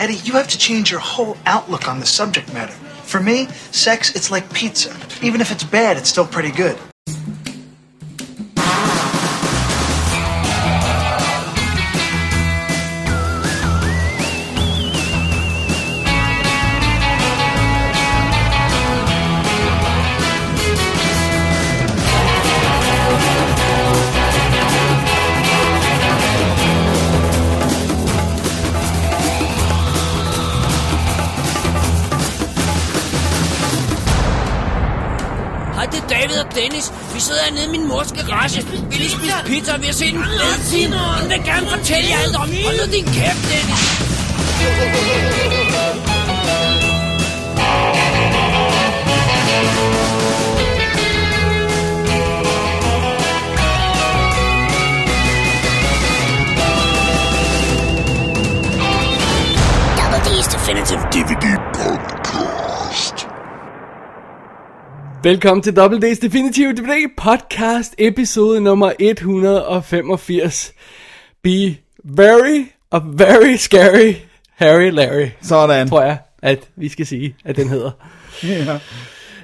Eddie, you have to change your whole outlook on the subject matter. For me, sex, it's like pizza. Even if it's bad, it's still pretty good. Hold din kæft, Dennis. Double D's Definitive DVD Podcast. Velkommen til Double D's Definitive DVD podcast, episode nummer 185. Be very og very scary Harry Larry, Sådan. tror jeg, at vi skal sige, at den hedder. Ja.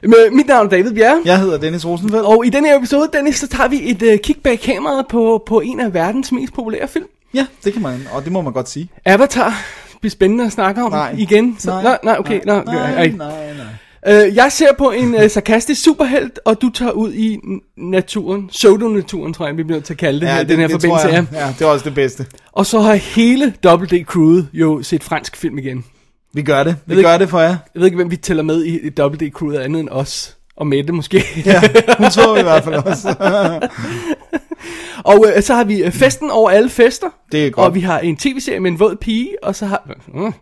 Men mit navn er David Bjerre, Jeg hedder Dennis Rosenfeldt. og i denne her episode, Dennis, så tager vi et uh, kig bag kameraet på, på en af verdens mest populære film. Ja, det kan man, og det må man godt sige. Avatar. Det bliver spændende at snakke om Nej. igen. Så, Nej. nej, okay. Nej, nej, ej. nej, nej. Øh, jeg ser på en øh, sarkastisk superhelt, og du tager ud i naturen. Pseudo-naturen, tror jeg, vi bliver nødt til at kalde det, her, den her tror forbindelse jeg. Ja, det er også det bedste. Og så har hele Double D crewet jo set fransk film igen. Vi gør det. Vi gør det for jer. Jeg ved ikke, hvem vi tæller med i, i Double D crewet andet end os. Og Mette måske. Ja, hun så vi i hvert fald også. og øh, så har vi øh, festen over alle fester. Det er godt. Og vi har en tv-serie med en våd pige. Og så har, øh,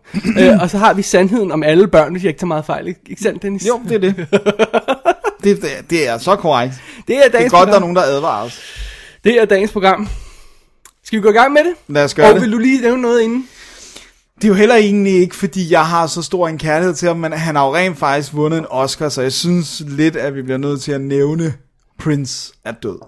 øh, og så har vi sandheden om alle børn, hvis jeg ikke tager meget fejl. Ikke sandt, Dennis? Jo, det er det. Det, det, det er så korrekt. Det er Det er dagens godt, der er nogen, der advarer os. Det er dagens program. Skal vi gå i gang med det? Lad os gøre Og det. vil du lige nævne noget inden? Det er jo heller egentlig ikke, fordi jeg har så stor en kærlighed til ham, men han har jo rent faktisk vundet en Oscar, så jeg synes lidt, at vi bliver nødt til at nævne Prince er død.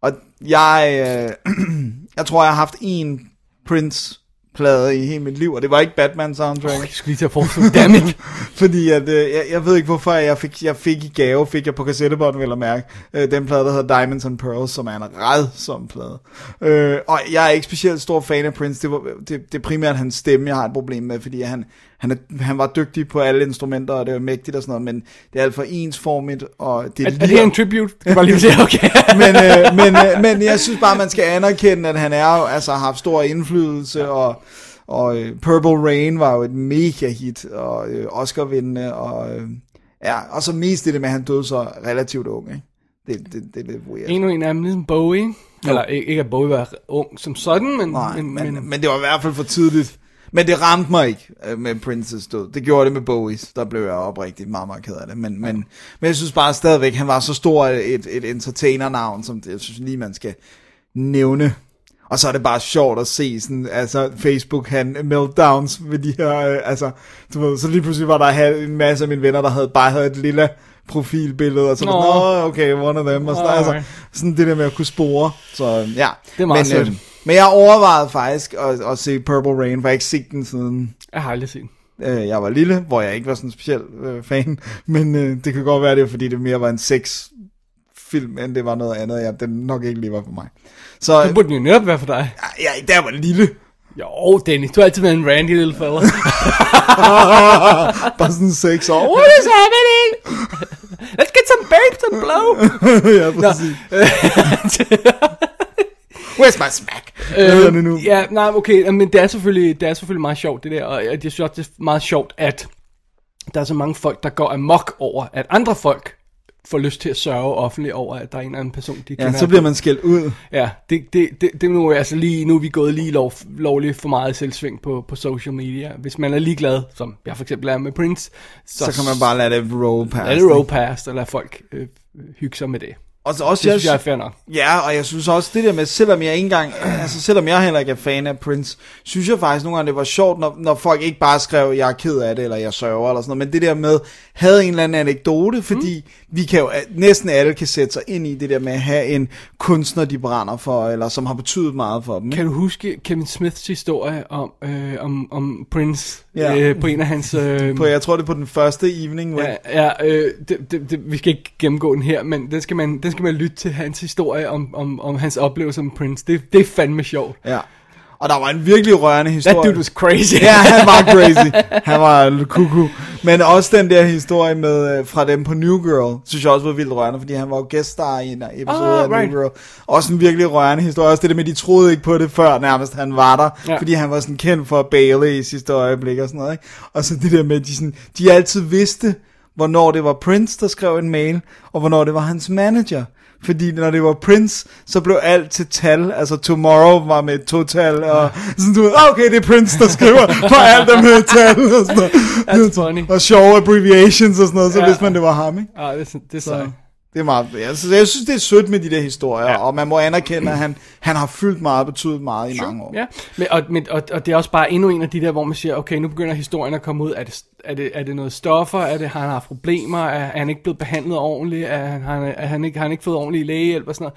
Og jeg, øh, jeg tror, jeg har haft en Prince Prince-plade i hele mit liv, og det var ikke Batman soundtrack. Jeg skulle lige til at forestille dammit. Fordi at, øh, jeg, jeg ved ikke hvorfor jeg fik, jeg fik i gave, fik jeg på kassettebånd, vil jeg mærke, øh, den plade, der hedder Diamonds and Pearls, som er en redsom plade. Øh, og jeg er ikke specielt stor fan af Prince, det, var, det, det er primært hans stemme, jeg har et problem med, fordi han, han, er, han var dygtig på alle instrumenter, og det var mægtigt og sådan noget, men det er alt for ensformigt, og det Er, er det her en tribute? Det var lige sige, okay. men, øh, men, øh, men jeg synes bare, man skal anerkende, at han er altså, har haft stor indflydelse, og, og øh, Purple Rain var jo et mega hit, og øh, Oscar-vindende, og, øh, ja, og så mest det med, at han døde så relativt ung, ikke? Det, det, det er lidt weird. en og en af dem ligesom Bowie. Eller ikke, ikke at Bowie var ung som sådan, men... Nej, men, men, men, men det var i hvert fald for tidligt. Men det ramte mig ikke øh, med Princes død. Det gjorde det med Bowies. Der blev jeg oprigtigt meget, meget ked af det. Men, men, men jeg synes bare stadigvæk, han var så stor et, et entertainer-navn, som det, jeg synes lige, man skal nævne. Og så er det bare sjovt at se sådan, altså Facebook han meltdowns med de her, øh, altså, du ved, så lige pludselig var der en masse af mine venner, der havde bare havde et lille profilbillede, og så var "Nå, okay, one of them, og sådan, Nå, altså, sådan det der med at kunne spore, så ja. Det er meget men, øh. Men jeg overvejede faktisk at, at se Purple Rain, for jeg har ikke set den siden Jeg har aldrig set. øh, jeg var lille, hvor jeg ikke var sådan en speciel øh, fan, men øh, det kan godt være det, er, fordi det mere var en sex film, end det var noget andet, jeg, den nok ikke lige var for mig. Så Det burde den jo netop være for dig. ja, jeg var lille, Jo, Dennis, du har altid været en randy lille fella. bare sådan seks år, what is happening? Let's get some babes and blow. ja, præcis. Where's my smack? Det nu? Øh, ja, nej, okay, men det er, selvfølgelig, det er selvfølgelig meget sjovt, det der, og jeg synes også, det er meget sjovt, at der er så mange folk, der går amok over, at andre folk får lyst til at sørge offentligt over, at der er en eller anden person, de Ja, så bliver man skældt ud. Ja, det, det, det, det er nu, altså lige, nu er vi gået lige lov, lovligt for meget selvsving på, på social media. Hvis man er ligeglad, som jeg for eksempel er med Prince, så, Så kan man bare lade det roll past. lade det roll past, og lade folk øh, hygge sig med det. Og så også, Det synes jeg er fair nok. Ja, og jeg synes også, det der med, selvom jeg ikke engang, altså selvom jeg heller ikke er fan af Prince, synes jeg faktisk nogle gange, det var sjovt, når, når folk ikke bare skrev, jeg er ked af det, eller jeg sørger, eller sådan noget, men det der med, havde en eller anden anekdote, fordi mm. vi kan jo, næsten alle kan sætte sig ind i det der med at have en kunstner, de brænder for, eller som har betydet meget for dem. Kan du huske Kevin Smiths historie om, øh, om, om Prince, Ja. øh, på en af hans... Øh, På, jeg tror, det er på den første evening. Hvor, Ja, ja øh, det, det, det, vi skal ikke gennemgå den her, men den skal man, den skal man lytte til hans historie om, om, om hans oplevelse som Prince. Det, det er fandme sjovt. ja. Og der var en virkelig rørende That historie. dude was crazy. Ja, han var crazy. Han var kuku. Men også den der historie med øh, fra dem på New Girl, synes jeg også var vildt rørende, fordi han var jo gæststar i en episode Ah, af right. New Girl. Også en virkelig rørende historie. Også det der med, de troede ikke på det før nærmest han var der, ja. fordi han var sådan kendt for at bale i sidste øjeblik og sådan noget. Ikke? Og så det der med, at de, sådan, de altid vidste, hvornår det var Prince, der skrev en mail, og hvornår det var hans manager. Fordi når det var Prince, så blev alt til tal. Altså Tomorrow var med et total, og sådan du ved, "Ah, okay, det er Prince, der skriver, for alt er med et tal, og sådan noget. That's funny. Og sjove abbreviations og sådan noget, så Ja. vidste man, det var ham, ikke? Ah, det, det er Så sejt. Det er meget, jeg synes, jeg synes, det er sødt med de der historier, Ja. og man må anerkende, at han, han har fyldt meget, betydet meget i mange år. Ja, men, og, men, og, og det er også bare endnu en af de der, hvor man siger, okay, nu begynder historien at komme ud. Er det, er det, er det noget stoffer? Er det, har han haft problemer? Er, er han ikke blevet behandlet ordentligt? Er, han- har, han, er han ikke, har han ikke fået ordentlig lægehjælp og sådan noget?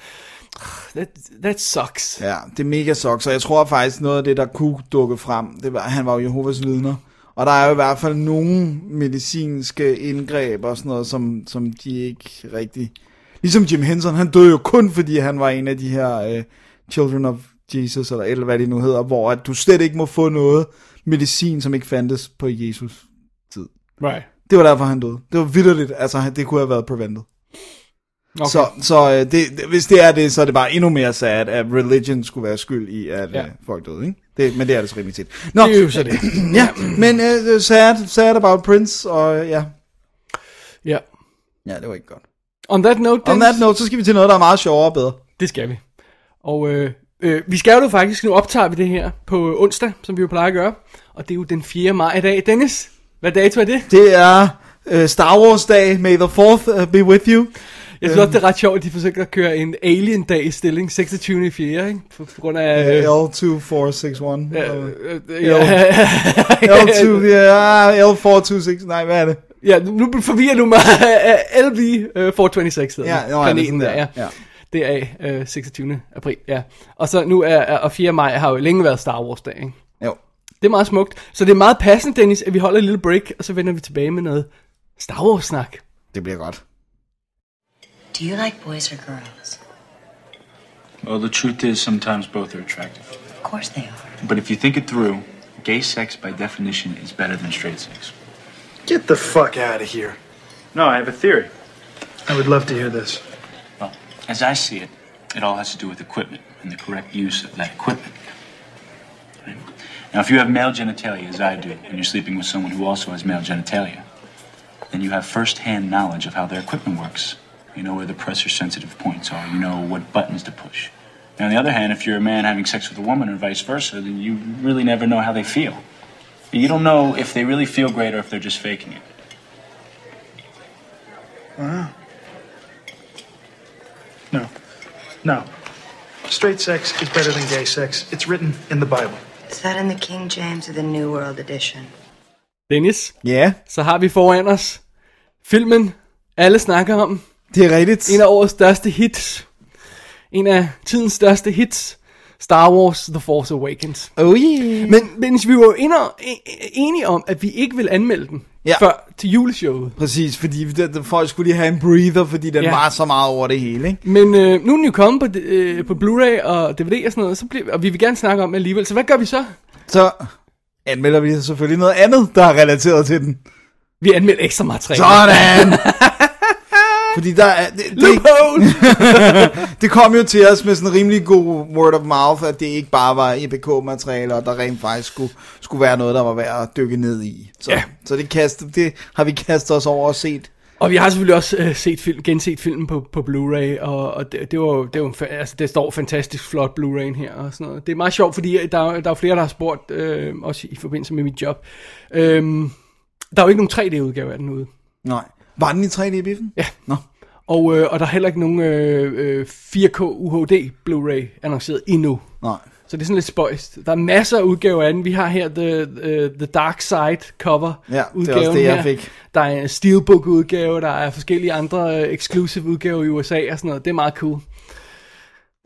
That, that sucks. Ja, det er mega sucks, og jeg tror faktisk noget af det, der kunne dukke frem, det var, han var jo Jehovas vidner. Og der er jo i hvert fald nogle medicinske indgreb og sådan noget, som, som de ikke rigtig... Ligesom Jim Henson, han døde jo kun fordi han var en af de her uh, Children of Jesus, eller, eller hvad det nu hedder, hvor at du slet ikke må få noget medicin, som ikke fandtes på Jesus tid. Right. Det var derfor, han døde. Det var vidderligt, altså det kunne have været prevented. Okay. Så, så øh, det, det, hvis det er det, så er det bare endnu mere sad, at religion skulle være skyld i, at Ja. ja. folk døde, ikke? Det, men det er det så rimelig tit. Nå, Det er jo så det. ja, men uh, sad, sad about Prince, og øh, ja. Ja. Ja, det var ikke godt. On that note, On that note, så skal vi til noget, der er meget sjovere og bedre. det skal vi. Og øh, øh, vi skal jo faktisk, nu optager vi det her på onsdag, som vi jo plejer at gøre. Og det er jo den 4. maj i dag. Dennis, hvad dato er det? Det er uh, Star Wars dag, May the 4th uh, be with you. Jeg synes også, det er ret sjovt, at de forsøger at køre en Alien-dag i stilling 26. i 4. Ikke? På, på grund af... Uh, Øh, L2461. ja, Uh, øh, øh, ja, L2, ja, L426, nej, hvad er det? ja, nu forvirrer du mig af LV øh, 426 hedder Ja, ja, planeten der, ja. ja. Det er øh, 26. april, ja. Og så nu er, er og 4. maj har jo længe været Star Wars dag, ikke? Jo. Det er meget smukt. Så det er meget passende, Dennis, at vi holder et lille break, og så vender vi tilbage med noget Star Wars-snak. Det bliver godt. Do you like boys or girls? Well, the truth is, sometimes both are attractive. Of course they are. But if you think it through, gay sex by definition is better than straight sex. Get the fuck out of here. No, I have a theory. I would love to hear this. Well, as I see it, it all has to do with equipment and the correct use of that equipment. Right? Now, if you have male genitalia, as I do, and you're sleeping with someone who also has male genitalia, then you have first-hand knowledge of how their equipment works. You know where the pressure-sensitive points are. You know what buttons to push. Now, on the other hand, if you're a man having sex with a woman or vice versa, then you really never know how they feel. You don't know if they really feel great or if they're just faking it. Uh-huh. No. No. Straight sex is better than gay sex. It's written in the Bible. Is that in the King James or the New World Edition? Dennis, Ja, så har vi foran os filmen, alle snakker om. Det er rigtigt. En af årets største hits. En af tidens største hits. Star Wars The Force Awakens. Oh yeah. Men, men vi var jo inde- e- enige om, at vi ikke vil anmelde den Ja. før til juleshowet. Præcis, fordi det, det, folk skulle lige have en breather, fordi den ja. var så meget over det hele, ikke? Men øh, nu er den jo kommet på, øh, på Blu-ray og DVD og sådan noget, så bliver, og vi vil gerne snakke om det alligevel. Så hvad gør vi så? Så anmelder vi selvfølgelig noget andet, der er relateret til den. Vi anmelder ekstra materiale. Sådan! fordi der er, det, det, det kom jo til os med sådan en rimelig god word of mouth, at det ikke bare var EPK-materiale, og der rent faktisk skulle, skulle være noget, der var værd at dykke ned i. Så, Ja. så det, kast, det har vi kastet os over og set. og vi har selvfølgelig også øh, set film, genset filmen på, på Blu-ray, og, og det, det, var, jo- det, var, altså, det står fantastisk flot Blu-ray'en her og sådan noget. Det er meget sjovt, fordi der, er- der er flere, der har spurgt, øh, også i forbindelse med mit job. Øhm, der er jo ikke nogen 3D-udgave af den ude. Nej. Var den i 3D i biffen? Ja. Nå. Og, øh, og der er heller ikke nogen øh, øh, 4K UHD Blu-ray annonceret endnu. Nej. Så det er sådan lidt spøjst. Der er masser af udgaver af den. Vi har her The, uh, the Dark Side cover Ja, det er udgaven også det, jeg her. fik. Der er en Steelbook udgave, der er forskellige andre uh, exclusive udgaver i USA og sådan noget. Det er meget cool.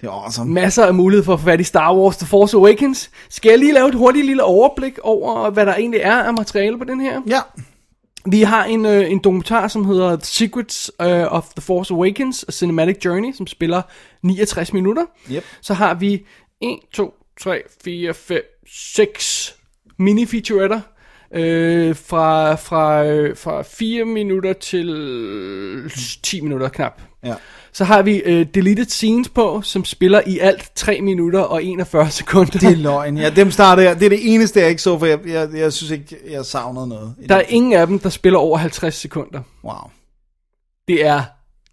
Det er awesome. Masser af mulighed for at få fat i Star Wars The Force Awakens. Skal jeg lige lave et hurtigt lille overblik over, hvad der egentlig er af materiale på den her? Ja, Vi har en, øh, en dokumentar, som hedder The Secrets øh, of the Force Awakens, A Cinematic Journey, som spiller 69 minutter. Yep. Så har vi 1, 2, 3, 4, 5, 6 mini-featuretter. Øh, fra, fra, øh, fra 4 minutter til 10 minutter knap. ja. Så har vi øh, deleted scenes på, som spiller i alt 3 minutter og 41 sekunder. Det er løgn. Ja, dem starter jeg. Det er det eneste, jeg ikke så, for jeg, jeg, jeg synes ikke, jeg savnede noget. Der er ingen af dem, der spiller over 50 sekunder. Wow. Det er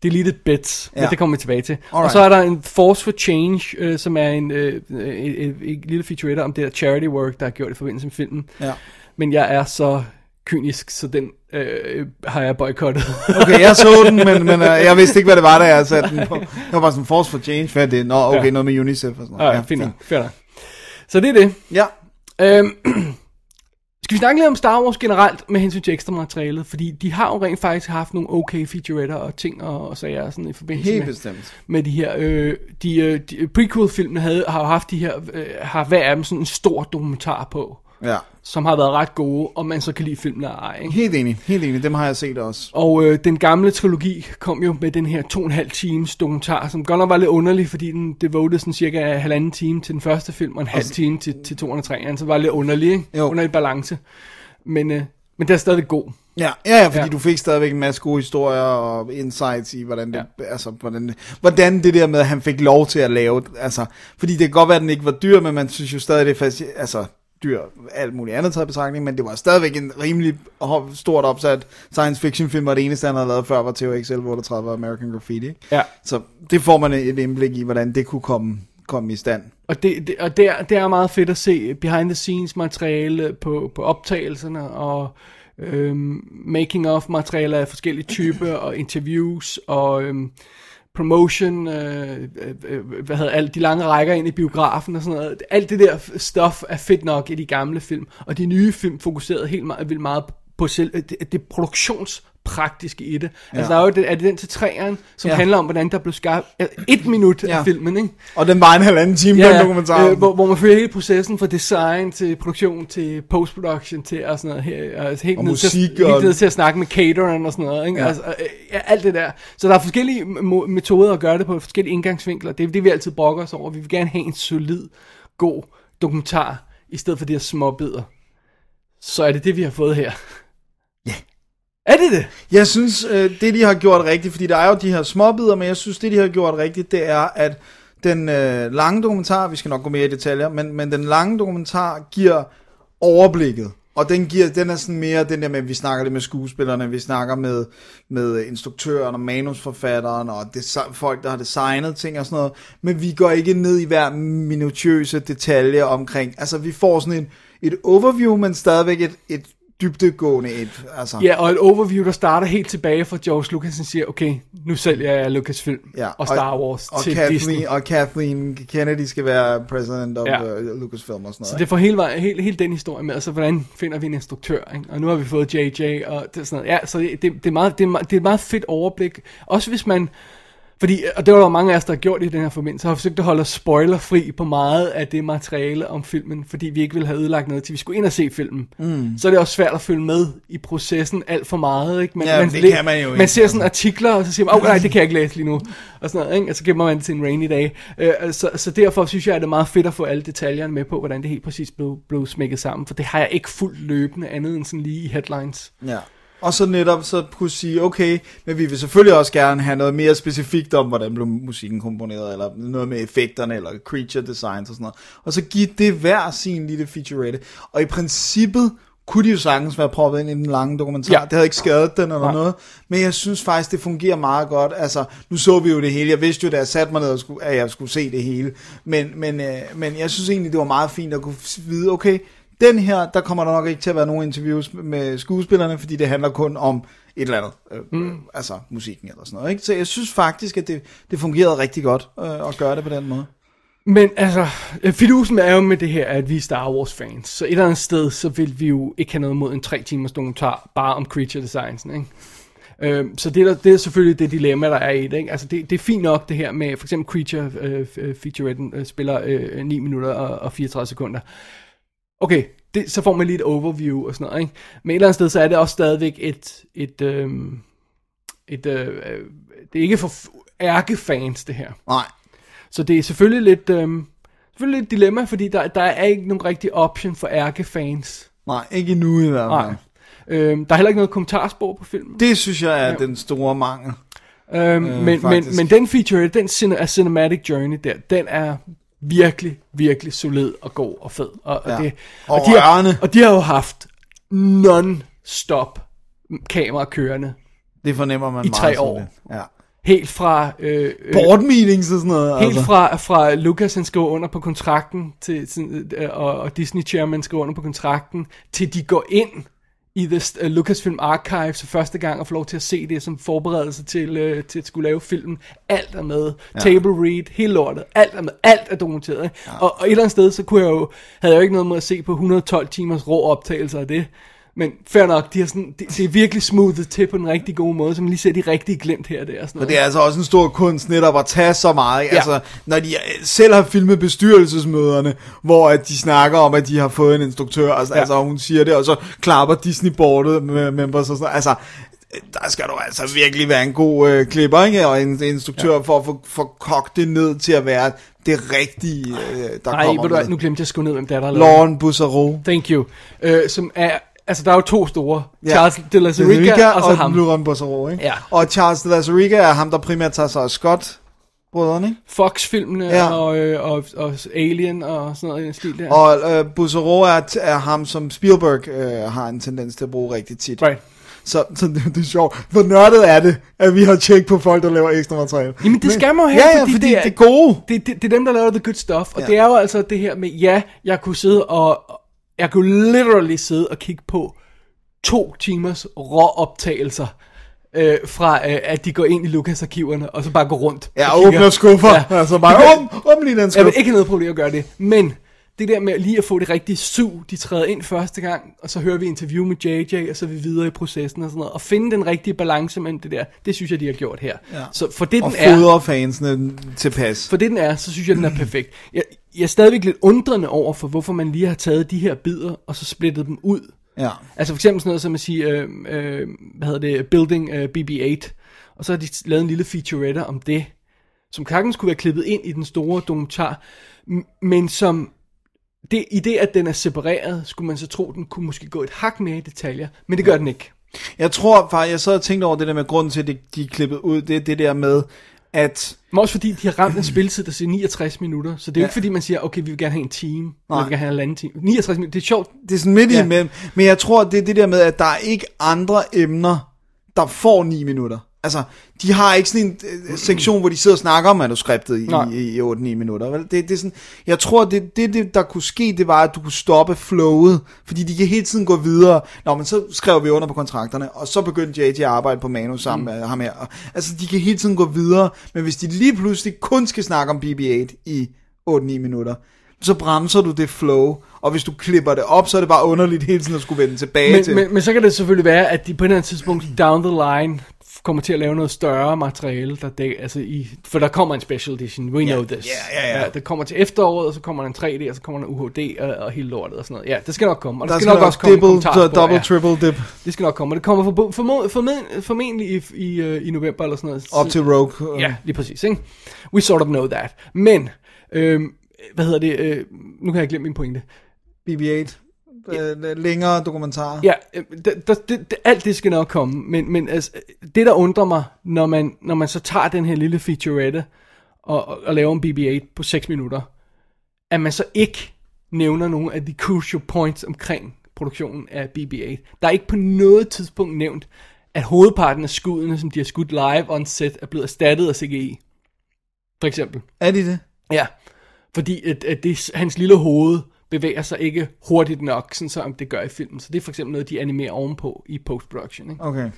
deleted bits, ja. Men det kommer vi tilbage til. Alright. Og så er der en Force for Change, øh, som er en øh, øh, et, et lille featurette om det der charity work, der er gjort i forbindelse med filmen. Ja. Men jeg er så kynisk, så den øh, har jeg boykottet. Okay, jeg så den, men, men uh, jeg vidste ikke, hvad det var, da jeg satte den på. Jeg var bare sådan, Force for Change, hvad det? Nå, okay, Ja. noget med UNICEF og sådan ja, noget. ja, fint nok. Fair nok. Så det er det. Ja, Øhm, skal vi snakke lidt om Star Wars generelt med hensyn til ekstra materialet? Fordi de har jo rent faktisk haft nogle okay featuretter og ting og, og sager sådan i forbindelse helt med, bestemt. med de her... Øh, de, øh, de prequel-filmene havde, har jo haft de her... Øh, har hver af dem sådan en stor dokumentar på, Ja, som har været ret gode, om man så kan lide filmene eller ej. Ikke? helt enig. Helt enig. Dem har jeg set også. Og øh, den gamle trilogi kom jo med den her to og en halv times dokumentar, som godt nok var lidt underlig, fordi den devoted sådan cirka halvanden time til den første film, og en halv time til, til 203'eren, så det var lidt underlig, ikke? Jo. Underlig balance. Men, øh, men det er stadig god. Ja, ja, ja fordi ja. du fik stadigvæk en masse gode historier og insights i, hvordan det, ja. altså, hvordan, hvordan det der med, at han fik lov til at lave, altså, fordi det kan godt være, at den ikke var dyr, men man synes jo stadig, det er fast, altså, dyr, alt muligt andet taget betragtning, men det var stadigvæk en rimelig stort opsat science fiction film, og det eneste, han havde lavet før, var THX 1138 og American Graffiti. Ja. Så det får man et indblik i, hvordan det kunne komme, komme i stand. Og, det, det, og det, er, det er meget fedt at se behind the scenes materiale på, på optagelserne og øhm, making of materiale af forskellige typer og interviews og øhm, promotion, øh øh, øh, øh, hvad hedder alt, de lange rækker ind i biografen og sådan noget. Alt det der stuff er fedt nok i de gamle film, og de nye film fokuserede helt meget, vildt meget på selv, det, det produktionspraktiske i det. Ja. Altså der er jo det, er det den til træeren, som ja. Handler om, hvordan der blev skabt øh, et minut ja. Af filmen, ikke? Og den var en halvanden time, ja, den dokumentar. Øh, hvor, hvor man følger hele processen fra design til produktion til postproduktion til og sådan noget her, altså helt, Og ned musik til, og- helt ned til at snakke med catereren og sådan noget, ikke? Ja. Altså, øh, ja, alt det der. Så der er forskellige metoder at gøre det på, forskellige indgangsvinkler. Det er det, vi altid brokker os over. Vi vil gerne have en solid, god dokumentar, i stedet for de her små bidder. Så er det det, vi har fået her. Er det det? Jeg synes, øh, det de har gjort rigtigt, fordi der er jo de her småbider, men jeg synes, det de har gjort rigtigt, det er, at den øh, lange dokumentar, vi skal nok gå mere i detaljer, men, men den lange dokumentar giver overblikket. Og den, giver, den er sådan mere den der med, at vi snakker lidt med skuespillerne, vi snakker med, med instruktøren og manusforfatteren og desi- folk, der har designet ting og sådan noget. Men vi går ikke ned i hver minutiøse detalje omkring. Altså vi får sådan en, et overview, men stadigvæk et, et dybdegående et. Altså. Ja, og et overview, der starter helt tilbage fra George Lucas, og siger, okay, nu sælger jeg Lucasfilm Ja, og Star Wars og til Kathleen, Disney. Og Kathleen Kennedy skal være president of Ja. uh, Lucasfilm og sådan Så noget. det får hele, vejen, hele, hele den historie med, altså hvordan finder vi en instruktør, ikke? og nu har vi fået JJ, og det sådan noget. Ja, så det, det, det, er meget, det, er, meget- det er et meget fedt overblik, også hvis man, fordi, og det var der mange af os, der har gjort i den her forbindelse, har forsøgt at holde os spoilerfri på meget af det materiale om filmen, fordi vi ikke ville have ødelagt noget, til vi skulle ind og se filmen. Mm. Så er det også svært at følge med i processen alt for meget, ikke? Ja, det læ- kan man jo Man ikke, ser sådan artikler, og så siger man, åh oh, nej, det kan jeg ikke læse lige nu, og sådan noget, ikke? Og så gemmer man det til en rainy day. Øh, så, så derfor synes jeg, at det er meget fedt at få alle detaljerne med på, hvordan det helt præcis blev, blev smækket sammen, for det har jeg ikke fuldt løbende andet end sådan lige i headlines. Ja. Og så netop så kunne sige, okay, men vi vil selvfølgelig også gerne have noget mere specifikt om, hvordan blev musikken komponeret, eller noget med effekterne, eller creature designs og sådan noget. Og så give det hver sin lille featurette. Og i princippet kunne de jo sagtens være proppet ind i den lange dokumentar. Ja. Det havde ikke skadet den eller Nej. noget. Men jeg synes faktisk, det fungerer meget godt. Altså, nu så vi jo det hele. Jeg vidste jo, da jeg satte mig ned, at jeg skulle se det hele. Men, men, øh, men jeg synes egentlig, det var meget fint at kunne vide, okay, den her, der kommer der nok ikke til at være nogen interviews med skuespillerne, fordi det handler kun om et eller andet, øh, mm. altså musikken eller sådan noget. Ikke? Så jeg synes faktisk, at det, det fungerede rigtig godt øh, at gøre det på den måde. Men altså, øh, fidusen er jo med det her, at vi er Star Wars fans. Så et eller andet sted, så vil vi jo ikke have noget mod en tre timers dokumentar, bare om creature designs, ikke? Øhm, så det er, der- det er selvfølgelig det dilemma, der er i det. Ikke? Altså det, det er fint nok det her med, for eksempel Creature øh, øh, featuretten øh, spiller øh, 9 minutter og, og 34 sekunder. Okay, det, så får man lige et overview og sådan noget. Ikke? Men et eller andet sted, så er det også stadigvæk et, et, øh, et øh, det er ikke for ærkefans det her. Nej. Så det er selvfølgelig lidt, øh, selvfølgelig lidt dilemma, fordi der, der er ikke nogen rigtig option for ærkefans. Nej, ikke endnu i hvert fald. Nej. Øhm, der er heller ikke noget kommentarspor på filmen. Det synes jeg er den store mangel. Øhm, øh, men, men, faktisk. men den feature, den af Cinematic Journey der, den er virkelig, virkelig solid og god og fed. Og, og, Ja. det, Og de har, og de har jo haft non-stop kamera kørende. Det fornemmer man I meget tre sådan år. Ja. Helt fra... Øh, øh, Board meetings og sådan noget. Helt altså. fra, fra Lucas han skriver under på kontrakten, til, sådan, øh, og, og Disney Chairman skriver under på kontrakten, til de går ind i the, uh, Lucasfilm Archives for første gang og får lov til at se det som forberedelse til, uh, til at skulle lave filmen. Alt er med. Ja. Table read, hele lortet. Alt er med. Alt er dokumenteret. Ikke? Ja. Og, og et eller andet sted, så kunne jeg jo, havde jeg jo ikke noget med at se på 112 timers rå optagelser af det. Men fair nok, de har sådan, det, det er virkelig smoothet til på den rigtig gode måde, så man lige ser de rigtige glemt her og der. Og sådan Og noget. det er altså også en stor kunst netop at tage så meget. Ikke? Ja. Altså, når de selv har filmet bestyrelsesmøderne, hvor at de snakker om, at de har fået en instruktør, altså, Ja. altså hun siger det, og så klapper Disney-boardet med members og sådan noget. Altså, der skal du altså virkelig være en god øh, klipper, ikke? Og en, en instruktør ja. for at få for kogt det ned til at være det rigtige, øh, der Nej, kommer med. nu glemte jeg skrive ned, hvem der er, der Lauren Bussaro. Thank you. Øh, som er, altså der er jo to store. Ja. Charles de la Zuriga, Zuriga og så ham. Lauren Bussaro, ikke? Ja. Og Charles de la Zuriga er ham, der primært tager sig af Scott, brødrene, ikke? Fox-filmene Ja. og, øh, og, og Alien og sådan noget i den stil der. Og øh, Bussaro er, er ham, som Spielberg øh, har en tendens til at bruge rigtig tit. Right. Så, så det, det er sjovt. Hvor nørdet er det, at vi har tjek på folk, der laver ekstra materiale. Jamen det skal man jo have, ja, ja, fordi, fordi det er, det er gode. Det, det, det er dem, der laver the good stuff. Og ja. det er jo altså det her med, ja, jeg kunne sidde og, jeg kunne literally sidde og kigge på to timers råoptagelser. Øh, fra øh, at de går ind i Lucas-arkiverne, og så bare går rundt. Ja, og kigger. åbner skuffer. Ja. Ja. Altså bare, åbn, åbn lige den Jeg skuffe. vil ikke noget problem at gøre det, men det der med lige at få det rigtige sug, de træder ind første gang, og så hører vi interview med JJ, og så er vi videre i processen og sådan noget, og finde den rigtige balance mellem det der, det synes jeg, de har gjort her. Ja. Så for det, Og den er, fodre fansene tilpas. for det den er, så synes jeg, den er perfekt. Jeg, jeg er stadigvæk lidt undrende over for, hvorfor man lige har taget de her bidder, og så splittet dem ud. Ja. Altså for eksempel sådan noget som at sige, øh, øh, hvad hedder det, Building øh, BB-8, og så har de lavet en lille featurette om det, som sagtens kunne være klippet ind i den store dokumentar, men som, det, i det at den er separeret, skulle man så tro, den kunne måske gå et hak mere i detaljer, men det gør den ikke. Jeg tror faktisk, jeg sad og tænkte over det der med grunden til, at det- de er klippet ud, det er det der med, at Men også fordi de har ramt en spilletid, der siger 69 minutter, så det er jo Ja. ikke fordi, man siger, okay, vi vil gerne have en time, Nej. vi vil gerne have en anden time. 69 minutter, det er sjovt. det er sådan midt Ja. imellem. Men jeg tror, det er det der med, at der er ikke andre emner, der får 9 minutter. Altså, de har ikke sådan en øh, sektion, hvor de sidder og snakker om manuskriptet i, Nej. i, i 8-9 minutter. Vel? Det, det er sådan, jeg tror, det, det, det, der kunne ske, det var, at du kunne stoppe flowet, fordi de kan hele tiden gå videre. Nå, men så skrev vi under på kontrakterne, og så begyndte JJ at arbejde på manus sammen mm. med ham her. Og, altså, de kan hele tiden gå videre, men hvis de lige pludselig kun skal snakke om BB-8 i 8-9 minutter, så bremser du det flow, og hvis du klipper det op, så er det bare underligt hele tiden at skulle vende tilbage Men, til. men, men så kan det selvfølgelig være, at de på et eller andet tidspunkt down the line kommer til at lave noget større materiale, der dæk, altså i, for der kommer en special edition, we know this. ja, ja, ja. Det kommer til efteråret, og så kommer der en 3D, og så kommer der en UHD og, og hele lortet og sådan noget. Ja, det skal nok komme. Og der, der skal, nok også komme double, kommentarspor, double, ja. triple dip Det skal nok komme, og det kommer for, for, for, formentlig i, i, øh, i november eller sådan noget. op til Rogue. Ja, lige præcis, ikke? We sort of know that. Men, øhm, hvad hedder det, øh, nu kan jeg glemme min pointe. BB-8. Øh, længere dokumentarer. Ja, det, det, det, det, alt det skal nok komme, men, men altså, det der undrer mig, når man, når man så tager den her lille featurette og, og, og laver en BB-8 på 6 minutter, at man så ikke nævner nogle af de crucial points omkring produktionen af BB-8. Der er ikke på noget tidspunkt nævnt, at hovedparten af skuddene, som de har skudt live on set, er blevet erstattet af CGI. For eksempel. Er de det? Ja, fordi at, at det, hans lille hoved bevæger sig ikke hurtigt nok, sådan som det gør i filmen. Så det er for eksempel noget, de animerer ovenpå i post-production. Ikke? Okay.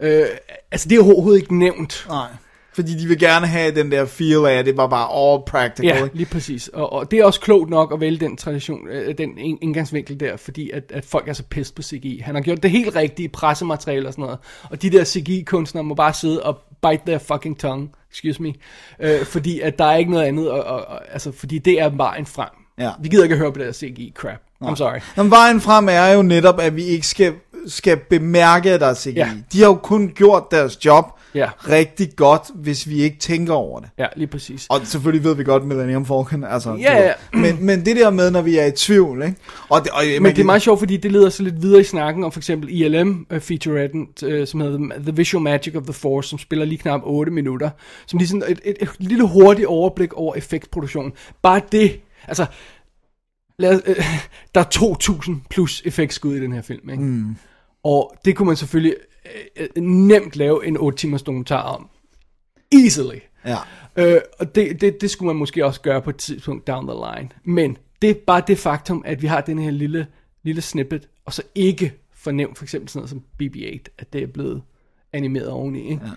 Øh, altså det er overhovedet ikke nævnt. Nej. Fordi de vil gerne have den der feel af, at det var bare all practical. Ja, lige præcis. Og, og det er også klogt nok at vælge den tradition, øh, den ind- indgangsvinkel der, fordi at, at folk er så pissed på CGI. Han har gjort det helt rigtige pressemateriale og sådan noget. Og de der CGI-kunstnere må bare sidde og bite their fucking tongue, excuse me, øh, fordi at der er ikke noget andet, og, og, og, altså, fordi det er vejen frem. Ja. Vi gider ikke at høre på det der CGI-crap. I'm sorry. Jamen, vejen frem er jo netop, at vi ikke skal, skal bemærke, at der er CGI. Ja. De har jo kun gjort deres job Ja. rigtig godt, hvis vi ikke tænker over det. Ja, lige præcis. Og selvfølgelig ved vi godt Millennium Falcon, altså. Ja, ja. Men, men det der med, når vi er i tvivl, ikke? Og det, og, Men det er meget sjovt, fordi det leder så lidt videre i snakken om for eksempel ILM uh, featuretten, uh, som hedder The Visual Magic of the Force, som spiller lige knap 8 minutter, som lige sådan et, et, et lille hurtigt overblik over effektproduktionen. Bare det, altså, lad, øh, der er 2.000 plus effektskud i den her film, ikke? Mm. Og det kunne man selvfølgelig øh, øh, nemt lave en 8 timers dokumentar om. Easily. Ja. Øh, og det, det, det skulle man måske også gøre på et tidspunkt down the line. Men det er bare det faktum, at vi har den her lille, lille snippet, og så ikke fornemt for eksempel sådan noget som BB-8, at det er blevet animeret oveni. Ikke? Ja.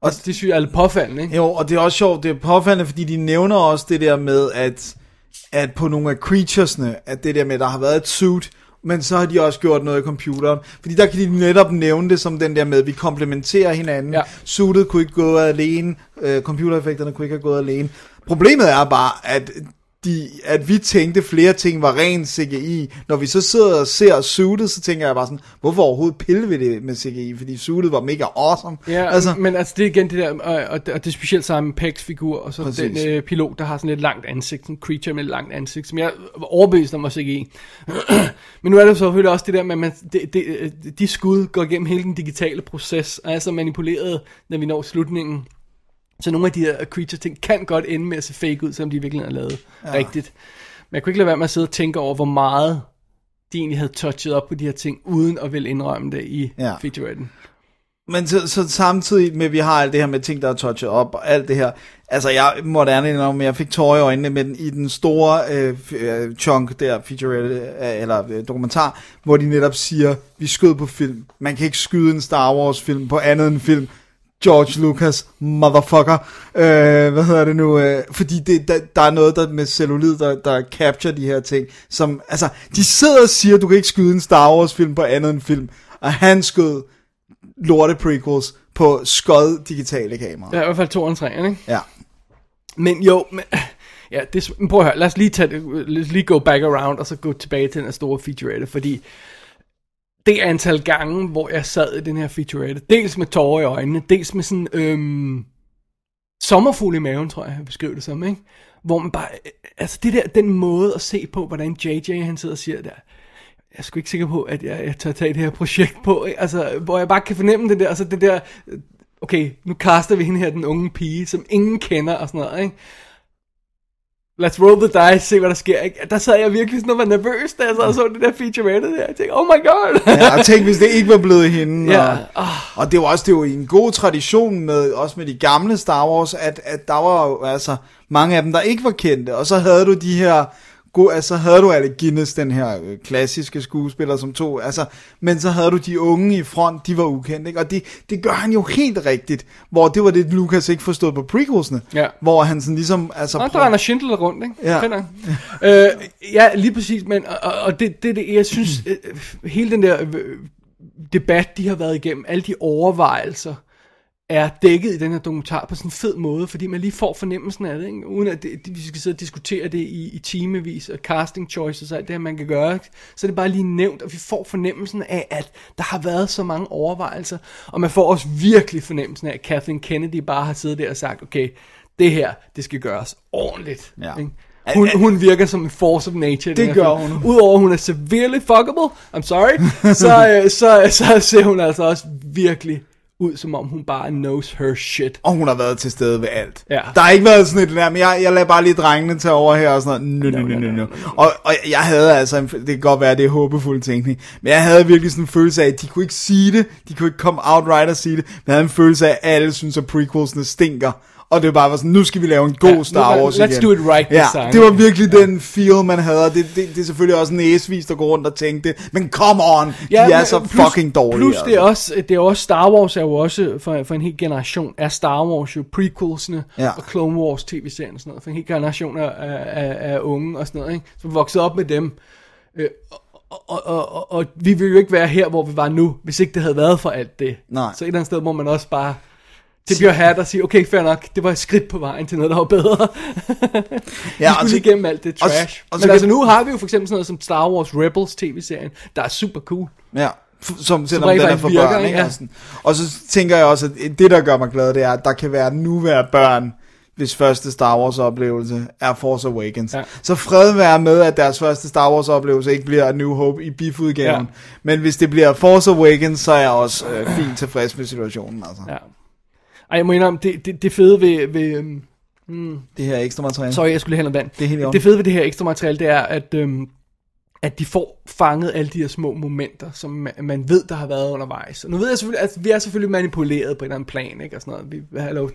Og det synes jeg er lidt påfaldende. Ikke? Jo, og det er også sjovt, det er påfaldende, fordi de nævner også det der med, at, at på nogle af creaturesne, at det der med, at der har været et suit, men så har de også gjort noget i computeren. Fordi der kan de netop nævne det som den der med, at vi komplementerer hinanden. Ja. Suitet kunne ikke gå alene, øh, computereffekterne kunne ikke have gået alene. Problemet er bare, at de, at vi tænkte flere ting var ren CGI. Når vi så sidder og ser suitet, så tænker jeg bare sådan, hvorfor overhovedet pille vi det med CGI? Fordi suitet var mega awesome. Ja, altså, men altså det er igen det der, og, og, det- og det er specielt Simon Peggs figur, og så Præcis. den øh, pilot, der har sådan et langt ansigt, en creature med et langt ansigt, som jeg var overbevist om var CGI. men nu er det jo selvfølgelig også det der med, at man, det, det, øh, de skud går igennem hele den digitale proces, og er så manipuleret, når vi når slutningen. Så nogle af de her creature ting kan godt ende med at se fake ud, selvom de virkelig er lavet ja. rigtigt. Men jeg kunne ikke lade være med at sidde og tænke over, hvor meget de egentlig havde touchet op på de her ting, uden at vil indrømme det i Ja. featuretten. Men så, så samtidig med, at vi har alt det her med ting, der er touchet op, og alt det her, altså jeg må da ærligt indrømme, jeg fik tårer i øjnene, men i den store øh, øh, chunk der, feature, øh, eller øh, dokumentar, hvor de netop siger, vi skød på film, man kan ikke skyde en Star Wars film på andet end film, George Lucas, motherfucker, øh, hvad hedder det nu, øh, fordi det, der, der er noget der med cellulid, der, der capture de her ting, som, altså, de sidder og siger, du kan ikke skyde en Star Wars film på andet end film, og han skød lorte prequels på skod digitale kameraer. Ja, i hvert fald to og tre, ikke? Ja. Men jo, men, ja, det, men prøv at høre, lad os lige, tage, lad os lige go back around, og så gå tilbage til den store featurette, fordi det antal gange, hvor jeg sad i den her featurette, dels med tårer i øjnene, dels med sådan, øhm, sommerfugl i maven, tror jeg, jeg beskriver det som, ikke? Hvor man bare, øh, altså det der, den måde at se på, hvordan JJ han sidder og siger der, jeg er sgu ikke sikker på, at jeg, jeg tør tage det her projekt på, ikke? altså, hvor jeg bare kan fornemme det der, altså det der, øh, okay, nu kaster vi hende her, den unge pige, som ingen kender og sådan noget, ikke? Let's roll the dice, se hvad der sker, ikke? Der sad jeg virkelig sådan og var nervøs, da jeg sad og så det der featurette der, jeg tænkte, oh my god! ja, og tænk, hvis det ikke var blevet hende. Ja, Og, og det var også det var en god tradition med, også med de gamle Star Wars, at, at der var jo altså mange af dem, der ikke var kendte. Og så havde du de her, go, altså havde du Alec Guinness, den her øh, klassiske skuespiller, som tog, altså, men så havde du de unge i front, de var ukendte, ikke? Og det, det gør han jo helt rigtigt, hvor det var det, Lucas ikke forstod på prequelsene. Ja. Hvor han sådan ligesom, altså... Nå, der render Schindler rundt, ikke? Ja. Nok. øh, ja, lige præcis, men og, og- og det, det, det, jeg synes, øh, hele den der øh, debat, de har været igennem, alle de overvejelser, er dækket i den her dokumentar på sådan en fed måde, fordi man lige får fornemmelsen af det, ikke? uden at det, vi skal sidde og diskutere det i, i timevis, og casting choices og alt det her, man kan gøre, så er det bare lige nævnt, og vi får fornemmelsen af, at der har været så mange overvejelser, og man får også virkelig fornemmelsen af, at Kathleen Kennedy bare har siddet der og sagt, okay, det her, det skal gøres ordentligt. Ja. Ikke? Hun, hun virker som en force of nature. her gør film. hun. Udover at hun er severely fuckable, I'm sorry, så, øh, så, så ser hun altså også virkelig ud, som om hun bare knows her shit. Og hun har været til stede ved alt. Ja. Der har ikke været sådan et der, men jeg, jeg lader bare lige drengene tage over her og sådan noget. No, no, no, no, no. Og, og jeg havde altså, en, det kan godt være, det er håbefuld tænkning, men jeg havde virkelig sådan en følelse af, at de kunne ikke sige det, de kunne ikke komme outright og sige det, men jeg havde en følelse af, at alle synes, at prequelsene stinker, og det bare var sådan, nu skal vi lave en god Ja, Star Wars let's igen. do it right this ja, time. det var virkelig den feel, man havde, det, det, det er selvfølgelig også næsvis, der går rundt og tænkte, men come on, de er men så plus- fucking dårlige. Plus det er, altså. også, det er også, Star Wars er jo også, for, for en hel generation, er Star Wars jo prequelsene Ja. og Clone Wars tv-serien og sådan noget, for en hel generation af, af, af, unge og sådan noget, ikke? som voksede op med dem. Øh, og, og, og, og, og vi ville jo ikke være her, hvor vi var nu, hvis ikke det havde været for alt det. Nej. Så et eller andet sted må man også bare tip your hat og sige, okay, fair nok, det var et skridt på vejen til noget, der var bedre. Ja, skulle lige igennem alt det og- trash. og så Men kan- altså nu har vi jo for eksempel sådan noget som Star Wars Rebels tv-serien, der er super cool. Ja, som selvom den er for virker, børn, ikke? Ja. Og, sådan. og så tænker jeg også, at det der gør mig glad, det er, at der kan være nu være børn, hvis første Star Wars oplevelse er Force Awakens. Ja. Så fred være med, at deres første Star Wars oplevelse ikke bliver A New Hope i biff-udgaven. Ja. Ja. Men hvis det bliver Force Awakens, så er jeg også øh, fint tilfreds med situationen. Altså. Ja. Ej, jeg må indrømme, det, det, det fede ved, ved øhm, Det her ekstra materiale. sorry, jeg skulle lige have noget vand. Det er helt det fede ved det her ekstra materiale, det er, at, øhm, at de får fanget alle de her små momenter, som man, man ved, der har været undervejs. Og nu ved jeg selvfølgelig, at vi er selvfølgelig manipuleret på en eller anden plan, ikke? Og sådan noget. Vi, hallo,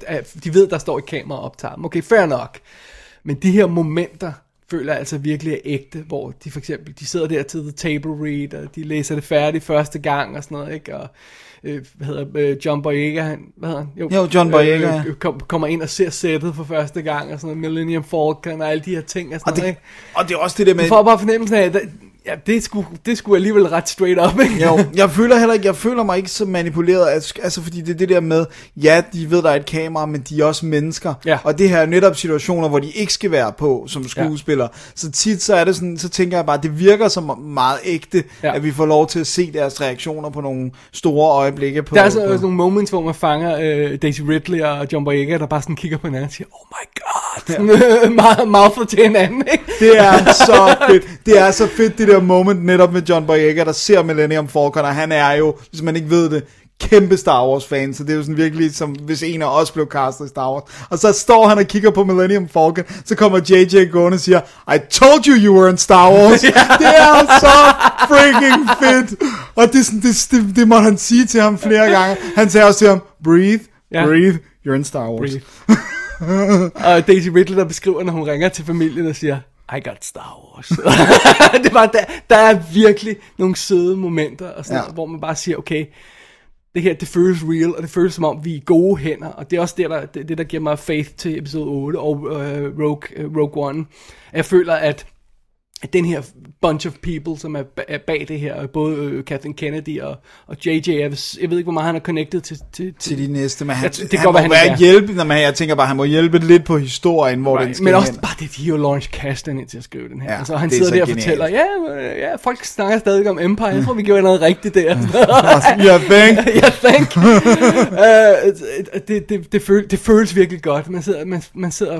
de ved, der står et kamera og optager dem. Okay, fair nok. Men de her momenter, føler jeg altså virkelig er ægte, hvor de for eksempel, de sidder der til the table read, og de læser det færdigt første gang og sådan noget, ikke? Og, øh, hvad hedder øh, John Boyega, han, hvad hedder han? Jo, John Boyega, ja. øh, kom, kommer ind og ser sættet for første gang, og sådan noget, Millennium Falcon og alle de her ting og sådan og, noget, det, ikke? og det er også det der med... Du får bare fornemmelsen af, at ja, det sgu, det sgu alligevel ret straight up, ikke? Jo, jeg føler heller ikke, jeg føler mig ikke så manipuleret, altså, fordi det er det der med, ja, de ved, der er et kamera, men de er også mennesker, Ja. og det her er netop situationer, hvor de ikke skal være på som skuespillere, ja. så tit så er det sådan, så tænker jeg bare, det virker som meget ægte, Ja. ja. at vi får lov til at se deres reaktioner på nogle store øjeblikke på, Der er så, på nogle moments, hvor man fanger øh, Daisy Ridley og John Boyega, der bare sådan kigger på hinanden og siger, oh my god, sådan, øh, meget, meget for til hinanden, ikke? Det er så fedt. Det er så fedt, det der moment netop med John Boyega, der ser Millennium Falcon, og han er jo, hvis man ikke ved det, kæmpe Star Wars fan, så det er jo sådan virkelig som hvis en af os blev castet i Star Wars. Og så står han og kigger på Millennium Falcon, så kommer JJ gående og siger, I told you you were in Star Wars. Det er så freaking fedt. Og det, er sådan, det, det, det må han sige til ham flere gange. Han sagde også til ham, breathe, Ja. breathe, you're in Star Wars. Breathe. og Daisy Ridley, der beskriver, når hun ringer til familien og siger, I got Star Wars. det var, der, der er virkelig nogle søde momenter, og sådan Ja. noget, hvor man bare siger, okay, det her, det føles real, og det føles som om, vi er gode hænder, og det er også det, der, det, det, der giver mig faith til episode 8 og øh, Rogue, øh, Rogue One. Jeg føler, at den her bunch of people, som er, er bag det her, både øh, Kathleen Kennedy og, og JJ, jeg, ved- jeg ved ikke, hvor meget han er connected til, til, til de næste, men han, Jeg det han godt må han være hjælpe, når man, jeg tænker bare, han må hjælpe lidt på historien, hvor den skal Men også hen. bare det, de jo Launch Kasdan ind til at skrive den her. Ja, altså, han er sidder der og genialt. fortæller, ja, ja, folk snakker stadig om Empire, jeg tror, vi gjorde noget rigtigt der. Ja, thank. ja, thank. uh, det, det, det, føl, det føles virkelig godt. Man sidder, man, man sidder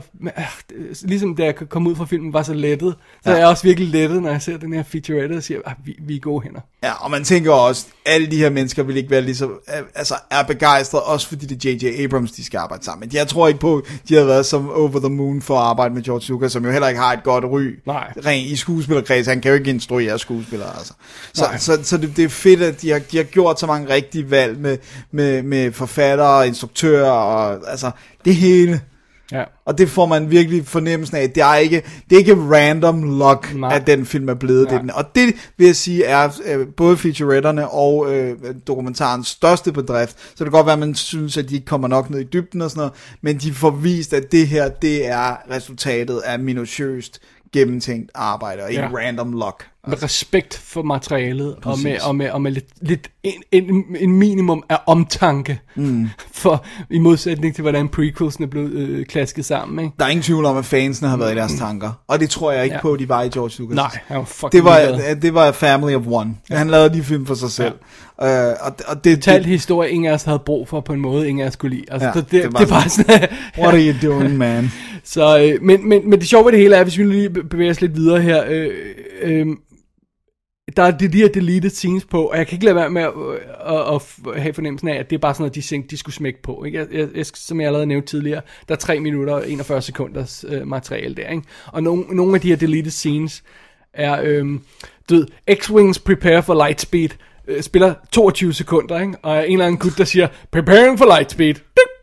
det- ligesom da jeg kom ud fra filmen, var så lettet. Så ja. Er jeg også virkelig lettet, når jeg ser den her featurette og siger, ah, vi, vi er gode hænder. Ja, og man tænker også, alle de her mennesker vil ikke være lige så, altså er begejstrede, også fordi det er J.J. Abrams, de skal arbejde sammen med. Jeg tror ikke på, de har været som over the moon for at arbejde med George Lucas, som jo heller ikke har et godt ry. Nej. Rent i skuespillerkreds, han kan jo ikke instruere skuespillere, altså. Så, Nej. så, så det, det, er fedt, at de har, de har gjort så mange rigtige valg med, med, med forfattere, instruktører, og altså, det hele. Ja. Og det får man virkelig fornemmelsen af. Det er ikke, det er ikke random luck, Nej. At den film er blevet Nej. det. den- Og det vil jeg sige er øh, både featuretterne og øh, dokumentarens største bedrift. Så det kan godt være, at man synes, at de ikke kommer nok ned i dybden og sådan noget. Men de får vist, at det her, det er resultatet af minutiøst gennemtænkt arbejde, og ikke Ja. random luck. Med respekt for materialet, og Præcis. med, og med, og med lidt, lidt en, en, en minimum af omtanke, mm. for, i modsætning til, hvordan prequelsen er blevet øh, klasket sammen. Ikke? Der er ingen tvivl om, at fansene har været i deres tanker. Og det tror jeg ikke Ja. på, de var i George Lucas. Nej, han var fucking det var, det var family of one. Ja. Han lavede de film for sig selv. Ja. Øh, og, og det, fortalt det, historie, ingen af os havde brug for på en måde, ingen af os kunne lide. Altså, Ja, det, det det, var var sådan, what are you doing, man? så, øh, men, men, men det sjove ved det hele er, hvis vi lige bevæger os lidt videre her, øh, øh, der er de, de her deleted scenes på, og jeg kan ikke lade være med at, at, at, at have fornemmelsen af, at det er bare sådan noget, de tænkte, de skulle smække på. Ikke? Jeg, jeg, jeg, som jeg allerede nævnte tidligere, der er 3 minutter og 41 sekunders øh, materiale der. Ikke? Og nogle, nogle af de her deleted scenes er, øh, du ved, X-Wings prepare for lightspeed, øh, spiller 22 sekunder, ikke? og en eller anden gut, der siger, preparing for lightspeed. Dip!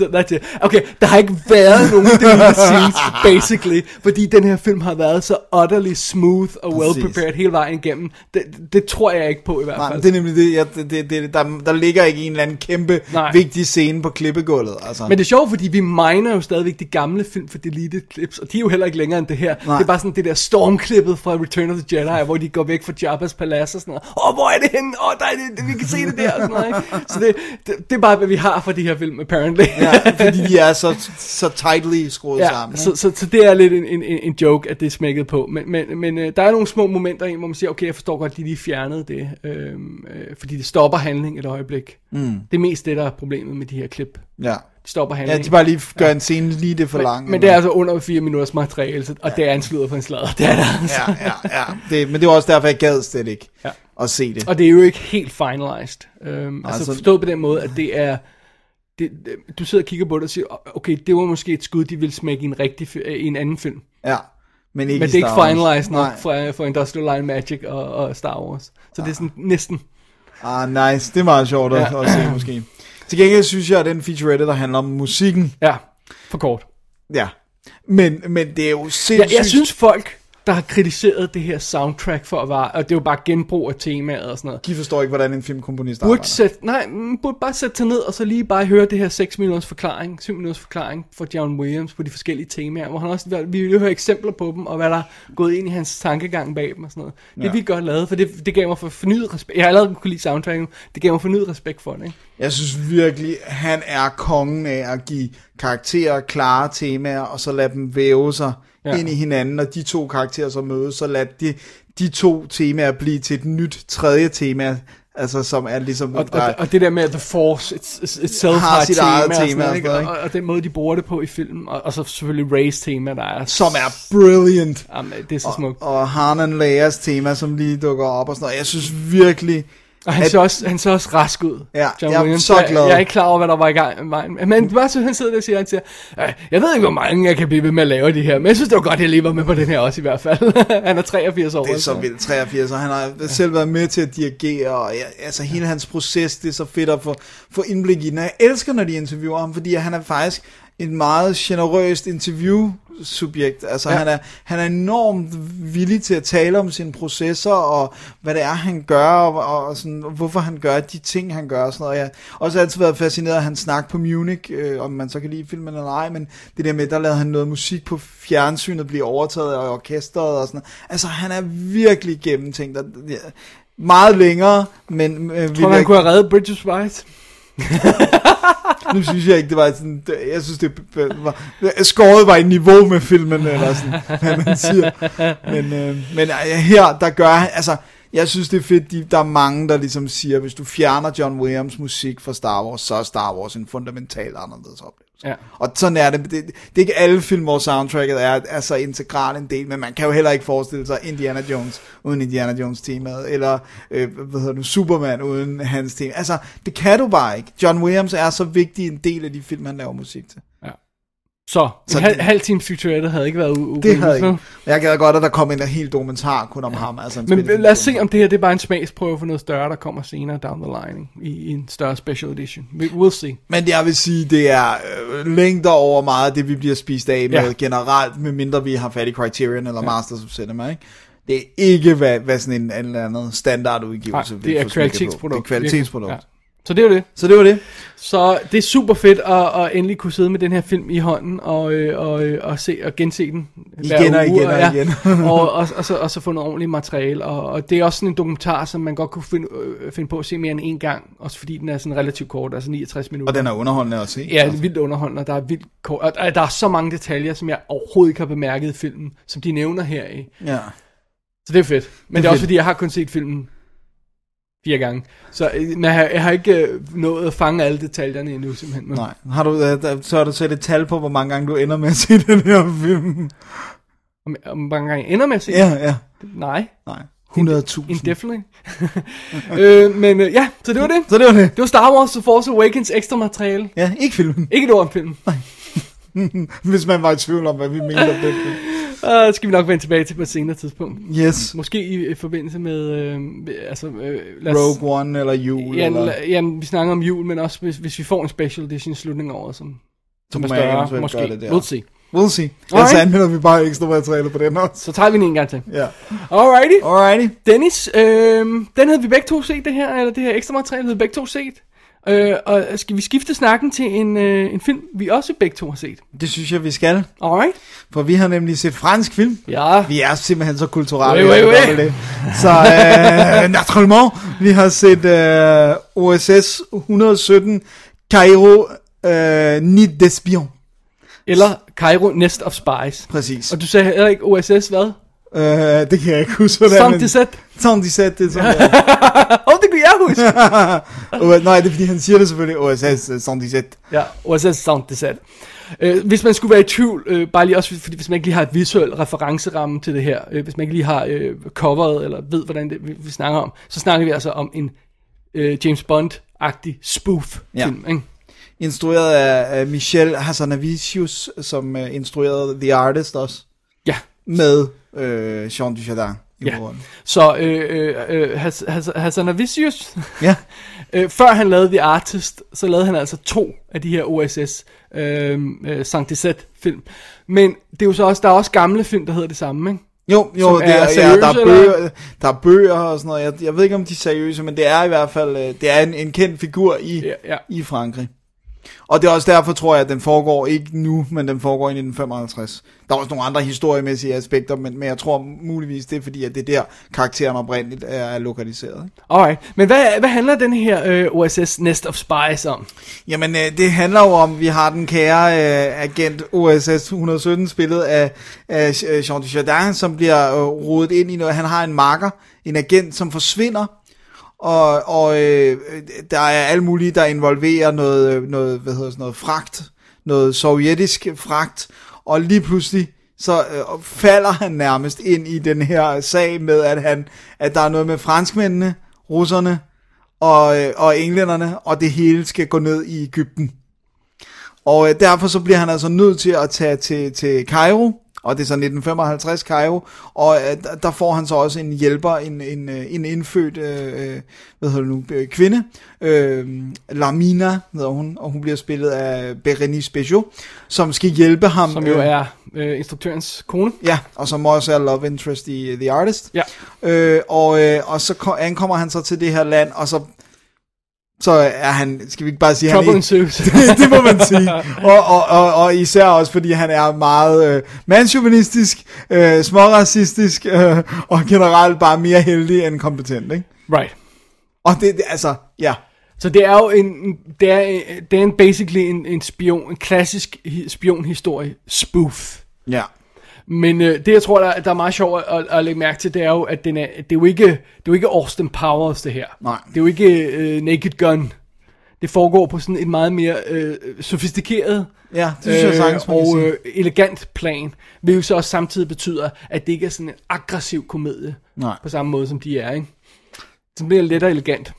That's it. Okay, der har ikke været nogen deleted scenes, basically, fordi den her film har været så utterly smooth og well prepared hele vejen igennem. Det, det tror jeg ikke på i hvert Nej, fald. men det er nemlig det, jeg, det, det, det der, der ligger ikke en eller anden kæmpe Nej. vigtig scene på klippegulvet. Altså. Men det er sjovt, fordi vi miner jo stadigvæk de gamle film for deleted clips, og de er jo heller ikke længere end det her. Nej. Det er bare sådan det der stormklippet fra Return of the Jedi, hvor de går væk fra Jabba's palads og sådan noget. Åh, hvor er det henne? Åh, der er det, vi kan se det der og sådan noget. Ikke? Så det, det, det, er bare, hvad vi har fra de her film, apparently. ja, fordi de er så, så tightly skruet Ja, sammen. så, så, så det er lidt en, en, en joke, at det er smækket på. Men, men, men øh, der er nogle små momenter i, hvor man siger, okay, jeg forstår godt, at de lige fjernede det. Øh, øh, fordi det stopper handling et øjeblik. Mm. Det er mest det, der er problemet med de her klip. Ja. De stopper ja, handling. de bare lige gør en scene lige det for lang. men, men det er altså under 4 minutters materiale, så- og det er en sludder for en sladder. Det er der altså. Ja, ja, ja. Det, men det var også derfor, jeg gad slet ikke Ja. at se det. Og det er jo ikke helt finalized. Øhm, altså så- forstået på den måde, at det er... Det, det- du sidder og kigger på det og siger, okay, det var måske et skud, de ville smække i en, rigtig, øh, i en anden film. Ja. Men ikke Men det er ikke finalized nok for, for Industrial Line Magic og, og Star Wars. Så det er sådan næsten... Ah, nice. Det er meget sjovt at, Ja. at se, måske. Til gengæld synes jeg, at den featurette, der handler om musikken, Ja, for kort. ja. Men, men det er jo sindssygt. Jeg, jeg synes folk, der har kritiseret det her soundtrack for at være... Og det er jo bare genbrug af temaet og sådan noget. De forstår ikke, hvordan en filmkomponist Burde, arbejder. sæt, nej, mm, burde bare sætte sig ned og så lige bare høre det her 6 minutters forklaring, 7 minutters forklaring fra John Williams på de forskellige temaer, hvor han også, vi vil høre eksempler på dem, og hvad der er gået ind i hans tankegang bag dem og sådan noget. Det er vildt godt lavet, for det, det gav mig for fornyet respekt. Jeg har allerede kunne lide soundtracken, det gav mig fornyet respekt for det, ikke? Jeg synes virkelig, han er kongen af at give karakterer klare temaer, og så lade dem væve sig Ja. ind i hinanden, og de to karakterer så mødes, så lad de, de to temaer blive til et nyt tredje tema, altså som er ligesom... Og, og, og det der med, at The Force it's, it's, itself Har sit tema, eget tema og ikke? sådan noget, og, og den måde, de bruger det på i filmen, og, og så selvfølgelig Rays tema, der er... som er brilliant. Jamen, det er så smukt. Og, og Han and Leias tema, som lige dukker op og sådan noget. Jeg synes virkelig... Og han, at- ser også, han ser også rask ud. Ja, John jeg er Williams. så Jeg, glad. jeg er ikke klar over, hvad der var i gang. Men, men bare så han sidder der og siger, han siger, "Øh, jeg ved ikke, hvor mange jeg kan blive ved med at lave de her, men jeg synes, det var godt, jeg lige var med på den her også i hvert fald. han er 83 år. Det er så vildt, 83, og han har selv været med til at dirigere, og ja, altså hele hans proces, det er så fedt at få, få indblik i den. Jeg elsker, når de interviewer ham, fordi han er faktisk en meget generøst interviewsubjekt. Altså Ja. han, er, han er enormt villig til at tale om sine processer, og hvad det er, han gør, og, og sådan, hvorfor han gør de ting, han gør. Og sådan noget. Jeg har også altid været fascineret af hans snak på Munich, øh, om man så kan lide filmen eller ej, men det der med, der lavede han noget musik på fjernsynet, blive overtaget af orkestret og sådan noget. Altså han er virkelig gennemtænkt. Og, ja, meget længere, men øh, Jeg tror, han kunne have reddet Bridges Spice. nu synes jeg ikke, det var sådan, det- jeg synes, det var, skåret var i niveau med filmen, eller sådan, hvad man siger. Men, øh, men øh, her, der gør altså, jeg synes, det er fedt, de, der er mange, der ligesom siger, hvis du fjerner John Williams musik fra Star Wars, så er Star Wars en fundamentalt anderledes oplevelse. Ja. Og sådan er det. det. Det er ikke alle film, hvor soundtracket er, er så integral en del, men man kan jo heller ikke forestille sig Indiana Jones uden Indiana Jones temaet, eller øh, hvad hedder du, Superman uden hans tema. Altså, det kan du bare ikke. John Williams er så vigtig en del af de film, han laver musik til. Så, Så en halv, halv time featurette havde ikke været u- Det havde ikke. Jeg gad godt, at der kom en helt dokumentar kun om ham. Altså en Men lad os se, om det her det er bare en smagsprøve for noget større, der kommer senere down the line? I, i en større special edition. We, we'll see. Men jeg vil sige, det er øh, længder over meget af det, vi bliver spist af med Ja. generelt, medmindre vi har fat i Criterion eller Masters of Cinema, ikke? Det er ikke, hvad, hvad sådan en, en eller anden standardudgivelse Nej, det er kvalitetsprodukt. Det er kvalitetsprodukt. Ja. Så det er jo det. Så det var det. Så det er super fedt at, at endelig kunne sidde med den her film i hånden og, øh, og, øh, og, se, og gense den. Igen og uge, igen og ja. igen. og, og, og, så, og så få noget ordentligt materiale. Og, og det er også sådan en dokumentar, som man godt kunne finde, øh, finde på at se mere end en gang. Også fordi den er sådan relativt kort, altså 69 minutter. Og den er underholdende at se. Ja, det er vildt underholdende, og der er vildt kort. Og der, der er så mange detaljer, som jeg overhovedet ikke har bemærket i filmen, som de nævner her i. Ja. Så det er fedt. Men det er, fedt. også fordi, jeg har kun set filmen fire gange. Så øh, men jeg, har, jeg har ikke øh, nået at fange alle detaljerne endnu, simpelthen. Men- Nej. Har du, øh, der- så har du sat et tal på, hvor mange gange du ender med at se den her film? Om, om hvor mange gange ender med at se Ja, ja. Nej. Nej. 100.000. Indefinitely. øh, men øh, ja, så det var det. Så det var det. Det var Star Wars The Force Awakens ekstra materiale. Ja, ikke filmen. Ikke et ord om filmen. Hvis man var i tvivl om, hvad vi mente om film. Uh, skal vi nok vende tilbage til på et senere tidspunkt. Yes. Måske i, i forbindelse med, øh, altså, øh, lad os, Rogue One eller jul. Ja, eller... jamen, vi snakker om jul, men også hvis, hvis vi får en special edition af året, som, som er større, måske. det der. We'll see. We'll see. Alright. Ellers anmelder vi bare ekstra materiale på den også. Så tager vi den en gang til. Ja. Alrighty. Alrighty. Dennis, øh, den havde vi begge to set, det her, eller det her ekstra materiale havde vi begge to set. Øh, og skal vi skifte snakken til en, øh, en film, vi også begge to har set. Det synes jeg, vi skal. Alright. For vi har nemlig set fransk film. Ja. Vi er simpelthen så kulturelle. Oui, oui, oui. det. Så øh, naturellement, vi har set øh, OSS 117 Cairo øh, Nid d'Espion. Eller Cairo Nest of Spies. Præcis. Og du sagde heller ikke OSS, hvad? Øh, det kan jeg ikke huske, hvordan Som men- det som det Åh, oh, huske. Nej, det er fordi, han siger det selvfølgelig, OSS øh, som de satte. Ja, OSS Sound Design. Øh, hvis man skulle være i tvivl, øh, bare lige også, fordi hvis man ikke lige har et visuelt referenceramme til det her, øh, hvis man ikke lige har øh, coveret, eller ved, hvordan det, vi, vi snakker om, så snakker vi altså om en øh, James Bond-agtig spoof-film, Ja. ikke? Instrueret af, af Michel Hazanavicius, som øh, instruerede The Artist også. Ja, Med øh, Jean Dujardin Ja. hovedrollen. så øh, øh, øh, Has- Has- Hazanavicius, Ja. øh, før han lavede The Artist, så lavede han altså to af de her OSS øh, øh, Saint film. Men det er jo så også, der er også gamle film, der hedder det samme, ikke? Jo, jo, Som det er er, ja, seriøse, der, er eller? bøger, der er bøger og sådan noget. Jeg, jeg ved ikke, om de er seriøse, men det er i hvert fald øh, det er en, en kendt figur i, Ja, ja. i Frankrig. Og det er også derfor, tror jeg, at den foregår ikke nu, men den foregår i 1955. Der er også nogle andre historiemæssige aspekter, men, men jeg tror muligvis, det er fordi, at det er der, karakteren oprindeligt er, er lokaliseret. Ikke? Alright, men hvad, hvad handler den her øh, OSS Nest of Spies om? Jamen, øh, det handler jo om, vi har den kære øh, agent OSS 117, spillet af, af Jean Dujardin, som bliver øh, rodet ind i noget. Han har en marker, en agent, som forsvinder, og, og øh, der er alt muligt, der involverer noget, øh, noget, hvad hedder sådan noget, fragt, noget sovjetisk fragt, og lige pludselig så øh, falder han nærmest ind i den her sag med, at, han, at der er noget med franskmændene, russerne, og, øh, og englænderne, og det hele skal gå ned i Ægypten. Og øh, derfor så bliver han altså nødt til at tage til, til Cairo, og det er så 1955 Cairo, og øh, der- får han så også en hjælper, en, en, øh, en indfødt øh, øh, hvad hedder det nu, øh, kvinde, øh, Lamina hedder hun, og hun bliver spillet af Berenice Bejo, som skal hjælpe ham. Som jo er øh, instruktørens kone. Ja, og som også er love interest i The Artist. Ja. Øh, og, øh, og så ko- ankommer han så til det her land, og så, så er han, skal vi ikke bare sige, Trouble han ensues. det, det må man sige. Og, og, og, og især også, fordi han er meget øh, mandsjuvenistisk, øh, småracistisk, øh, og generelt bare mere heldig end kompetent, ikke? right. Og det, det altså, ja. Så det er jo en, det er, det er en basically en, en spion, en klassisk hi- spionhistorie spoof. Ja. Men øh, det jeg tror, der, der er meget sjovt at, at, at lægge mærke til, det er jo, at den er, det er jo ikke, det er jo ikke Austin Powers det her. Nej. Det er jo ikke øh, Naked Gun. Det foregår på sådan en meget mere øh, sofistikeret Ja, det synes jeg sagtens, og øh, elegant plan, hvilket så også samtidig betyder, at det ikke er sådan en aggressiv komedie, Nej. på samme måde som de er, ikke? Så bliver og elegant.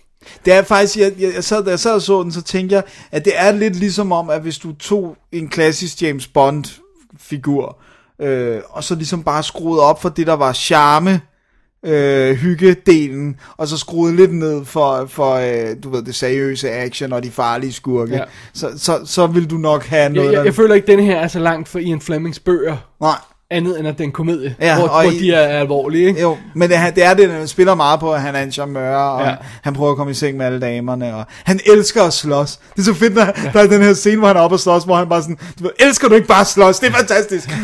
Det er faktisk, jeg, jeg, jeg sad, da jeg sad og så den, så tænkte jeg, at det er lidt ligesom om, at hvis du tog en klassisk James Bond-figur, øh, og så ligesom bare skruede op for det, der var charme, øh, hyggedelen, og så skruede lidt ned for, for øh, du ved, det seriøse action og de farlige skurke, Ja. så, så, så vil du nok have Jeg, noget, jeg, der... jeg føler ikke, at denne her er så langt for Ian Flemings bøger, Nej, andet end at det er en komedie, Ja, hvor, og hvor i- de er alvorlige, ikke? jo, men det, er- det er det, han spiller meget på, at han er en charmeur, og Ja. han prøver at komme i seng med alle damerne, og han elsker at slås. Det er så fedt, når ja. der er den her scene, hvor han er oppe og slås, hvor han bare sådan, du elsker du ikke bare at slås? Det er fantastisk.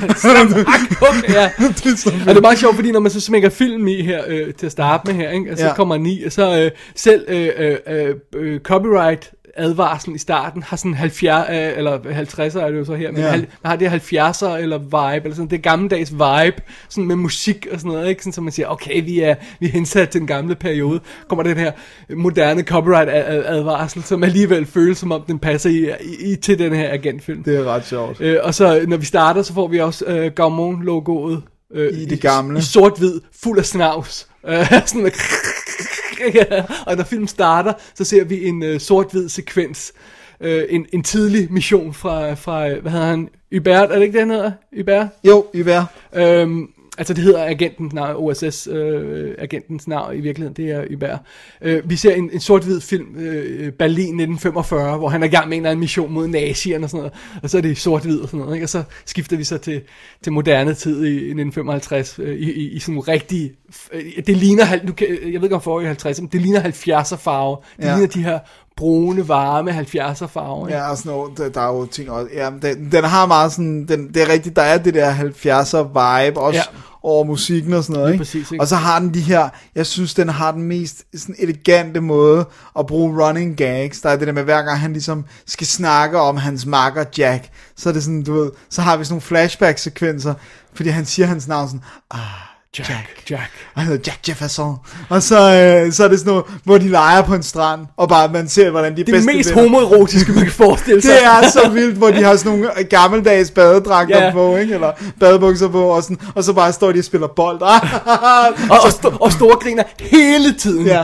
Okay, ja. det er så Og det er meget sjovt, fordi når man så smækker film i her, øh, til at starte med her, ikke? Og så ja. Kommer den i, og så øh, selv øh, øh, øh, øh, copyright advarslen i starten har sådan 70, øh, eller 50'er er det jo så her, men Ja. ja. har det 70'er eller vibe, eller sådan, det er gammeldags vibe, sådan med musik og sådan noget, ikke? Sådan, så man siger, okay, vi er, vi er hensat til den gamle periode, kommer den her moderne copyright ad- advarsel, som alligevel føles som om den passer i, i, i til den her agentfilm. Det er ret sjovt. Øh, og så når vi starter, så får vi også øh, Gaumont-logoet. Øh, I det gamle. I, sort-hvid, fuld af snavs. Øh, sådan med, og når filmen starter, så ser vi en øh, sort-hvid sekvens øh, en, en tidlig mission fra, fra, øh, hvad hedder han, Hubert, er det ikke det, han hedder? Hubert? Jo, Hubert. Øhm, altså det hedder agentens navn, OSS øh, agentens navn i virkeligheden, det er Hubert. Øh, vi ser en, en sort-hvid film, øh, Berlin 1945, hvor han er i gang med en eller anden mission mod nazierne og sådan noget, og så er det sort-hvid og sådan noget, ikke? og så skifter vi så til, til moderne tid i, i 1955, øh, i, i, i sådan nogle rigtig, øh, det ligner, nu kan, jeg ved ikke om forrige 50, men det ligner 70'er farver, det Ja. ligner de her brune, varme 70'er farver. ikke? Ja, og sådan noget, der, der er jo ting også. Ja, den, den har meget sådan, den, det er rigtigt, der er det der 70'er vibe, også Ja. over musikken og sådan noget, ikke? præcis, ikke? Og så har den de her, jeg synes, den har den mest sådan elegante måde at bruge running gags. Der er det der med, hver gang han ligesom skal snakke om hans makker Jack, så er det sådan, du ved, så har vi sådan nogle flashback-sekvenser, fordi han siger hans navn sådan, ah, Jack. Jack, Jack. Og han hedder Jack Jefferson. Og så, øh, så er det sådan noget, hvor de leger på en strand, og bare man ser, hvordan de Det bedste mest venner- homoerotiske, man kan forestille sig. det er så vildt, hvor de har sådan nogle gammeldags badedragter yeah. på, ikke? Eller badebukser på, og, sådan, og så bare står de og spiller bold. og, og, sto- og store griner hele tiden. ja.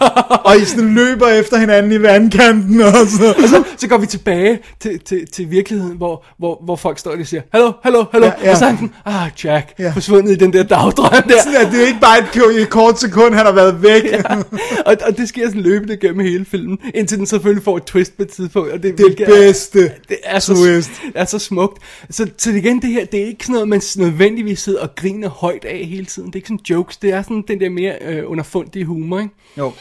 og, og I sådan løber efter hinanden i vandkanten, og så. Og så, så går vi tilbage til, til, til virkeligheden, hvor, hvor, hvor folk står og siger, hallo, hallo, hallo, Ja, ja. og så er han sådan, ah, Jack, Ja. forsvundet i den der dagdrøm der. Sådan, at det er ikke bare et, et kort sekund, han har været væk. Ja. og, og det sker sådan løbende gennem hele filmen, indtil den selvfølgelig får et twist på et tidspunkt. Og det, Det hvilket bedste det er så, twist. er så smukt. Så, så igen, det her, det er ikke sådan noget, man nødvendigvis sidder og griner højt af hele tiden. Det er ikke sådan jokes, det er sådan den der mere øh, underfundige humor, ikke? Jo.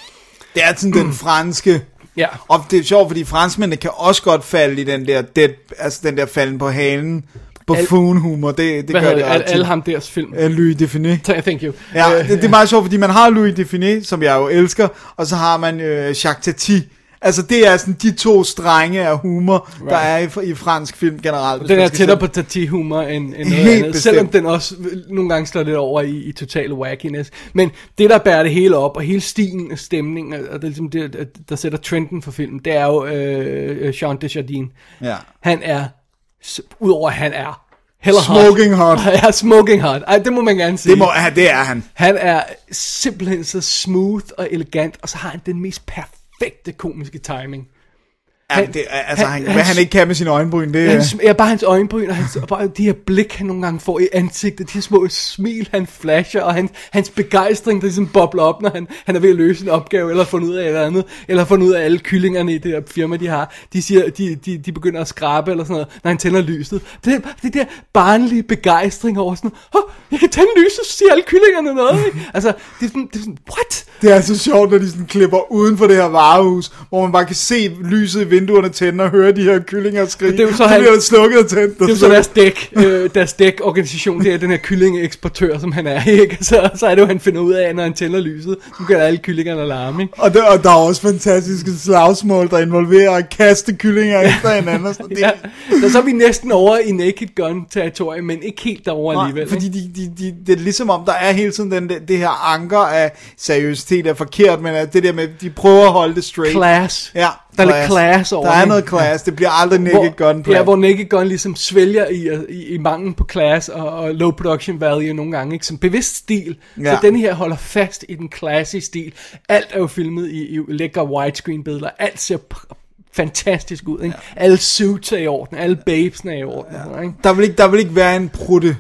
Det er sådan den franske... Ja. Og det er sjovt, fordi franskmændene kan også godt falde i den der, dead, altså den der falden på halen, buffoon-humor. Det, det Hvad gør det det? Al, altid. alle ham deres film. Øh, Louis Define. Thank you. Ja, Øh, det, det er meget sjovt, fordi man har Louis Define, som jeg jo elsker, og så har man øh, Jacques Tati. Altså, det er sådan de to strenge af humor, right. der er i, i fransk film generelt. Den er tættere på tati-humor end, end noget andet, bestemt. selvom den også nogle gange slår lidt over i, i total wackiness. Men det, der bærer det hele op, og hele stilen og stemningen, og det er ligesom det, der sætter trenden for filmen, det er jo øh, Jean Desjardins. Ja. Han er, udover at han er heller Smoking hot. ja, smoking hot. Ej, det må man gerne sige. Det, må, ja, det er han. Han er simpelthen så smooth og elegant, og så har han den mest perfekte komiske timing. Ja, Han- det, altså, han- han, hvad han ikke kan med sine øjenbryn, det er... Hans, ja, bare hans øjenbryn, og, hans, og bare de her blik, han nogle gange får i ansigtet, de her små smil, han flasher, og han, hans begejstring, der ligesom bobler op, når han, han er ved at løse en opgave, eller fundet ud af et eller andet, eller fundet ud af alle kyllingerne i det der firma, de har. De siger, de, de, de begynder at skrabe, eller sådan noget, når han tænder lyset. Det, det der barnlige begejstring over sådan, åh, jeg kan tænde lyset, så siger alle kyllingerne noget, ikke? Altså, det er sådan, det er sådan what? Det er så sjovt, når de sådan klipper uden for det her varehus, hvor man bare kan se lyset i vinduerne tænde og høre de her kyllinger skrige. Det er jo så han- bliver det slukket og tændt. Det er jo så deres dæk, øh, deres dækorganisation, det er den her kyllingeeksportør, som han er, ikke? Så, så er det jo, han finder ud af, når han tænder lyset, så gør alle kyllingerne larme, ikke? Og der, og der er også fantastiske slagsmål, der involverer at kaste kyllinger efter hinanden. Sådan. Det, Ja, så, så er vi næsten over i Naked Gun-territoriet, men ikke helt derovre Nej, alligevel. fordi de, de, de, det er ligesom om, der er hele tiden den, det, det her anker af seriøsitet er forkert, men at det der med, de prøver at holde det straight. Class. Ja, Der er lidt class over Der er noget class, det bliver aldrig naked gun Ja, hvor Naked Gun ligesom svælger i, i, i manglen på class og, og low production value nogle gange, ikke? Som bevidst stil. Ja. Så den her holder fast i den classy stil. Alt er jo filmet i, i lækre widescreen billeder. Alt ser fantastisk ud, ikke? Ja. Alle suits er i orden, alle babesene er i orden, ja. ikke? Der vil ikke, der vil ikke være en prutte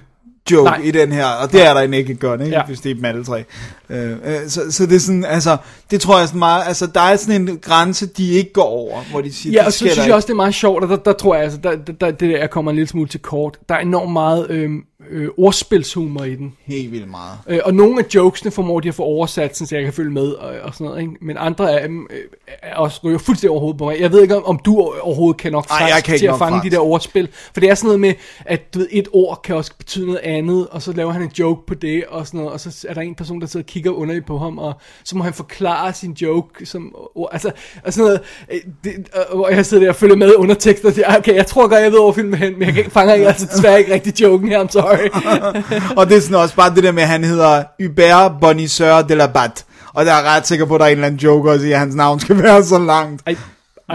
joke Nej. Nej. i den her, og det er der i Naked Gun, ikke? Ja. Ja. hvis det er dem alle tre. Øh, øh, så, så det er sådan, altså, det tror jeg sådan meget, altså, der er sådan en grænse, de ikke går over, hvor de siger, Ja, og så synes jeg også, det er meget sjovt, og der, der tror jeg, altså, der, der, der, det der kommer en lille smule til kort. Der er enormt meget øhm, øh, ordspilshumor i den. Helt vildt meget. Øh, og nogle af jokesene formår de at få oversat, så jeg kan følge med og, og sådan noget. Ikke? Men andre af dem øh, er også ryger fuldstændig overhovedet på mig. Jeg ved ikke, om, om du overhovedet kan nok Ej, jeg kan til at fange fransk. de der ordspil. For det er sådan noget med, at du ved, et ord kan også betyde noget andet, og så laver han en joke på det, og sådan noget, og så er der en person, der sidder og kigger underligt på ham, og så må han forklare sin joke som. Altså, og sådan noget, øh, det, øh, hvor jeg sidder der og følger med undertekster, og siger, okay, jeg tror godt, jeg ved, hvor filmen hen, men jeg kan ikke altså desværre ikke rigtig joken her, I'm sorry. og det er sådan også bare det der med, at han hedder Hubert Bonisseur de la Bat. Og der er ret sikker på, at der er en eller anden joke også i, at hans navn skal være så langt. I,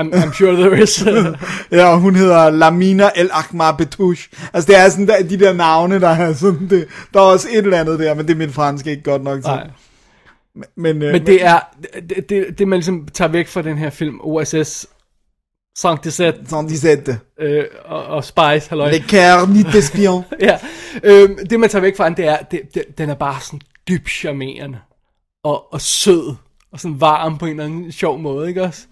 I'm, I'm sure there is. Ja, og hun hedder Lamina El Akmar Betouche. Altså, det er sådan der, de der navne, der er sådan, det, der er også et eller andet der, men det er mit fransk ikke godt nok til. Nej. Men, øh, Men det er, det, det, det man ligesom tager væk fra den her film, OSS, Sådan de sagde det. øh, og, og Spice, halløj. Le cœur ni d'espion. ja. øhm, det man tager væk fra den, det er, det, det, den er bare sådan dybt charmerende. Og, og sød. Og sådan varm på en eller anden sjov måde, ikke også?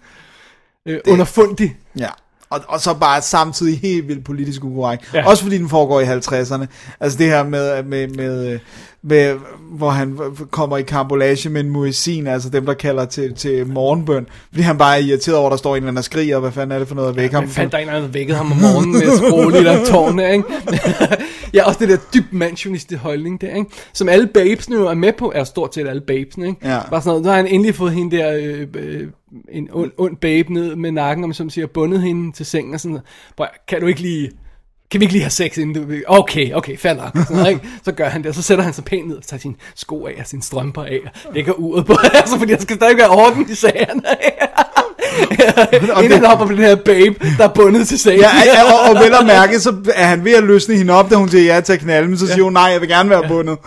Øh, underfundig. Ja. Og, og så bare samtidig helt vildt politisk ukorrekt. Ja. Ja. Også fordi den foregår i 50'erne. Altså det her med, med, med, med hvor han kommer i kambolage med en muezzin, altså dem, der kalder til, til morgenbøn. Fordi han bare er irriteret over, at der står en eller anden og skriger, hvad fanden er det for noget at vække ham? Han fandt der en eller anden, der vækkede ham om morgenen med at skrue lidt af tårne, ikke? ja, også det der dybt mansionistiske holdning der, ikke? Som alle babesne jo er med på, er stort set alle babesne, ikke? Ja. Bare sådan noget, nu har han endelig fået hende der, øh, øh, en ond, ond babe ned med nakken, om som siger, bundet hende til sengen og sådan noget. Kan du ikke lige... Kan vi ikke lige have sex inden du... Okay, okay, fair nok. Sådan noget, ikke? Så gør han det, og så sætter han sig pænt ned og tager sine sko af og sine strømper af og lægger uret på, altså fordi der skal stadig være orden i sagerne. Inden han hopper på den her babe, der er bundet til sengen. Ja, ja, og, og vel at mærke, så er han ved at løsne hende op, da hun siger ja til at knalde, men så siger hun, nej, jeg vil gerne være bundet.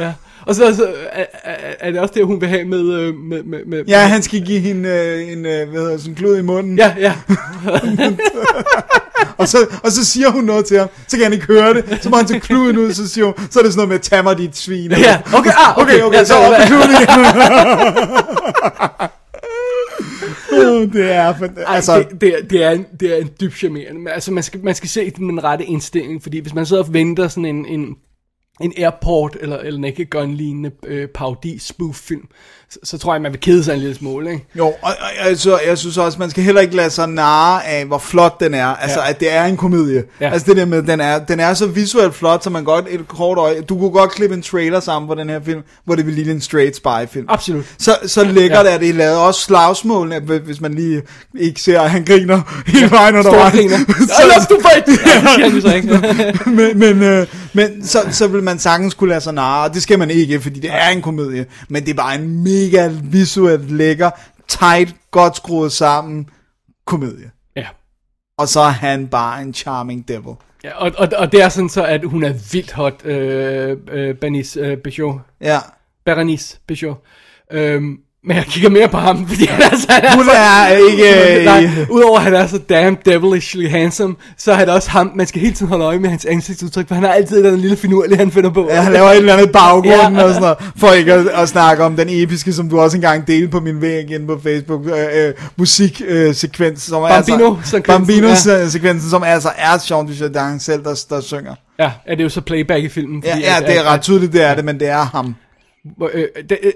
Ja. Og så, så er, er, er det også det, hun vil have med... øh, med, med, med Ja, han skal give hende øh, en, øh, hvad hedder, sådan en klud i munden. Ja, ja. Og så, og så siger hun noget til ham, så kan han ikke høre det. Så må han tage kluden ud, så siger hun, så er det sådan noget med, tag mig dit svin. Ja, okay, ah, okay, okay, okay ja, så så- op med kluden igen. Åh, det er, for, Altså, det, det, er, det, er en, det er en charmerende. Men Altså, man skal, man skal se den med den rette indstilling, fordi hvis man sidder og venter sådan en, en, en airport eller, eller Naked Gun lignende øh, parodi spoof film, så, så, tror jeg, man vil kede sig en lille smule, ikke? jo, og, og jeg, så, jeg synes også, man skal heller ikke lade sig narre af, hvor flot den er. Altså, Ja. at det er en komedie. Ja. Altså, det der med, den er, den er så visuelt flot, så man godt et kort øje, du kunne godt klippe en trailer sammen på den her film, hvor det vil ligne en straight spy film. Absolut. Så, så lækkert Ja. ja. er det lavet. Også slagsmålene, hvis man lige ikke ser, at han griner hele vejen undervejs. Stor griner. I love to fight! Ja, det så ikke. men men, øh, men så, så vil man sagtens kunne lade sig narre, og det skal man ikke, fordi det er en komedie. Men det er bare en mega visuelt lækker, tight, godt skruet sammen komedie. ja. Og så er han bare en charming devil. ja og, og, og det er sådan så, at hun er vildt hot, øh, øh, Bernice øh, Bechot. Ja. Berenice Bechot. Øhm, men jeg kigger mere på ham, fordi han, altså, han er Hun så- er ikke... Nej, udover at han er så damn devilishly handsome, så er det også ham, man skal hele tiden holde øje med hans ansigtsudtryk, for han har altid den lille finurlige, han finder på. Ja, han laver et eller andet baggrunden Ja. ja. og sådan noget, for ikke at, at snakke om den episke, som du også engang delte på min væg igen på Facebook, øh, øh, musiksekvens, som er Bambino-sekvensen, Bambino-sekvensen, som altså er er han selv, der, der synger. Ja, er det jo så playback i filmen. Ja, fordi ja, at- det er at- ret tydeligt, det er det, men det er ham. øh, det, øh,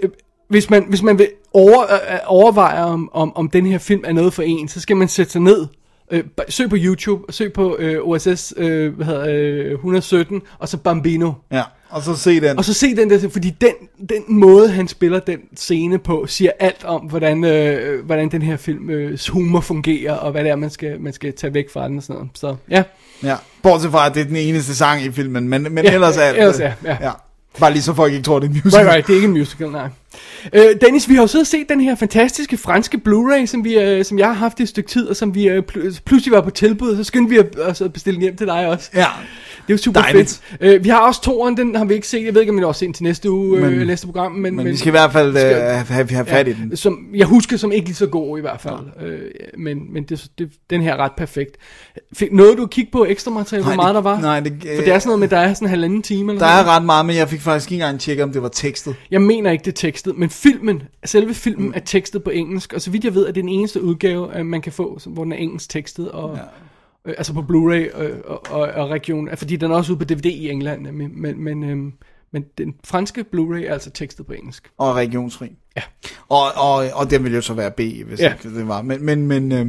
hvis, man, hvis man vil over, øh, overveje, om, om, om den her film er noget for en, så skal man sætte sig ned, øh, søg på YouTube, søg på øh, OSS øh, hvad hedder, øh, 117, og så Bambino. Ja, og så se den. Og så se den der, fordi den, den måde, han spiller den scene på, siger alt om, hvordan, øh, hvordan den her film øh, humor fungerer, og hvad det er, man skal, man skal tage væk fra den og sådan noget. Så ja, Ja, bortset fra, at det er den eneste sang i filmen, men, men Ja, ellers er alt. ellers er, ja. ja. Bare lige så folk ikke tror, det er en musical. right, right, det er ikke en musical, nej. Øh, Dennis, vi har jo siddet og set den her fantastiske franske Blu-ray, som, vi, øh, som jeg har haft i et stykke tid, og som vi øh, pl- pludselig var på tilbud, og så skyndte vi at, at, at bestille den hjem til dig også. Ja. Det er jo super Dejligt. fedt. Øh, vi har også toeren, den har vi ikke set. Jeg ved ikke, om vi når se den til næste uge, øh, Men- næste program. Men, Men vi skal i hvert fald øh, skal- have, have, have fat i den. Som jeg husker som ikke lige så god i hvert fald. Øh, men men det, det, den her er ret perfekt. Fik, noget du kigge på ekstra materiale, hvor meget det- der var? nej, det- For det er sådan noget med, der er sådan en halvanden time. Eller Der sådan er ret meget, men jeg fik faktisk ikke engang tjekket, om det var tekstet. Jeg mener ikke, det er tekstet, men filmen, selve filmen mm. er tekstet på engelsk, og så vidt jeg ved, er det den eneste udgave, øh, man kan få, hvor den er engelsk tekstet, og, ja. øh, altså på Blu-ray øh, og, og, og region, fordi den er også ude på DVD i England, men, men, men, øhm, men den franske Blu-ray er altså tekstet på engelsk. Og regionsfri. Ja. Og, og, og den ville jo så være B, hvis Ja. det var. Men, men, men øh,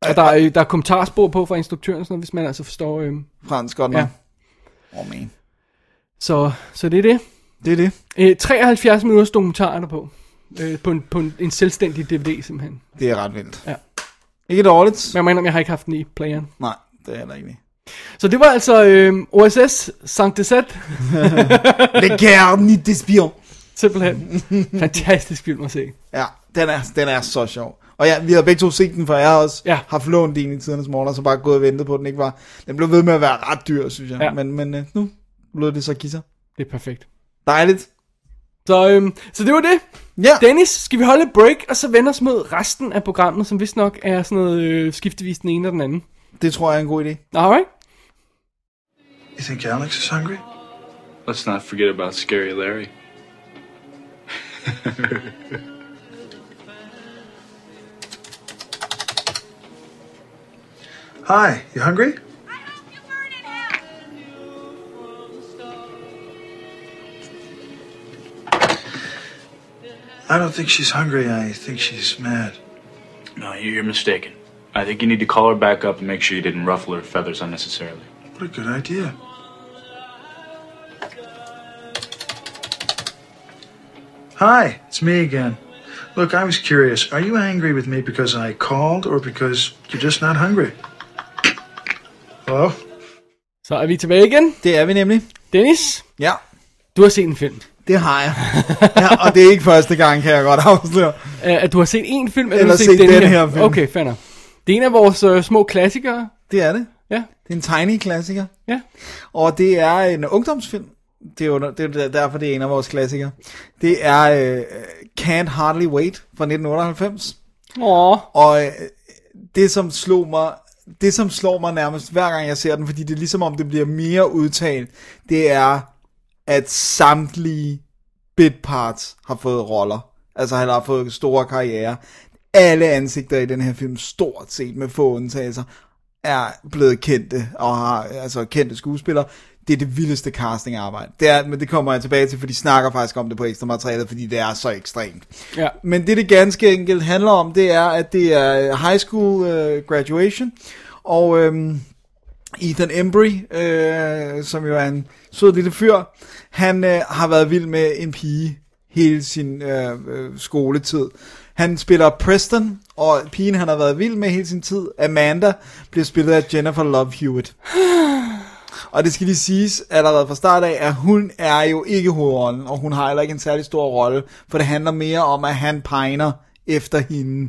Og der er, der er kommentarspor på fra instruktøren, og sådan noget, hvis man altså forstår. Øh, fransk godt nok. Ja. Oh, man. så, så det er det. Det er det. Øh, 73 minutters dokumentar er der på. Øh, på en, på en, en selvstændig DVD simpelthen. Det er ret vildt. Ja. Ikke dårligt. Men jeg mener, jeg har ikke haft den i playeren. Nej, det er heller ikke det. Så det var altså øh, OSS Sankt Deset. Le Guerre ni d'Espion. Simpelthen. Fantastisk film at se. Ja, den er, den er så sjov. Og ja, vi har begge to set den, for jeg har også Ja. haft lånt en i tidernes morgen, og så bare gået og ventet på, at den ikke var... Den blev ved med at være ret dyr, synes jeg. Ja. Ja. Men, men øh, nu blev det så kisser. Det er perfekt. Dejligt. Så, øhm, så det var det. Ja. Dennis, skal vi holde et break, og så vende os mod resten af programmet, som vist nok er sådan noget øh, skiftevis den ene og den anden. Det tror jeg er en god idé. Alright? You think Alex is hungry? Let's not forget about Scary Larry. Hi, you hungry? I don't think she's hungry. I think she's mad. No, you're mistaken. I think you need to call her back up and make sure you didn't ruffle her feathers unnecessarily. What a good idea. Hi, it's me again. Look, I was curious. Are you angry with me because I called or because you're just not hungry? Hello? Så er vi tilbage igen. Det er vi nemlig. Dennis, Ja, du har set en film. Det har jeg. ja, og det er ikke første gang, kan jeg godt afsløre. Uh, at du har set en film, eller, Eller du har set, set den, den her film. Okay, fair. Det er en af vores uh, små klassikere. Det er det. Ja, Det er en tiny klassiker. ja. Og det er en ungdomsfilm. Det er, under, det er derfor, det er en af vores klassikere. Det er uh, Can't Hardly Wait fra 1998. Åh, Og øh, det som slog mig, det som slår mig nærmest hver gang jeg ser den, fordi det er ligesom om det bliver mere udtalt, det er, at samtlige bit parts har fået roller. Altså han har fået store karriere. Alle ansigter i den her film, stort set med få undtagelser, er blevet kendte, og har altså kendte skuespillere. Det er det vildeste castingarbejde. Det er, men det kommer jeg tilbage til, for de snakker faktisk om det på ekstra materialet, fordi det er så ekstremt. ja. Men det, det ganske enkelt handler om, det er, at det er high school uh, graduation, og øhm, Ethan Embry, øh, som jo er en sød lille fyr, han øh, har været vild med en pige hele sin øh, øh, skoletid. Han spiller Preston, og pigen han har været vild med hele sin tid, Amanda, bliver spillet af Jennifer Love Hewitt. Og det skal lige siges allerede fra start af, at hun er jo ikke hovedrollen, og hun har heller ikke en særlig stor rolle, for det handler mere om, at han pegner efter hende.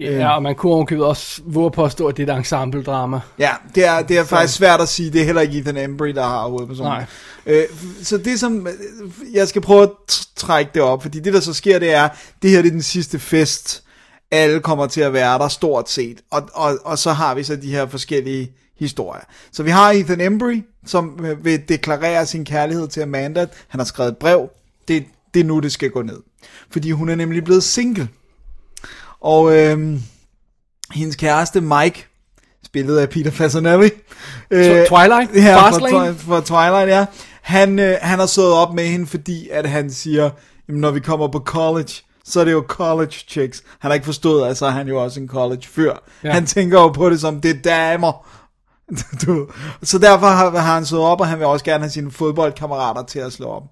Ja, og man kunne ovenkøbet også våge påstå, at det er et ensemble-drama. Ja, det er, det er faktisk svært at sige. Det er heller ikke Ethan Embry, der har hovedpersonen. Nej. Øh, så det som, jeg skal prøve at tr- trække det op, fordi det der så sker, det er, det her det er den sidste fest. Alle kommer til at være der stort set. Og, og, og så har vi så de her forskellige historier. Så vi har Ethan Embry, som øh, vil deklarere sin kærlighed til Amanda. Han har skrevet et brev. Det, det er nu, det skal gå ned. Fordi hun er nemlig blevet single. Og øhm, hendes kæreste Mike, spillet af Peter Fasanelli. Øh, Twilight? Ja, for, Fastlane? For Twilight, ja. Han, øh, han har stået op med hende, fordi at han siger, jamen, når vi kommer på college, så er det jo college chicks. Han har ikke forstået, at så er han jo også en college fyr. Ja. Han tænker jo på det som, det er damer. du. Så derfor har, har han stået op, og han vil også gerne have sine fodboldkammerater til at slå op.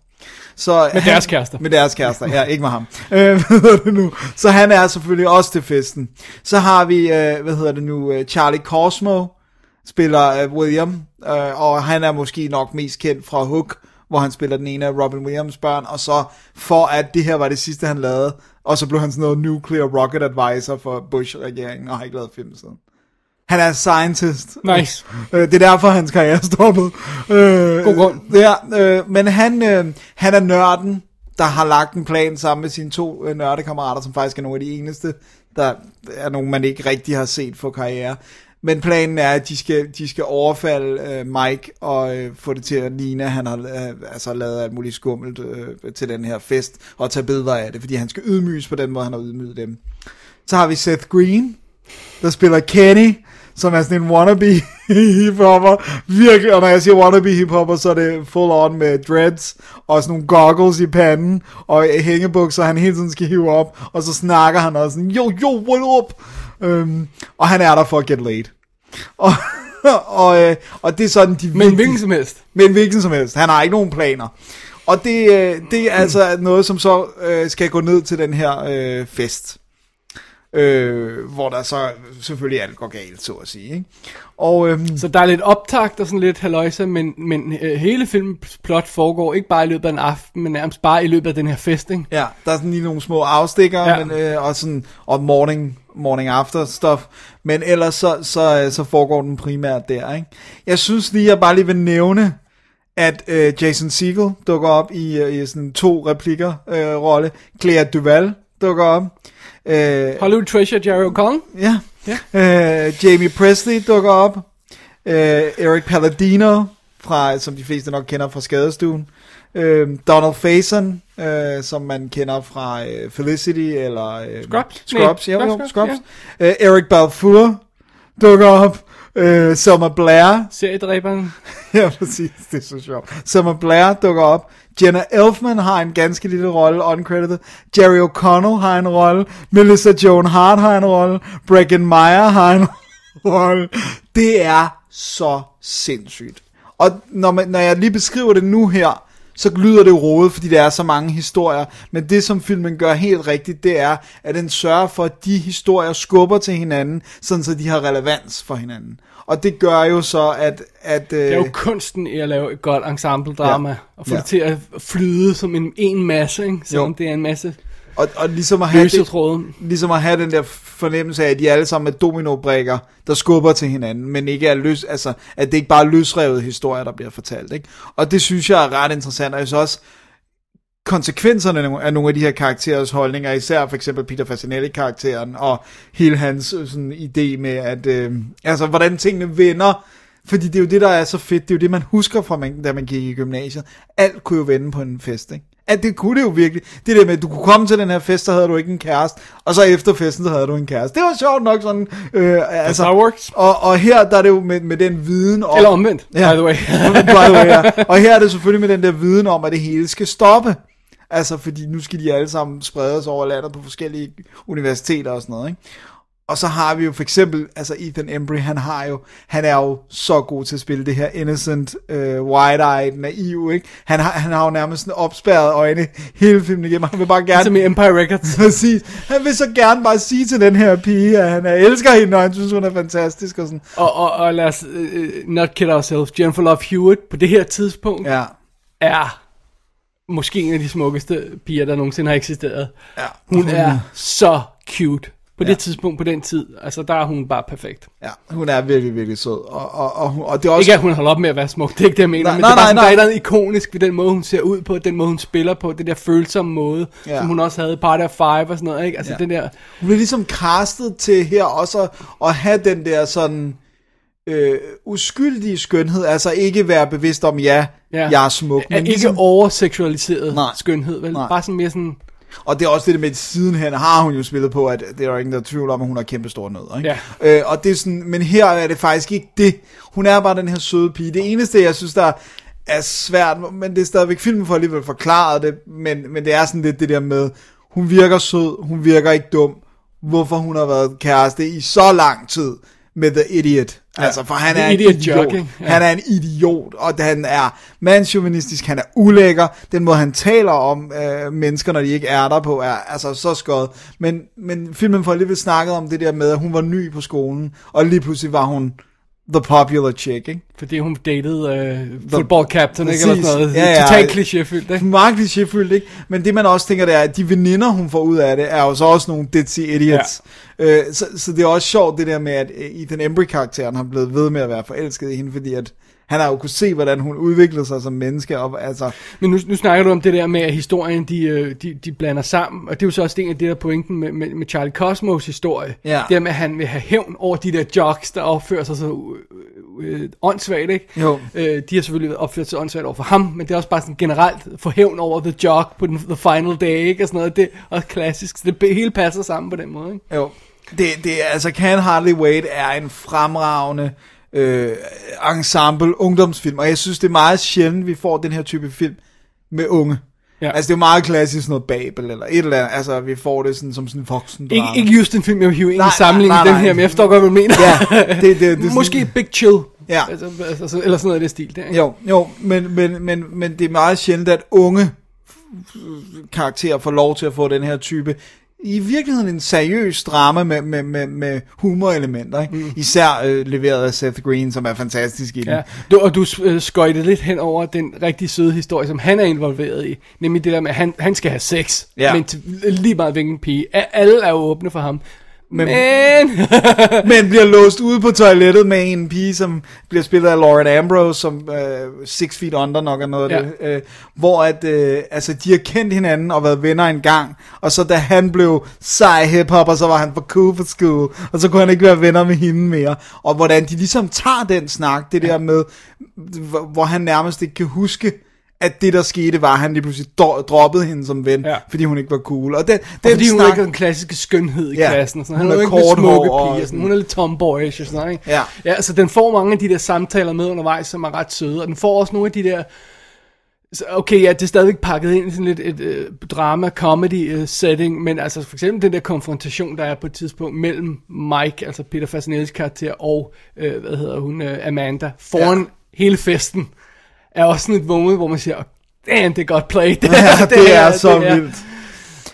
Så Med deres kærester. Med deres kærester, ja, ikke med ham. Øh, hvad hedder det nu? Så han er selvfølgelig også til festen. Så har vi, øh, hvad hedder det nu, øh, Charlie Cosmo, spiller øh, William, øh, og han er måske nok mest kendt fra Hook, hvor han spiller den ene af Robin Williams børn, og så for at det her var det sidste, han lavede, og så blev han sådan noget nuclear rocket advisor for Bush-regeringen, og har ikke lavet film siden. Han er scientist. Nice. Øh, det er derfor, hans karriere er stoppet. Øh, God grund. Ja, øh, men han, øh, han er nørden, der har lagt en plan sammen med sine to øh, nørdekammerater, som faktisk er nogle af de eneste, der er nogen, man ikke rigtig har set få karriere. Men planen er, at de skal, de skal overfalde øh, Mike og øh, få det til at ligne, at han har øh, altså, lavet alt muligt skummelt øh, til den her fest, og tage billeder af det, fordi han skal ydmyges på den måde, han har ydmyget dem. Så har vi Seth Green, der spiller Kenny, som er sådan en wannabe hiphopper. Virkelig, og når jeg siger wannabe hiphopper, så er det full on med dreads, og sådan nogle goggles i panden, og hængebukser, han hele tiden skal hive op, og så snakker han også sådan, yo, yo, what up? Øhm, og han er der for at get laid. Og, og, øh, og det er sådan, de Men hvilken som helst. men hvilken som helst. Han har ikke nogen planer. Og det, øh, det er altså noget, som så øh, skal gå ned til den her øh, fest. Øh, hvor der så selvfølgelig alt går galt, så at sige. Ikke? Og øhm, Så der er lidt optakt og sådan lidt haløjse, men, men øh, hele filmens plot foregår ikke bare i løbet af en aften, men nærmest bare i løbet af den her fest, ikke? ja, der er sådan lige nogle små afstikker, Ja. men, øh, og, sådan, og morning, morning after stuff. Men ellers så, så, øh, så foregår den primært der. Ikke? Jeg synes lige, jeg bare lige vil nævne, at øh, Jason Segel dukker op i, øh, i sådan to replikker øh, rolle. Clea Duval dukker op. Øh, Hollywood Treasure, Jerry O'Connell. Ja. ja. Øh, Jamie Presley dukker op. Øh, Eric Palladino, fra, som de fleste nok kender fra Skadestuen. Øh, Donald Faison, øh, som man kender fra øh, Felicity eller... Øh, Scrubs? Scrubs, Nej, ja, jo, Scrubs, Scrubs. Øh, Eric Balfour dukker op. Øh, Summer Blair, Seriedræberen. ja præcis, det er så sjovt. Summer Blair dukker op. Jenna Elfman har en ganske lille rolle, uncredited. Jerry O'Connell har en rolle. Melissa Joan Hart har en rolle. Breckin Meyer har en rolle. Det er så sindssygt. Og når, man, når jeg lige beskriver det nu her, så lyder det rodet, fordi der er så mange historier. Men det, som filmen gør helt rigtigt, det er, at den sørger for, at de historier skubber til hinanden, sådan så de har relevans for hinanden. Og det gør jo så, at... at øh, Det er jo kunsten i at lave et godt ensemble-drama, Ja. og få Ja. det til at flyde som en, en masse, ikke? selvom Jo. det er en masse Og, og ligesom, at have det, ligesom at have den der fornemmelse af, at de alle sammen er dominobrikker, der skubber til hinanden, men ikke er løs, altså, at det ikke bare er løsrevet historier, der bliver fortalt. Ikke? Og det synes jeg er ret interessant, og jeg synes også, konsekvenserne af nogle- af de her karakterers holdninger, især for eksempel Peter Fasinelli-karakteren, og hele hans øh, sådan, idé med, at øh, altså, hvordan tingene vender, fordi det er jo det, der er så fedt, det er jo det, man husker fra, man, da man gik i gymnasiet. Alt kunne jo vende på en fest, ikke? At det kunne det jo virkelig. Det der med, at du kunne komme til den her fest, så havde du ikke en kæreste, og så efter festen, så havde du en kæreste. Det var sjovt nok sådan. Øh, altså, works. Og, og her, der er det jo med, med den viden om... Eller omvendt, Ja. by the way. by the way, ja. Og her er det selvfølgelig med den der viden om, at det hele skal stoppe. Altså, fordi nu skal de alle sammen spredes over landet på forskellige universiteter og sådan noget, ikke? Og så har vi jo for eksempel, altså Ethan Embry, han har jo, han er jo så god til at spille det her innocent, øh, wide-eyed, naiv, ikke? Han har, han har jo nærmest sådan opspærret øjne hele filmen igennem, han vil bare gerne... Som i Empire Records. Præcis. Han vil så gerne bare sige til den her pige, at han er, elsker hende, og han synes, hun er fantastisk og sådan. Og, og, og lad os uh, not kid ourselves. Jennifer Love Hewitt på det her tidspunkt Ja. er måske en af de smukkeste piger, der nogensinde har eksisteret. Ja. Hun er så cute. På Ja. det tidspunkt, på den tid, altså der er hun bare perfekt. Ja, hun er virkelig, virkelig sød. Og, og, og, og det er også... Ikke at hun holder op med at være smuk, det er ikke det, jeg mener, Nej, men nej, det er bare nej, sådan, der er nej. eller andet ikonisk ved den måde, hun ser ud på, den måde, hun spiller på, den der følsomme måde, Ja. som hun også havde i Party of Five og sådan noget, ikke? Altså Ja. den der, Hun bliver ligesom castet til her også at, at have den der sådan øh, uskyldige skønhed, altså ikke være bevidst om, ja, ja. Jeg er smuk, er men ikke ligesom, overseksualiseret skønhed, vel? Nej. Bare sådan mere sådan, og det er også det med, at sidenhen har hun jo spillet på, at det er der ingen, der er tvivl om, at hun har kæmpe store nødder, ikke? Ja. Øh, og det er sådan, men her er det faktisk ikke det. Hun er bare den her søde pige. Det eneste, jeg synes, der er svært, men det er stadigvæk filmen for alligevel forklaret det, men, men det er sådan lidt det der med, hun virker sød, hun virker ikke dum, hvorfor hun har været kæreste i så lang tid med The Idiot. Ja. Altså, for han er en Idiot ikke? Ja. Han er en idiot, og han er mandsjuvenistisk, han er ulækker. Den måde, han taler om øh, mennesker, når de ikke er der på, er altså så skød. Men, men filmen får alligevel snakket om det der med, at hun var ny på skolen, og lige pludselig var hun the popular chick, ikke? fordi hun datede uh, football captain, ikke? Eller sådan noget. Ja, ja. Totalt klichéfyldt, ikke? Meget klichéfyldt, ikke? Men det man også tænker, det er, at de veninder, hun får ud af det, er jo så også nogle ditzy idiots. Ja. Øh, så, så det er også sjovt, det der med, at øh, Ethan Embry-karakteren har blevet ved med at være forelsket i hende, fordi at han har jo kunne se, hvordan hun udviklede sig som menneske, og altså, Men nu, nu snakker du om det der med, at historien, de, øh, de, de blander sammen, og det er jo så også en af det der pointen med, med, med Charlie Cosmos historie. Ja. Det med, at han vil have hævn over de der jocks, der opfører sig så øh, øh, åndssvagt, ikke? Jo. Øh, de har selvfølgelig opført sig åndssvagt over for ham, men det er også bare sådan generelt for hævn over the jock på den, the final day, ikke? Og sådan noget. Det er også klassisk, så det hele passer sammen på den måde, ikke? jo. Det, det er, altså, Can Hardly Wait er en fremragende øh, ensemble ungdomsfilm, og jeg synes, det er meget sjældent, vi får den her type film med unge. Ja. Altså, det er jo meget klassisk sådan noget Babel, eller et eller andet, altså, vi får det sådan, som sådan en voksen Ikke, ikke just en film, jeg vil hive ind i nej, nej. den her, men jeg forstår godt, hvad du mener. Ja, det, det, det, det Måske sådan, Big Chill. Ja. Altså, altså, eller sådan noget i det stil der, ikke? Jo, jo, men, men, men, men det er meget sjældent, at unge karakterer får lov til at få den her type i virkeligheden en seriøs drama med, med, med, med humorelementer, ikke? Mm. især øh, leveret af Seth Green, som er fantastisk i den. Ja, du, og du øh, skøjtede lidt hen over den rigtig søde historie, som han er involveret i. Nemlig det der med, at han, han skal have sex, Ja. men til, lige meget hvilken pige. Alle er jo åbne for ham. Men, Men... men bliver låst ude på toilettet med en pige, som bliver spillet af Lauren Ambrose, som øh, Six Feet Under nok er noget af det. Øh, hvor at, øh, altså, de har kendt hinanden og været venner en gang, og så da han blev sej hiphopper, så var han for cool for school, og så kunne han ikke være venner med hende mere. Og hvordan de ligesom tager den snak, det der med, hvor han nærmest ikke kan huske, at det der skete var, at han lige pludselig dro- droppede hende som ven, Ja. fordi hun ikke var cool. Og den, Og den fordi hun snak, ikke er den klassiske skønhed i Ja. klassen. Og sådan. Hun Han er har jo ikke kort den smukke og pige. Og sådan. Hun er lidt tomboyish og sådan noget. Ikke? Ja. ja. så den får mange af de der samtaler med undervejs, som er ret søde. Og den får også nogle af de der... Okay, ja, det er stadigvæk pakket ind i sådan lidt et øh, drama-comedy-setting, men altså for eksempel den der konfrontation, der er på et tidspunkt mellem Mike, altså Peter Fasinellis karakter, og, øh, hvad hedder hun, øh, Amanda, foran ja. hele festen, er også sådan et moment, hvor man siger, damn, det er godt played. Det, Ja, det er så det vildt.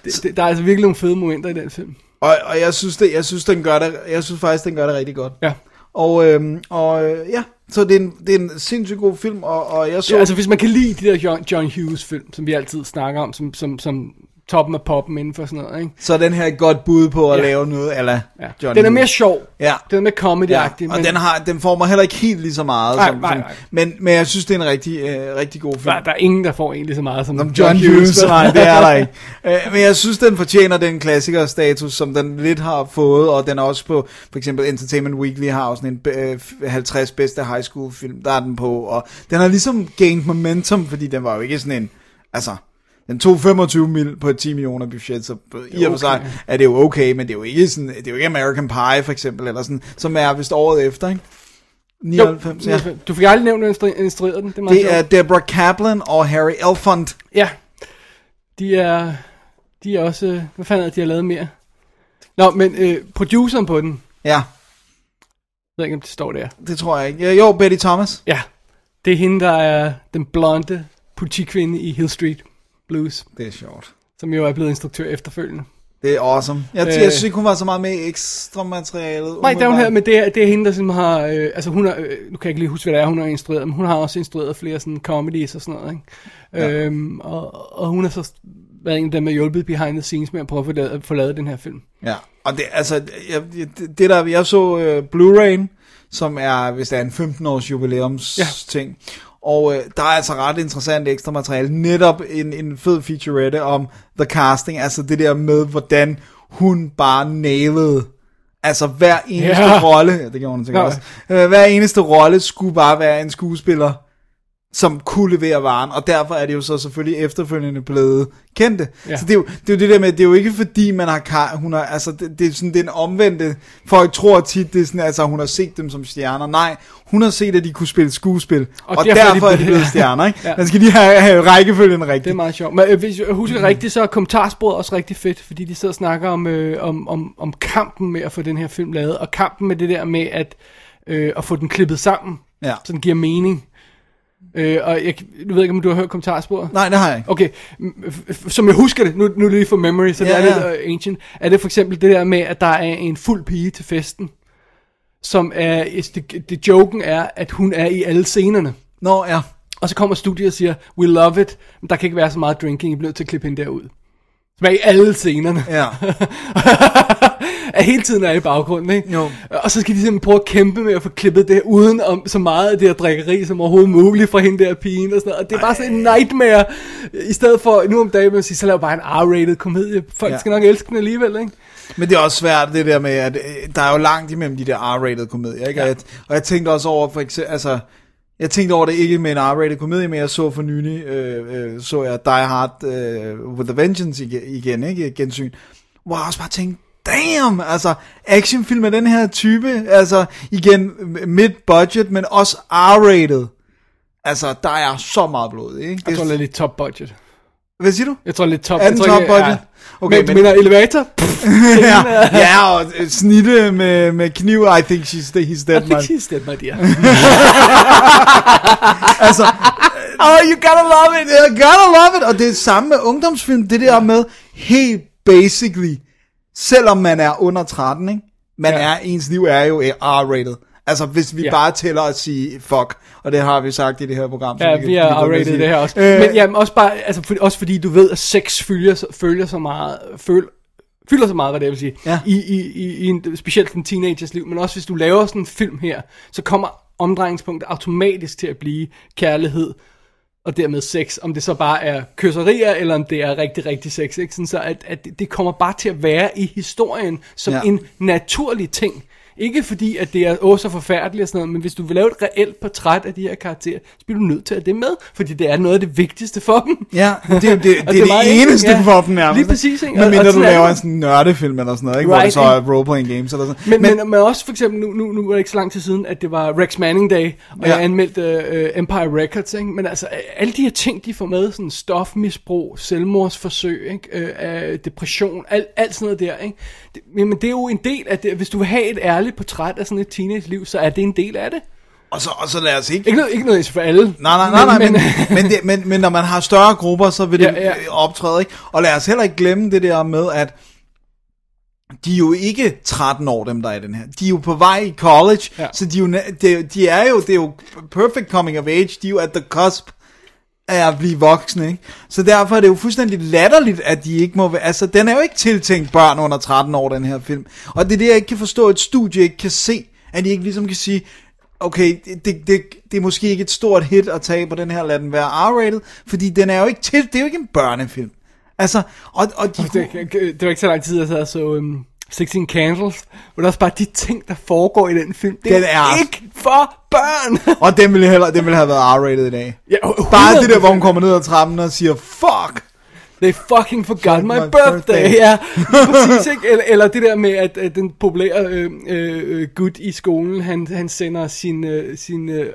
Det, det, der er altså virkelig nogle fede momenter i den film. Og, og jeg synes det, jeg synes den gør det, jeg synes faktisk den gør det rigtig godt. Ja. Og, øhm, og øh, ja, så det er, en, det er en sindssygt god film, og, og jeg så... Ja, altså hvis man kan lide de der John, John Hughes film, som vi altid snakker om, som, som, som toppen af poppen inden for sådan noget, ikke? så er den her et godt bud på at Ja. lave noget, eller Ja. John den er Hughes. mere sjov. Ja. Den er mere comedy Ja, men... og den, har, den får mig heller ikke helt lige så meget. Nej, som, nej, som, nej. Men, men jeg synes, det er en rigtig, øh, rigtig god film. der, der er ingen, der får egentlig så meget som, Som John Hughes, nej, det er der ikke. Øh, men jeg synes, den fortjener den klassikerstatus, som den lidt har fået, og den er også på, for eksempel Entertainment Weekly har også en øh, 50 bedste high school film, der er den på, og den har ligesom gained momentum, fordi den var jo ikke sådan en, altså, den tog 25 mil på et 10 millioner budget, så i og for sig er det jo okay, men det er jo ikke sådan, det er jo ikke American Pie for eksempel, eller sådan, som er vist året efter, ikke? 99, ja. Du fik aldrig nævnt, instruerede den. Det er, Det er. Deborah Kaplan og Harry Elfond. Ja. De er, de er også... Hvad fanden er de har lavet mere? Nå, men øh, produceren på den, Ja, jeg ved ikke, om det står der. det tror jeg ikke. Jo, Betty Thomas. Ja, det er hende, der er den blonde politikvinde i Hill Street Blues, Det er sjovt. som jo er blevet instruktør efterfølgende. Det er awesome. Jeg, Øh. øh, jeg synes ikke, hun var så meget med i ekstra materialet. Nej, det er hun her, men det er, det er hende, der sådan har... Øh, altså hun har... Øh, nu kan jeg ikke lige huske, hvad det er, hun har instrueret, men hun har også instrueret flere sådan comedies og sådan noget, ikke? Ja. Øhm, og, og hun har så været en af dem, der hjulpet behind the scenes med at prøve at få lavet, få lavet den her film. Ja, og det, altså, jeg, det, det der, jeg så uh, Blu-ray, som er, hvis det er en 15-års jubilæums Ja. ting, og øh, der er altså ret interessant ekstra materiale, netop en, en fed featurette om the casting, altså det der med, hvordan hun bare nailede Altså hver eneste ja. rolle, ja, det gjorde hun sikkert Ja. også, øh, hver eneste rolle skulle bare være en skuespiller, som kunne levere varen, og derfor er det jo så selvfølgelig efterfølgende blevet kendte. Ja. Så det er, jo, det er jo det der med, det er jo ikke fordi man har, hun har, altså det, det er sådan den omvendte, folk tror tit, det er sådan, altså hun har set dem som stjerner. Nej, hun har set, at de kunne spille skuespil, og, og derfor, derfor er de blevet stjerner, ikke? Ja. Man skal lige have, have rækkefølgen Det er rigtigt. meget sjovt. Men øh, hvis jeg husker rigtigt, så er kommentarsporet også rigtig fedt, fordi de sidder og snakker om, øh, om, om, om kampen med at få den her film lavet, og kampen med det der med at, øh, at få den klippet sammen, Ja. så den giver mening. Øh, og jeg, du ved ikke, om du har hørt kommentarsporet? Nej, det har jeg ikke. Okay, som jeg husker det, nu, nu er det lige for memory, så det Ja, er lidt uh, ancient, er det for eksempel det der med, at der er en fuld pige til festen, som er, det, det joken er, at hun er i alle scenerne. Nå, ja. Og så kommer studiet og siger, we love it, men der kan ikke være så meget drinking, I bliver nødt til at klippe hende derud. Er i alle scenerne. Ja. at hele tiden er i baggrunden, ikke? Jo. Og så skal de simpelthen prøve at kæmpe med at få klippet det uden om så meget af det her drikkeri som overhovedet muligt fra hende der pigen og sådan noget. Og det er bare sådan en nightmare. I stedet for, nu om dagen, man siger, så lav bare en R-rated komedie. Folk ja. Ja. skal nok elske den alligevel, ikke? Men det er også svært det der med, at øh, der er jo langt imellem de der R-rated komedier, ikke? Ja. Og, jeg, og jeg tænkte også over, for eksempel, altså, jeg tænkte over det ikke med en R-rated komedie, men jeg så for nylig, øh, øh, så jeg Die Hard øh, with a Vengeance igen, igen, ikke? Gensyn. Hvor jeg også bare tænkte, damn, altså, actionfilm af den her type, altså, igen, mid-budget, men også R-rated. Altså, der er så meget blod, ikke? Jeg tror, det Det, er lidt top budget. Hvad siger du? Jeg tror, lidt top, Er den jeg tror, top budget? Ja. Okay, men, men- men, men elevator? Pff, ja, ja, og øh, snitte med, med kniv, I think she's, he's dead, I man. think she's dead, my dear. altså, oh, you gotta love it, you gotta love it. Og det er samme med ungdomsfilm, det der med, helt basically, selvom man er under 13, ikke? Man Ja. er, ens liv er jo R-rated. Altså, hvis vi Ja. bare tæller at sige fuck, og det har vi sagt i det her program. så Ja, vi er at R-rated sige det her også. Øh, Men jamen, også, bare, altså, for, også fordi du ved, at sex følger, så- følger så meget, føl, fylder så meget, hvad det jeg vil sige, Ja. i, i, i, i en, specielt en teenagers liv, men også hvis du laver sådan en film her, så kommer omdrejningspunktet automatisk til at blive kærlighed, og dermed sex, om det så bare er kysserier, eller om det er rigtig, rigtig sex, ikke? Sådan så at, at det- kommer bare til at være i historien, som ja. en naturlig ting. Ikke fordi, at det er åh, så forfærdeligt og sådan noget, men hvis du vil lave et reelt portræt af de her karakterer, så bliver du nødt til at have det med, fordi det er noget af det vigtigste for dem. Ja, det, er det, det, det er det enkelt, eneste ja. for dem nærmest. Lige præcis, ikke? Men mindre du er laver det. en sådan nørdefilm eller sådan noget, ikke? Hvor det Right, så er role-playing games eller sådan Men, men, men, men også for eksempel, nu, nu, nu er det ikke så lang tid siden, at det var Rex Manning Day, og Ja. jeg anmeldte uh, Empire Records, ikke? men altså alle de her ting, de får med, sådan stofmisbrug, selvmordsforsøg, ikke? Uh, depression, alt, alt sådan noget der, ikke? Det, men det er jo en del af det, hvis du vil have et ærligt portræt af sådan et teenage-liv, så er det en del af det. Og så, og så lad os ikke... Ikke noget, ikke noget for alle. Nej, nej, nej, nej, men, men, men, det, men, men når man har større grupper, så vil det Ja, ja. optræde, ikke? Og lad os heller ikke glemme det der med, at de er jo ikke 13 år, dem der er i den her. De er jo på vej i college, ja. Så de er, jo, de, de er jo, det er jo perfect coming of age, de er jo at the cusp at blive voksne, ikke? Så derfor er det jo fuldstændig latterligt, at de ikke må være, altså den er jo ikke tiltænkt børn under 13 år, den her film. Og det er det, jeg ikke kan forstå, at et studie ikke kan se, at de ikke ligesom kan sige, okay, det, det, det, er måske ikke et stort hit at tage på den her, lad den være R-rated, fordi den er jo ikke til, det er jo ikke en børnefilm. Altså, og, og de, Det, det var ikke så lang tid, jeg sad så um, 16 Candles, hvor der også bare de ting, der foregår i den film, det Den er, ikke for børn. og den ville, heller, den ville have været R-rated i dag. ja, Bare det der, hvor hun kommer ned ad trappen og siger, fuck! They fucking forgot my, my birthday. birthday. Ja, præcis, ikke? Eller, eller det der med, at, at den populære øh, øh, gut i skolen, han, han sender sin, øh, sin øh,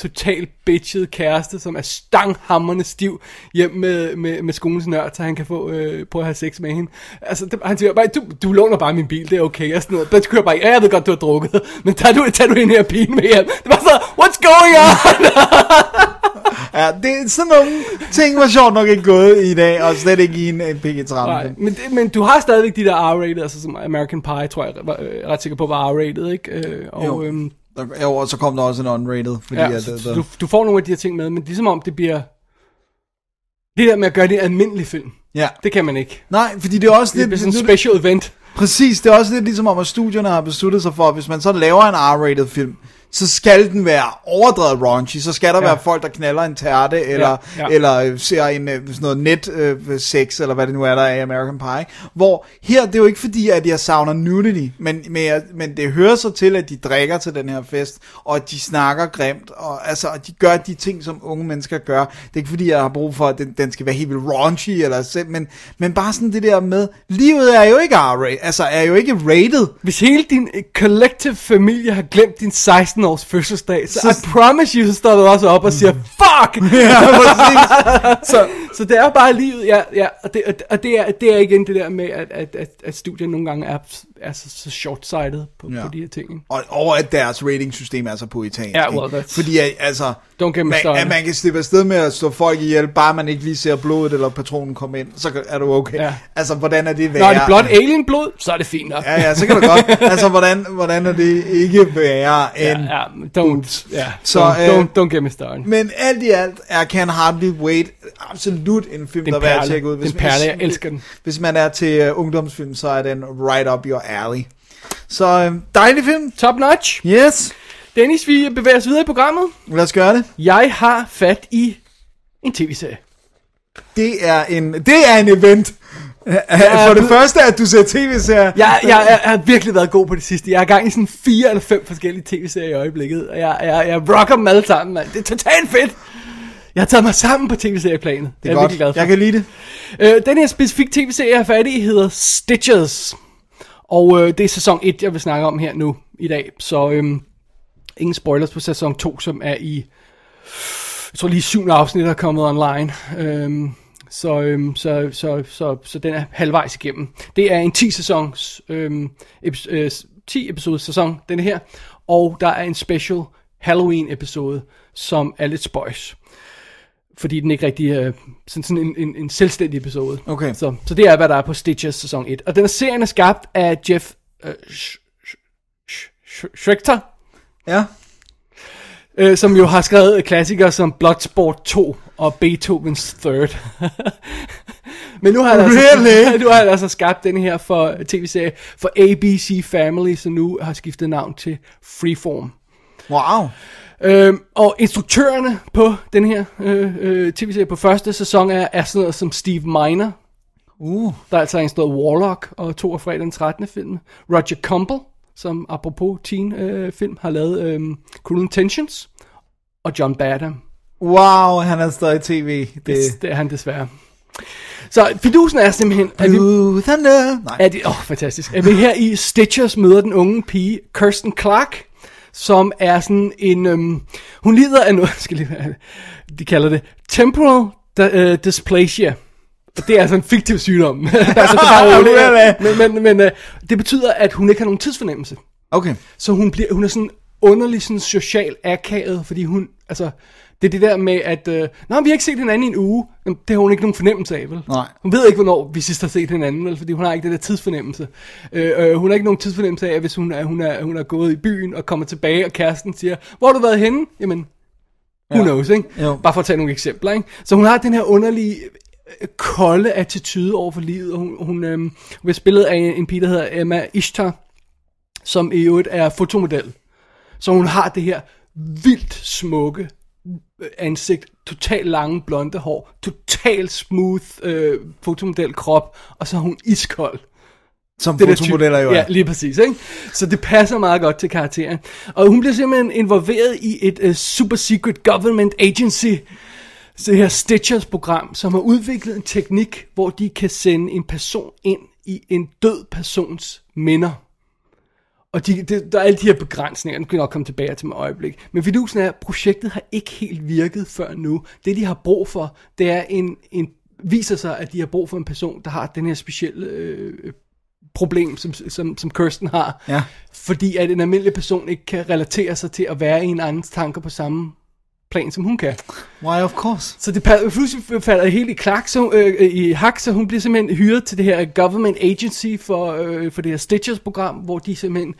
totalt bitchet kæreste, som er stanghammerende stiv, hjem med, med, med skolens nørd, så han kan få øh, prøve at have sex med hende. Altså, det, han siger bare, du, du låner bare min bil, det er okay, og sådan noget. Men kører bare, ja, jeg ved godt, du har drukket, men tager du, tager du hende her pige med hjem? Det var så, what's going on? Ja, det er sådan nogle ting, var sjovt nok ikke gået i dag, og slet ikke i en, en PG-13. Nej, men, det, men du har stadigvæk de der R-rated, altså som American Pie, tror jeg, var, øh, ret sikker på var R-rated, ikke? Øh, og, Jo. øhm, Der, jo, og så kom der også en unrated, fordi ja, at, så, så du, du får nogle af de her ting med, men det er som om, det bliver... Det der med at gøre det en almindelig film, ja. det kan man ikke. Nej, fordi det er også Det lidt... bliver sådan en nu- special event. Præcis, det er også lidt ligesom om, at studierne har besluttet sig for, at hvis man så laver en R-rated film, så skal den være overdrevet raunchy, så skal der ja. Være folk, der knaller en tærte, eller, ja, Ja, eller øh, ser en øh, sådan noget net øh, sex, eller hvad det nu er, der er i American Pie. Hvor her, det er jo ikke fordi, at jeg savner nudity, men, men, jeg, men det hører så til, at de drikker til den her fest, og at de snakker grimt, og altså, at de gør de ting, som unge mennesker gør. Det er ikke fordi, jeg har brug for, at den, den skal være helt vildt raunchy, eller, men, men bare sådan det der med, livet er jo ikke R-rated, altså er jo ikke rated, Hvis hele din øh, collective familie har glemt din 16-års fødselsdag, så, Så- I promise you, så står du også op og siger, fuck! ja, så, så det er bare livet, ja, ja og, det, og, det, er, det er igen det der med, at, at, at, at studiet nogle gange er, er så, så short-sighted på, Ja. ja. på de her ting. ikke? Og, og at deres ratingsystem er så puritansk. Ja, ikke? well, that's- Fordi at, altså, Don't get me man, started. at man kan slippe afsted med at slå folk ihjel, bare man ikke lige ser blodet eller patronen komme ind, så er du okay. Ja. Altså, hvordan er det værre? Når er det blot alien-blod, så er det fint nok. Ja, ja, så kan du godt. altså, hvordan, hvordan er det ikke værre end... ja, ja don't, ja, Så, så, don't, øh, don't, don't get me started. Men alt i alt er Can Hardly Wait absolut en film, er der er værd at tjekke ud. Det er en perle, jeg elsker den. Hvis man er til uh, ungdomsfilm, så er den right up your alley. Så uh, dejlig film. Top notch. Yes, Dennis, vi bevæger os videre i programmet. lad os gøre det. Jeg har fat i en tv-serie. Det er en, det er en event. For det første, at du ser tv-serier. Jeg, jeg, jeg har virkelig været god på det sidste. Jeg er gang i sådan fire eller fem forskellige tv-serier i øjeblikket. Og jeg, jeg, jeg rocker dem alle sammen, mand. Det er totalt fedt. Jeg har taget mig sammen på tv-serieplanet. Det jeg er er godt. virkelig glad for. Jeg kan lide det. Øh, den her specifikke tv-serie, jeg er færdig i, hedder Stitches. Og øh, det er sæson 1, jeg vil snakke om her nu i dag. Så øhm, ingen spoilers på sæson 2, som er i... Jeg tror lige syvende afsnit er kommet online. Øhm, så, øhm, så, så, så, så den er halvvejs igennem. Det er en 10 sæsons, øhm, epi- øh, 10 episodes sæson, den her. Og der er en special Halloween episode, som er lidt spøjs fordi den ikke rigtig er sådan, sådan en, en, en selvstændig episode. Okay. Så, så det er, hvad der er på Stitches sæson 1. Og den her serien er skabt af Jeff øh, Sch- Sch- Sch- Schrecter, Ja. øh, som jo har skrevet klassikere som Bloodsport 2 og Beethoven's Third. Men nu har han, altså, Really? nu har han altså skabt den her for tv-serie for ABC Family, som nu har skiftet navn til Freeform. Wow. Øhm, og instruktørerne på den her øh, øh, tv-serie på første sæson er, er sådan noget som Steve Miner, Uh. der er altså instrueret Warlock og to af fredag den 13. film. Roger Campbell, som apropos teen øh, film har lavet øh, Cruel Intentions. Og John Badham. Wow, han er stadig i tv. Det, Det, det er han desværre. Så fidusen er simpelthen, at vi, Blue Thunder. Nej. er åh, fantastisk. At vi her i Stitchers møder den unge pige, Kirsten Clark, som er sådan en, øhm, hun lider af noget, skal lige, de kalder det, temporal uh, dysplasia. Og det er altså en fiktiv sygdom. altså, det, er bare Really? men men, men uh, det betyder, at hun ikke har nogen tidsfornemmelse. Okay. Så hun, bliver, hun er sådan underlig sådan social akavet, fordi hun, altså, det er det der med, at, øh, Nå, vi har ikke set hinanden i en uge. Jamen, det har hun ikke nogen fornemmelse af, vel? Nej. Hun ved ikke, hvornår vi sidst har set hinanden, vel? Fordi hun har ikke det der tidsfornemmelse. Øh, øh, hun har ikke nogen tidsfornemmelse af, hvis hun er, hun, er, hun er gået i byen og kommer tilbage, og kæresten siger, hvor har du været henne? Jamen, who Ja. knows, ikke? Jo. Bare for at tage nogle eksempler, ikke? Så hun har den her underlige, øh, kolde attitude over for livet, og hun, hun, øh, hun bliver spillet af en, en pige, der hedder Emma Ishtar, som i øvrigt er fotomodel. Så hun har det her vildt smukke ansigt, totalt lange blonde hår, totalt smooth øh, fotomodel krop, og så er hun iskold. Som Det fotomodeller jo er. Ja, lige præcis. Ikke? Så det passer meget godt til karakteren. Og hun bliver simpelthen involveret i et uh, super secret government agency, så det her Stitchers program, som har udviklet en teknik, hvor de kan sende en person ind i en død persons minder. Og de, de, der er alle de her begrænsninger, den kan jeg nok komme tilbage til med øjeblik. Men fidusen er, at projektet har ikke helt virket før nu. Det de har brug for, det er en, en viser sig, at de har brug for en person, der har den her specielle øh, problem, som, som, som Kirsten har. Ja. Fordi at en almindelig person ikke kan relatere sig til at være i en andens tanker på samme plan, som hun kan. Why of course. Så det pludselig falder helt i, klak, så, øh, øh, i hak, så hun bliver simpelthen hyret til det her government agency for, øh, for det her Stitchers-program, hvor de simpelthen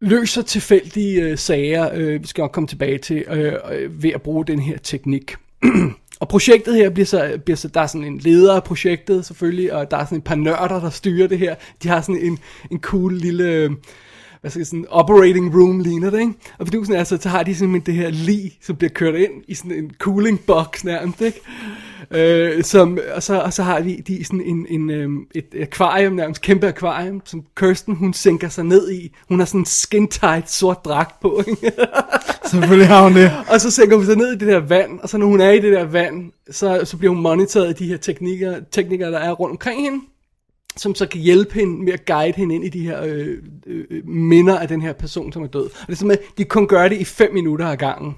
løser tilfældige øh, sager, øh, vi skal nok komme tilbage til, øh, øh, ved at bruge den her teknik. og projektet her bliver så, bliver så, der er sådan en leder af projektet selvfølgelig, og der er sådan et par nørder, der styrer det her. De har sådan en, en cool lille... Øh, hvad skal jeg sådan operating room ligner det, ikke? Og fidusen er så, så har de simpelthen det her lig, som bliver kørt ind i sådan en cooling box nærmest, ikke? Øh, som, og, så, og så har de, de sådan en, en, øhm, et akvarium, nærmest kæmpe akvarium, som Kirsten, hun sænker sig ned i. Hun har sådan en skin-tight sort dragt på, ikke? Selvfølgelig har hun det. Og så sænker hun sig ned i det der vand, og så når hun er i det der vand, så, så bliver hun moniteret af de her teknikker, teknikere, der er rundt omkring hende, som så kan hjælpe hende med at guide hende ind i de her øh, øh, minder af den her person, som er død. Og det er simpelthen, de kan kun gøre det i 5 minutter ad gangen.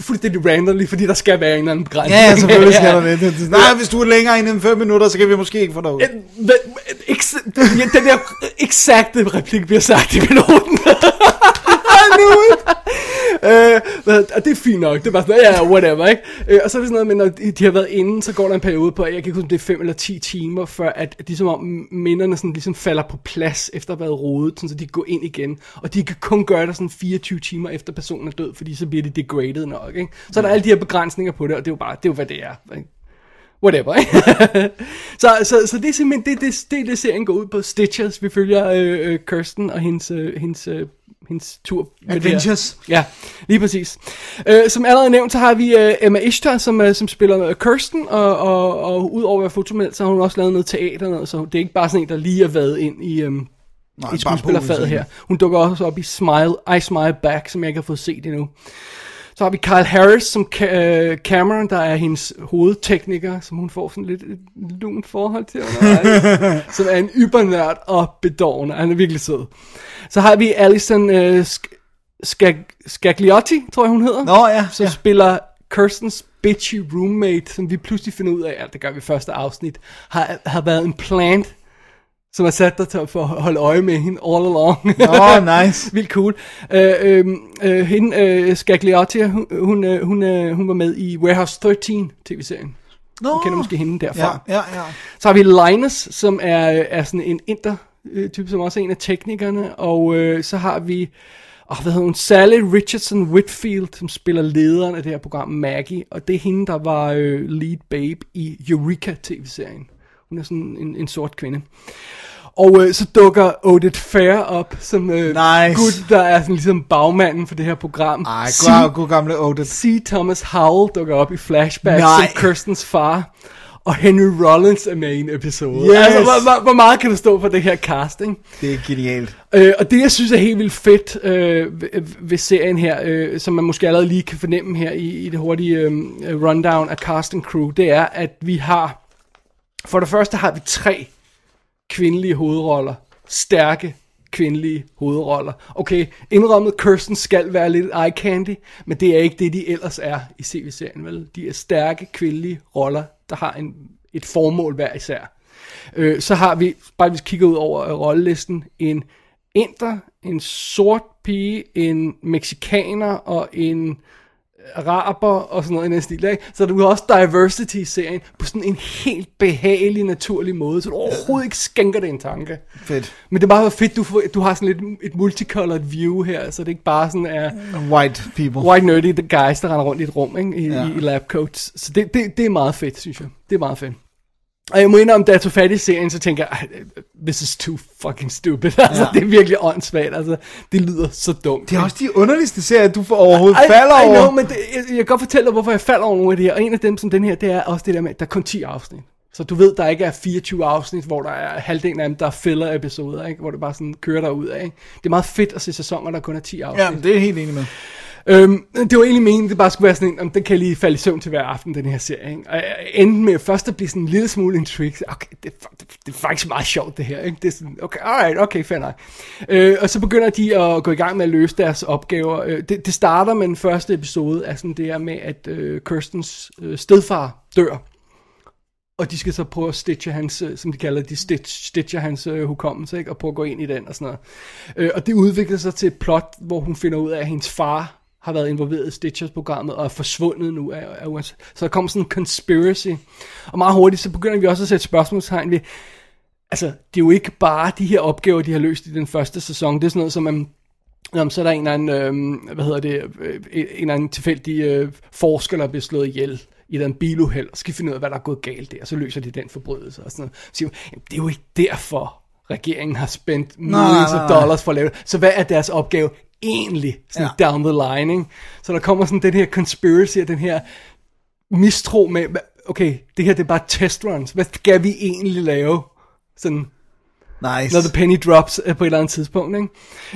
Fuldstændig randomly, fordi der skal være en eller anden begrænsning. Ja, ja, selvfølgelig skal der det. det. Nej, hvis du er længere end 5 minutter, så kan vi måske ikke få dig ud. Ex- ja, den der eksakte replik bliver sagt i piloten. øh, og det er fint nok, det er bare sådan, ja, ja, whatever, ikke? Øh, og så er det sådan noget med, når de de har været inde, så går der en periode på, jeg kan ikke huske, om det er 5 eller 10 timer, før at de som om minderne sådan ligesom falder på plads, efter at have været rodet, sådan, så de kan gå ind igen. Og de kan kun gøre det sådan 24 timer efter personen er død, fordi så bliver de degraded nok, ikke? Så er der alle de her begrænsninger på det, og det er jo bare, det er jo hvad det er, ikke? Whatever, så, så, så det er simpelthen, det, det, det, det serien går ud på. Stitchers, vi følger øh, øh, Kirsten og hendes, øh, hendes, øh, hendes tur. med det her. Adventures. Ja, lige præcis. Øh, som allerede nævnt, så har vi øh, Emma Ishtar, som, øh, som spiller øh, Kirsten, og, og, og udover at være fotomel, så har hun også lavet noget teater, og noget, så det er ikke bare sådan en, der lige er været ind i, øhm, Nej, i skuespillerfaget her. Hun dukker også op i Smile, I Smile Back, som jeg ikke har fået set endnu. Så har vi Kyle Harris som Ca- øh, Cameron, der er hendes hovedtekniker, som hun får sådan lidt et lunt forhold til undervejs, som er en ybernørd og bedårende. Han er virkelig sød. Så har vi Alison øh, Sk- Skag- Scagliotti, tror jeg hun hedder. Nå, ja, Som ja. spiller Kirstens bitchy roommate, som vi pludselig finder ud af, at det gør vi i første afsnit, har, har været en plant, som har sat dig til at holde øje med hende all along. Åh, nice. Vildt cool. Øh, øh, øh, hende, øh, Scagliotti, hun, hun, øh, hun, øh, hun var med i Warehouse 13 tv-serien. Nå. Du kender måske hende derfra. Ja, ja, ja. Så har vi Linus, som er, er sådan en inter type, som også er en af teknikerne, og øh, så har vi, Og hvad hedder hun? Sally Richardson Whitfield, som spiller lederen af det her program, Maggie. Og det er hende, der var øh, lead babe i Eureka-tv-serien. Hun er sådan en, en sort kvinde. Og øh, så dukker Odette Fair op, som øh, Nice. gut, der er sådan ligesom bagmanden for det her program. Ej, god, god gamle Odette. C. Thomas Howell dukker op i flashback Nej. som Kirstens far. Og Henry Rollins er med i en episode. Yes. Altså, hvor, hvor, hvor meget kan der stå for det her casting? Det er genialt. Øh, og det, jeg synes er helt vildt fedt øh, ved, serien her, øh, som man måske allerede lige kan fornemme her i, i det hurtige øh, rundown af cast and crew, det er, at vi har, for det første har vi tre kvindelige hovedroller. Stærke kvindelige hovedroller. Okay, indrømmet, Kirsten skal være lidt eye candy, men det er ikke det, de ellers er i CV-serien, vel? De er stærke kvindelige roller, der har en, et formål hver især. Øh, så har vi, bare hvis vi kigger ud over øh, rollelisten, en inder, en sort pige, en mexikaner og en araber og sådan noget i den stil, ikke? Så du har også diversity i serien på sådan en helt behagelig, naturlig måde, så du overhovedet ikke skænker det en tanke. Fedt. Men det er bare fedt, du, får, du har sådan lidt et multicolored view her, så det ikke bare sådan er White people. white nerdy the guys, der render rundt i et rum ikke? I, Ja. i, i labcoats. Så det, det, det er meget fedt, synes jeg. Det er meget fedt. Og jeg må indrømme, da jeg tog fat i serien, så tænker jeg, "Ej, this is too fucking stupid. Altså, Ja. det er virkelig åndssvagt. Altså, det lyder så dumt. Det er også de underligste serier, du får overhovedet I, falder I over. know, men det, jeg, jeg kan godt fortælle dig, hvorfor jeg falder over nogle af de her. Og en af dem, som den her, det er også det der med, at der er kun 10 afsnit. Så du ved, der ikke er 24 afsnit, hvor der er halvdelen af dem, der er filler episoder, ikke? hvor det bare sådan kører der ud af. Ikke? Det er meget fedt at se sæsoner, der kun er 10 afsnit. Ja, det er helt enig med. Øhm, det var egentlig meningen, det bare skulle være sådan en, om den kan lige falde i søvn til hver aften, den her serie. Ikke? Og jeg endte med først at blive sådan en lille smule intrigued. Okay, det, er, det, det er faktisk meget sjovt det her. Ikke? Det er sådan, okay, alright, okay, fair nok. Øh, og så begynder de at gå i gang med at løse deres opgaver. Øh, det, det starter med den første episode af sådan det her med, at øh, Kirstens øh, stedfar dør. Og de skal så prøve at stitche hans, øh, som de kalder det, de stitch, stitcher hans øh, hukommelse, ikke? og prøve at gå ind i den og sådan noget. Øh, og det udvikler sig til et plot, hvor hun finder ud af, at hendes far har været involveret i Stitchers-programmet og er forsvundet nu af, af USA. Så der kommer sådan en conspiracy. Og meget hurtigt, så begynder vi også at sætte spørgsmålstegn ved, altså, det er jo ikke bare de her opgaver, de har løst i den første sæson. Det er sådan noget som, um, Jamen, så er der en eller anden, øh, hvad hedder det, øh, en eller anden tilfældig øh, forsker, der bliver slået ihjel i den biluheld, og skal finde ud af, hvad der er gået galt der, og så løser de den forbrydelse og sådan noget. Så siger jamen, det er jo ikke derfor, regeringen har spændt millions af dollars for at lave det. Så hvad er deres opgave egentlig, sådan Ja. down the line, ikke? Så der kommer sådan den her conspiracy, og den her mistro med, okay, det her det er bare test runs, hvad skal vi egentlig lave? Sådan, Nice. når the penny drops øh, på et eller andet tidspunkt. Ikke?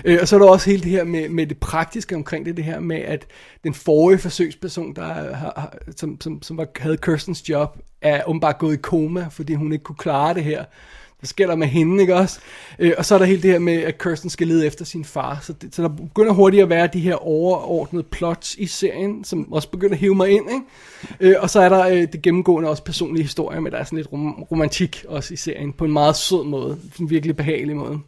Øh, og så er der også hele det her med, med det praktiske omkring det, det her med, at den forrige forsøgsperson, der har, har, som, som, som var, havde Kirstens job, er åbenbart gået i koma, fordi hun ikke kunne klare det her. Det sker der med hende, ikke også? Øh, og så er der hele det her med, at Kirsten skal lede efter sin far. Så, det, så der begynder hurtigt at være de her overordnede plots i serien, som også begynder at hive mig ind, ikke? Øh, og så er der øh, det gennemgående også personlige historier, men der er sådan lidt rom- romantik også i serien, på en meget sød måde, en virkelig behagelig måde.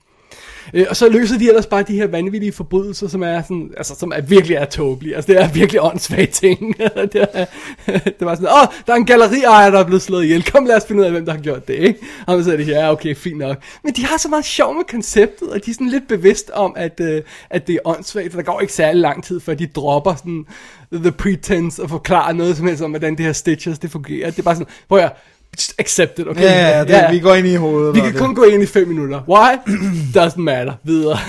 Øh, og så løser de ellers bare de her vanvittige forbrydelser, som er sådan, altså som er virkelig er tåbelige. Altså det er virkelig åndssvage ting. det, er, det var sådan, åh, der er en galleriejer, der er blevet slået ihjel. Kom lad os finde ud af, hvem der har gjort det, ikke? Og så er det, ja, okay, fint nok. Men de har så meget sjov med konceptet, og de er sådan lidt bevidst om, at, øh, at det er åndssvagt, for der går ikke særlig lang tid, før de dropper sådan the pretense og forklarer noget som helst om, hvordan det her Stitches, det fungerer. Det er bare sådan, prøv at just accept it, okay? Ja, ja, det, vi går ind i hovedet. Vi og kan det. kun gå ind i 5 minutter. Why? Doesn't matter. Videre.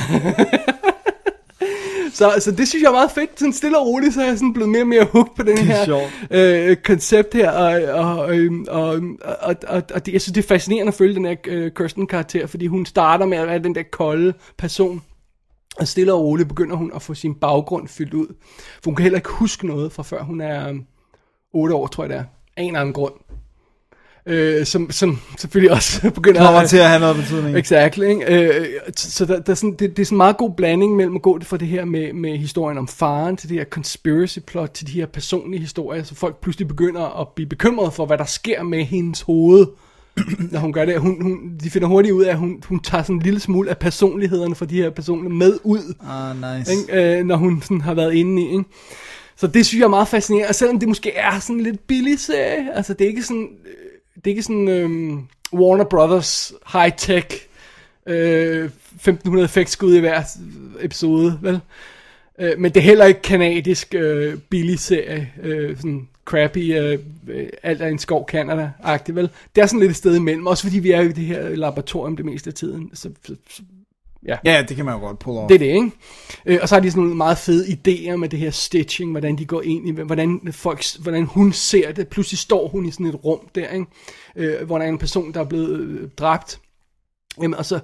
så, så det synes jeg er meget fedt. Sådan stille og roligt, så er jeg sådan blevet mere og mere hooked på den her øh, koncept her. Og, og, øhm, og, og, og, og det, jeg synes, det er fascinerende at følge den her øh, Kirsten-karakter, fordi hun starter med at være den der kolde person. Og stille og roligt begynder hun at få sin baggrund fyldt ud. For hun kan heller ikke huske noget fra før hun er øhm, 8 år, tror jeg det er. Af en eller anden grund. Øh, som, som selvfølgelig også begynder Kommer til at have noget betydning. Exactly, ikke? Øh, så der, der er sådan, det, det er sådan en meget god blanding mellem at gå fra det her med, med historien om faren, til det her conspiracy plot, til de her personlige historier, så folk pludselig begynder at blive bekymrede for, hvad der sker med hendes hoved, når hun gør det. Hun, hun, de finder hurtigt ud af, at hun, hun tager sådan en lille smule af personlighederne fra de her personer med ud, Ah, nice. ikke? Øh, når hun sådan har været inde i. Ikke? Så det synes jeg er meget fascinerende, og selvom det måske er sådan lidt billig serie, altså det er ikke sådan, det er ikke sådan øhm, Warner Brothers high-tech øh, 1500 effektskud i hver episode, vel? Øh, men det er heller ikke kanadisk øh, billig serie, øh, sådan crappy, øh, alt er en skov Canada-agtigt, vel? Det er sådan lidt et sted imellem, også fordi vi er i det her laboratorium det meste af tiden. Så, så, så ja. Ja, det kan man jo godt pulle over. Det er det, ikke? Øh, og så har de sådan nogle meget fede idéer med det her stitching, hvordan de går ind i, hvordan, folk, hvordan hun ser det. Pludselig står hun i sådan et rum der, ikke? Øh, hvor der er en person, der er blevet øh, dræbt. Jamen, og så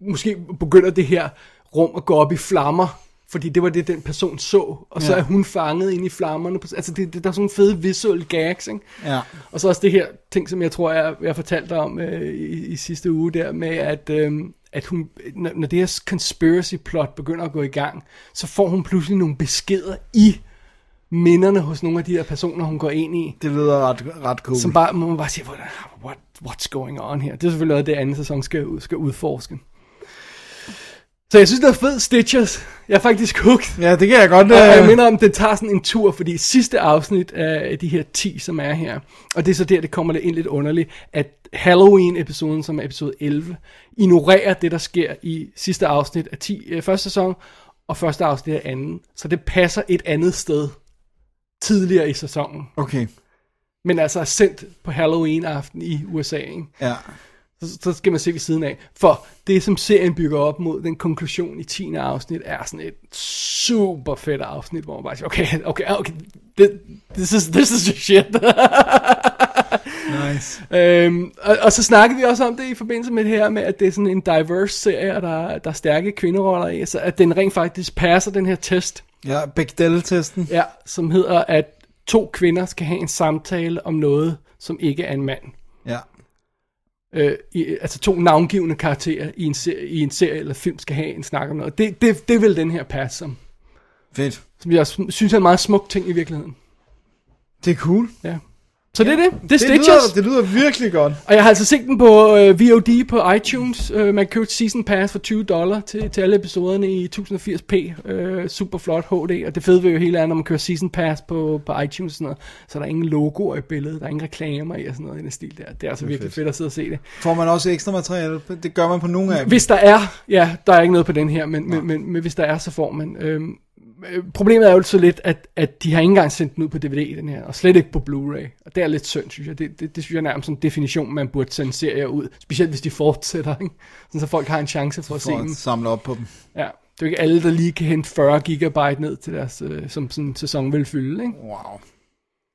måske begynder det her rum at gå op i flammer, fordi det var det, den person så, og så Ja. er hun fanget ind i flammerne. Altså, det, det, der er sådan nogle fede visuelle gags, ikke? Ja. Og så også det her ting, som jeg tror, jeg, jeg fortalte dig om øh, i, i sidste uge der, med at, øh, at hun, når, når det her conspiracy plot begynder at gå i gang, så får hun pludselig nogle beskeder i minderne hos nogle af de her personer, hun går ind i, Det lyder ret, ret cool. som bare, man bare sige, "Hvordan- what, what's going on her? Det er selvfølgelig noget, det anden sæson skal, skal udforske. Så jeg synes, det er fedt Stitches. Jeg er faktisk hooked. Ja, det kan jeg godt... Og jeg øh, minder om, det tager sådan en tur, fordi sidste afsnit af de her 10, som er her, og det er så der, det kommer lidt ind lidt underligt, at Halloween-episoden, som er episode 11, ignorerer det, der sker i sidste afsnit af 10, øh, første sæson, og første afsnit af anden. Så det passer et andet sted tidligere i sæsonen. Okay, Men altså er sendt på Halloween-aften i USA, ikke? ja. så, så skal man se ved siden af. For det, som serien bygger op mod, den konklusion i 10. afsnit, er sådan et super fedt afsnit, hvor man bare siger, okay, okay, okay, this, this is, this is shit. Nice. øhm, og, og, så snakkede vi også om det i forbindelse med det her med, at det er sådan en diverse serie, og der, der er stærke kvinderoller i, så at den rent faktisk passer den her test, Ja, Bechdel-testen. ja, som hedder, at to kvinder skal have en samtale om noget, som ikke er en mand. Ja. øh, i, altså to navngivende karakterer i en, serie, i en serie eller film skal have en snak om noget. Det, det, det vil den her passe som. Fedt. Som jeg synes er en meget smuk ting i virkeligheden. Det er cool. Ja. Så det er det. Det er Det lyder, det lyder virkelig godt. Og jeg har altså set den på øh, VOD på iTunes. Øh, man et season pass for 20 dollar til, til alle episoderne i 1080p. Øh, super flot HD. Og det fede ved jo hele er, når man kører season pass på, på iTunes og sådan noget, så er der ingen logoer i billedet. Der er ingen reklamer i og sådan noget i den stil der. Det er altså virkelig fedt. fedt at sidde og se det. Får man også ekstra materiale? Det gør man på nogle af dem. Hvis der er, ja, der er ikke noget på den her, men, men, men, men hvis der er, så får man. Øhm, øh, problemet er jo så lidt, at, at de har ikke engang sendt den ud på DVD, den her, og slet ikke på Blu-ray. Og det er lidt synd, synes jeg. Det, det, det synes jeg er nærmest en definition, man burde sende serier ud. Specielt hvis de fortsætter, ikke? Sådan så folk har en chance for at se dem. samle op på dem. Ja. Det er jo ikke alle, der lige kan hente 40 gigabyte ned til deres, øh, som sådan en sæson vil fylde, ikke? Wow.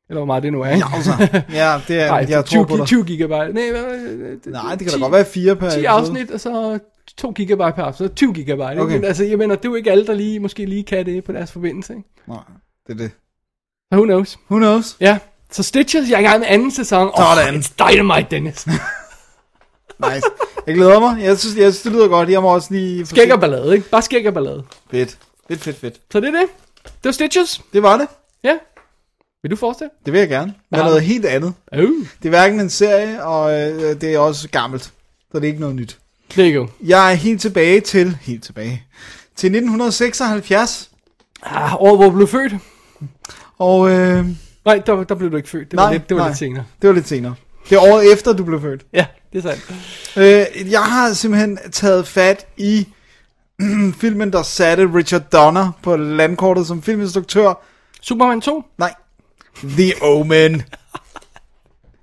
Eller hvor meget det nu er, ikke? Jauser. Ja, det er, Nej, jeg 20, tror på dig. 20 gigabyte. Nej, hvad, øh, det, Nej, det kan 10 da godt være fire per 10 episode. afsnit, og så 2 gigabyte per så 20 gigabyte. Okay. Men altså, jeg mener, det er jo ikke alle, der lige, måske lige kan det på deres forbindelse. Ikke? Nej, det er det. Så who knows? Who knows? Ja, så Stitches, jeg er i gang med anden sæson. Sådan. oh, it's dynamite, Dennis. Nice. Jeg glæder mig. Jeg synes, jeg synes det lyder godt. Jeg må også lige... Skæg og ballade, ikke? Bare skæg og ballade. Fedt. Fedt, fedt, fedt. Så det er det. Det var Stitches. Det var det. Ja. Vil du fortsætte? Det vil jeg gerne. Det er noget helt andet. Oh, Det er hverken en serie, og øh, det er også gammelt. Så det er ikke noget nyt. There you go. Jeg er helt tilbage til... Helt tilbage. Til 1976. Ah, året, hvor du blev født. Og øh, Nej, der, der blev du ikke født. Det var, Nej, lidt, det var nej. lidt senere. det var lidt senere. Det er året efter, du blev født. Ja, det er sandt. Øh, jeg har simpelthen taget fat i filmen, der satte Richard Donner på landkortet som filminstruktør. Superman 2. Nej. The Omen.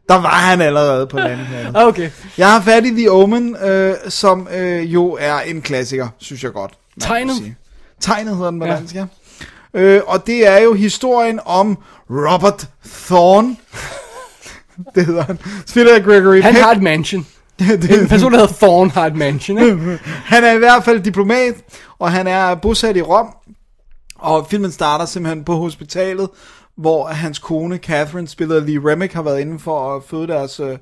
Der var han allerede på landkortet. Ah, okay. Jeg har fat i The Omen, øh, som øh, jo er en klassiker, synes jeg godt. Tegnet? Tegnet hedder den på Ja. dansk, ja. Øh, og det er jo historien om Robert Thorne. det hedder han. Spiller af Gregory Han Peck. har et mansion. det, En person, der hedder Thorn, har et mansion, ikke? Han er i hvert fald diplomat, og han er bosat i Rom. Og filmen starter simpelthen på hospitalet, hvor hans kone Catherine, spiller Lee Remick, har været inde for at føde deres øh,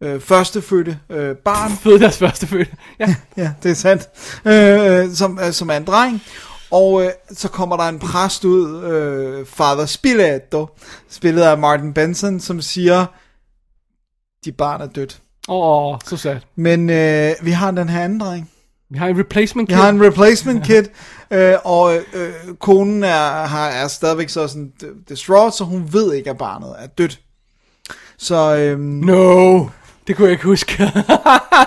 øh, førstefødte øh, barn. Føde deres første født. Ja. Ja, det er sandt. Øh, som, øh, som er en dreng. Og øh, så kommer der en præst ud, øh, Father Spiletto, spillet af Martin Benson, som siger, de barn er dødt. Åh, oh, så sad. Men øh, vi har den her anden dreng. Vi har en replacement Vi kid. har en replacement kid, øh, og øh, konen er, har, er stadigvæk så sådan distraught, så hun ved ikke, at barnet er dødt. Så øhm, No. Det kunne jeg ikke huske.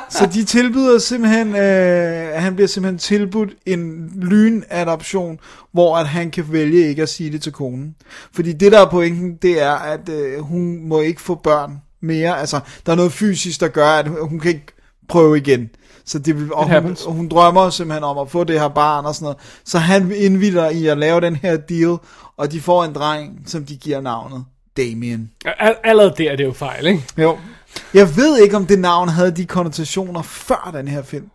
Så de tilbyder simpelthen, øh, han bliver simpelthen tilbudt en lynadoption, hvor at han kan vælge ikke at sige det til konen. Fordi det der er pointen, det er, at øh, hun må ikke få børn mere. Altså, der er noget fysisk, der gør, at hun kan ikke prøve igen. Så det vil, og hun, og hun drømmer simpelthen om at få det her barn og sådan noget. Så han indvider i at lave den her deal, og de får en dreng, som de giver navnet Damien. All- allerede der er det jo fejl, ikke? Jo. Jeg ved ikke, om det navn havde de konnotationer før den her film.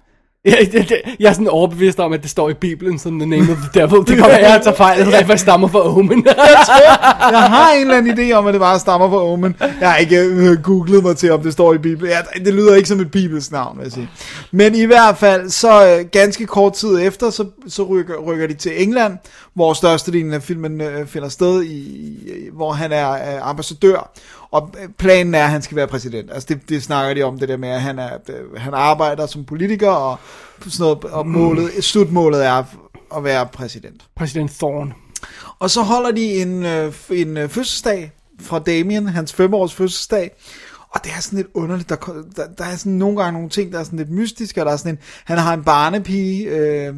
Jeg, det, det, jeg er sådan overbevist om, at det står i Bibelen som the name of the devil. Det kommer jeg tager fejl, at det stammer fra Omen. Jeg har en eller anden idé om, at det bare stammer fra Omen. Jeg har ikke øh, googlet mig til, om det står i Bibelen. Ja, det lyder ikke som et bibelsk navn, vil jeg sige. Men i hvert fald, så øh, ganske kort tid efter, så, så rykker, rykker de til England, hvor størstedelen af filmen øh, finder sted, i, i, hvor han er øh, ambassadør. Og planen er, at han skal være præsident. Altså det, det snakker de om, det der med, at han, er, øh, han arbejder som politiker, og sådan noget, og målet, slutmålet er at være præsident. Præsident Thorne. Og så holder de en, øh, en øh, fødselsdag fra Damien, hans femårs fødselsdag. Og det er sådan lidt underligt. Der, der, der er sådan nogle gange nogle ting, der er sådan lidt mystiske. Og der er sådan en, han har en barnepige, øh,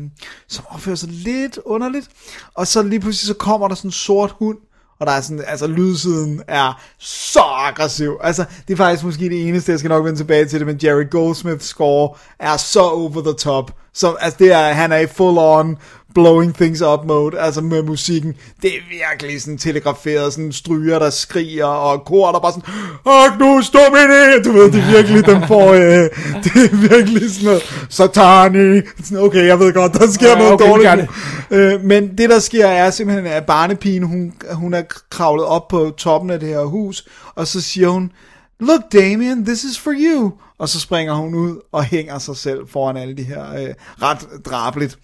som opfører sig lidt underligt. Og så lige pludselig så kommer der sådan en sort hund. Og der er sådan, altså lydsiden er så aggressiv. Altså, det er faktisk måske det eneste, jeg skal nok vende tilbage til det, men Jerry Goldsmiths score er så over the top. Så, altså, det er, han er i full on blowing things up mode, altså med musikken. Det er virkelig sådan telegraferet, sådan stryger, der skriger, og kor, der bare sådan, Agnus Domine! Du ved, det er virkelig, den får, øh, det er virkelig sådan noget, satani. Sådan, okay, jeg ved godt, der sker Ja, noget okay, dårligt nu. Øh, men det der sker er simpelthen, at barnepigen, hun, hun er kravlet op på toppen af det her hus, og så siger hun, Look Damien, this is for you. Og så springer hun ud og hænger sig selv foran alle de her øh, ret drabligt.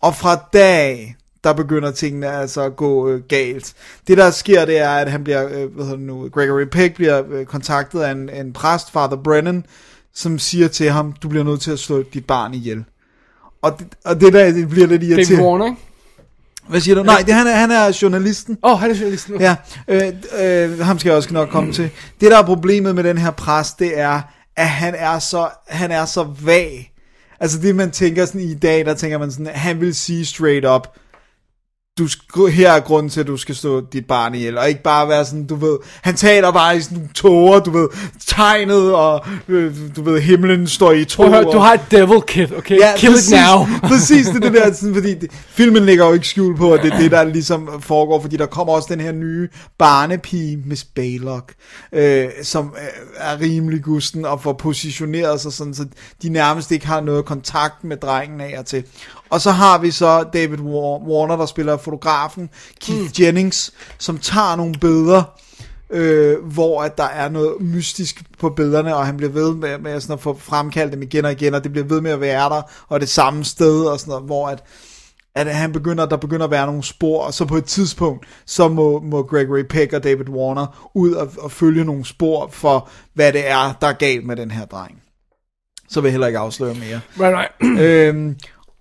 Og fra dag, der begynder tingene altså at gå øh, galt. Det der sker, det er, at han bliver, øh, hvad hedder det nu, Gregory Peck bliver øh, kontaktet af en, en præst, Father Brennan, som siger til ham, du bliver nødt til at slå dit barn ihjel. Og det, og det der, det bliver lidt David irriterende. Warner, ikke? Hvad siger du? Nej, det, han, er, han er journalisten. Åh, oh, han er journalisten. Ja, øh, øh, ham skal jeg også nok komme til. Det der er problemet med den her præst, det er, at han er så, han er så vag. Altså det man tænker sådan i dag, der tænker man sådan, han vil sige straight up, du sk- her er grunden til, at du skal stå dit barn ihjel, og ikke bare være sådan, du ved, han taler bare i sådan nogle tårer, du ved, tegnet, og øh, du ved, himlen står i tårer. du har et devil kid, okay? Kill præcis, it now. præcis, det det der, sådan, fordi det, filmen lægger jo ikke skjul på, at det er det, der ligesom foregår, fordi der kommer også den her nye barnepige, Miss Baylock, øh, som øh, er rimelig gusten og får positioneret sig sådan, så de nærmest ikke har noget kontakt med drengen af og til. Og så har vi så David War- Warner, der spiller fotografen, Keith mm. Jennings, som tager nogle billeder, øh, hvor at der er noget mystisk på billederne, og han bliver ved med, med sådan at få fremkaldt dem igen og igen, og det bliver ved med at være der, og det samme sted, og sådan noget, hvor at, at han begynder, der begynder at være nogle spor, og så på et tidspunkt, så må, må Gregory Peck og David Warner ud og, og følge nogle spor for, hvad det er, der er galt med den her dreng. Så vil jeg heller ikke afsløre mere. Right, right. øhm,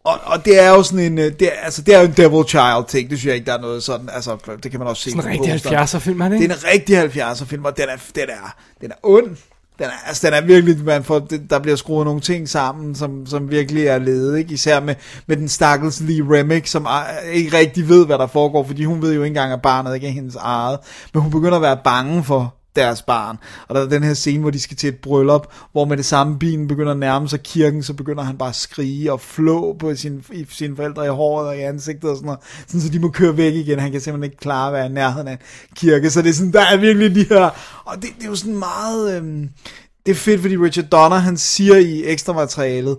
og, og det er jo sådan en, øh, det er, altså det er jo en Devil Child ting, det synes jeg ikke, der er noget sådan, altså det kan man også se. Sådan en rigtig posteren. 70'er film, er det Det ikke? er en rigtig 70'er film, og den er, den er, den er ond. Den er, altså, den er virkelig, man får, det- der bliver skruet nogle ting sammen, som, som virkelig er ledet, ikke? Især med, med den stakkels Lee Remick, som er, ikke rigtig ved, hvad der foregår, fordi hun ved jo ikke engang, at barnet ikke er hendes eget. Men hun begynder at være bange for deres barn. Og der er den her scene, hvor de skal til et bryllup, hvor med det samme bilen begynder at nærme sig kirken, så begynder han bare at skrige og flå på sin, i, sine forældre i håret og i ansigtet og sådan noget, sådan så de må køre væk igen. Han kan simpelthen ikke klare at være i nærheden af kirke, så det er sådan, der er virkelig de her, og det, det er jo sådan meget, øhm, det er fedt, fordi Richard Donner, han siger i ekstra materialet,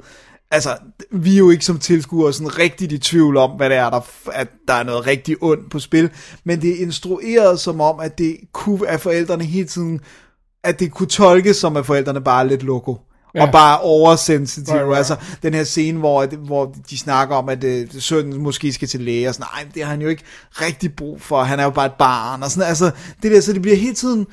altså, vi er jo ikke som tilskuere sådan rigtigt i tvivl om, hvad det er, der, at der er noget rigtig ondt på spil, men det er instrueret som om, at det kunne, at forældrene hele tiden, at det kunne tolkes som, at forældrene bare er lidt loko. Ja. Og bare oversensitive. Right, right. Altså, den her scene, hvor, hvor de snakker om, at øh, sønnen måske skal til læge, og sådan, nej, det har han jo ikke rigtig brug for, han er jo bare et barn, og sådan, altså, det der, så det bliver hele tiden,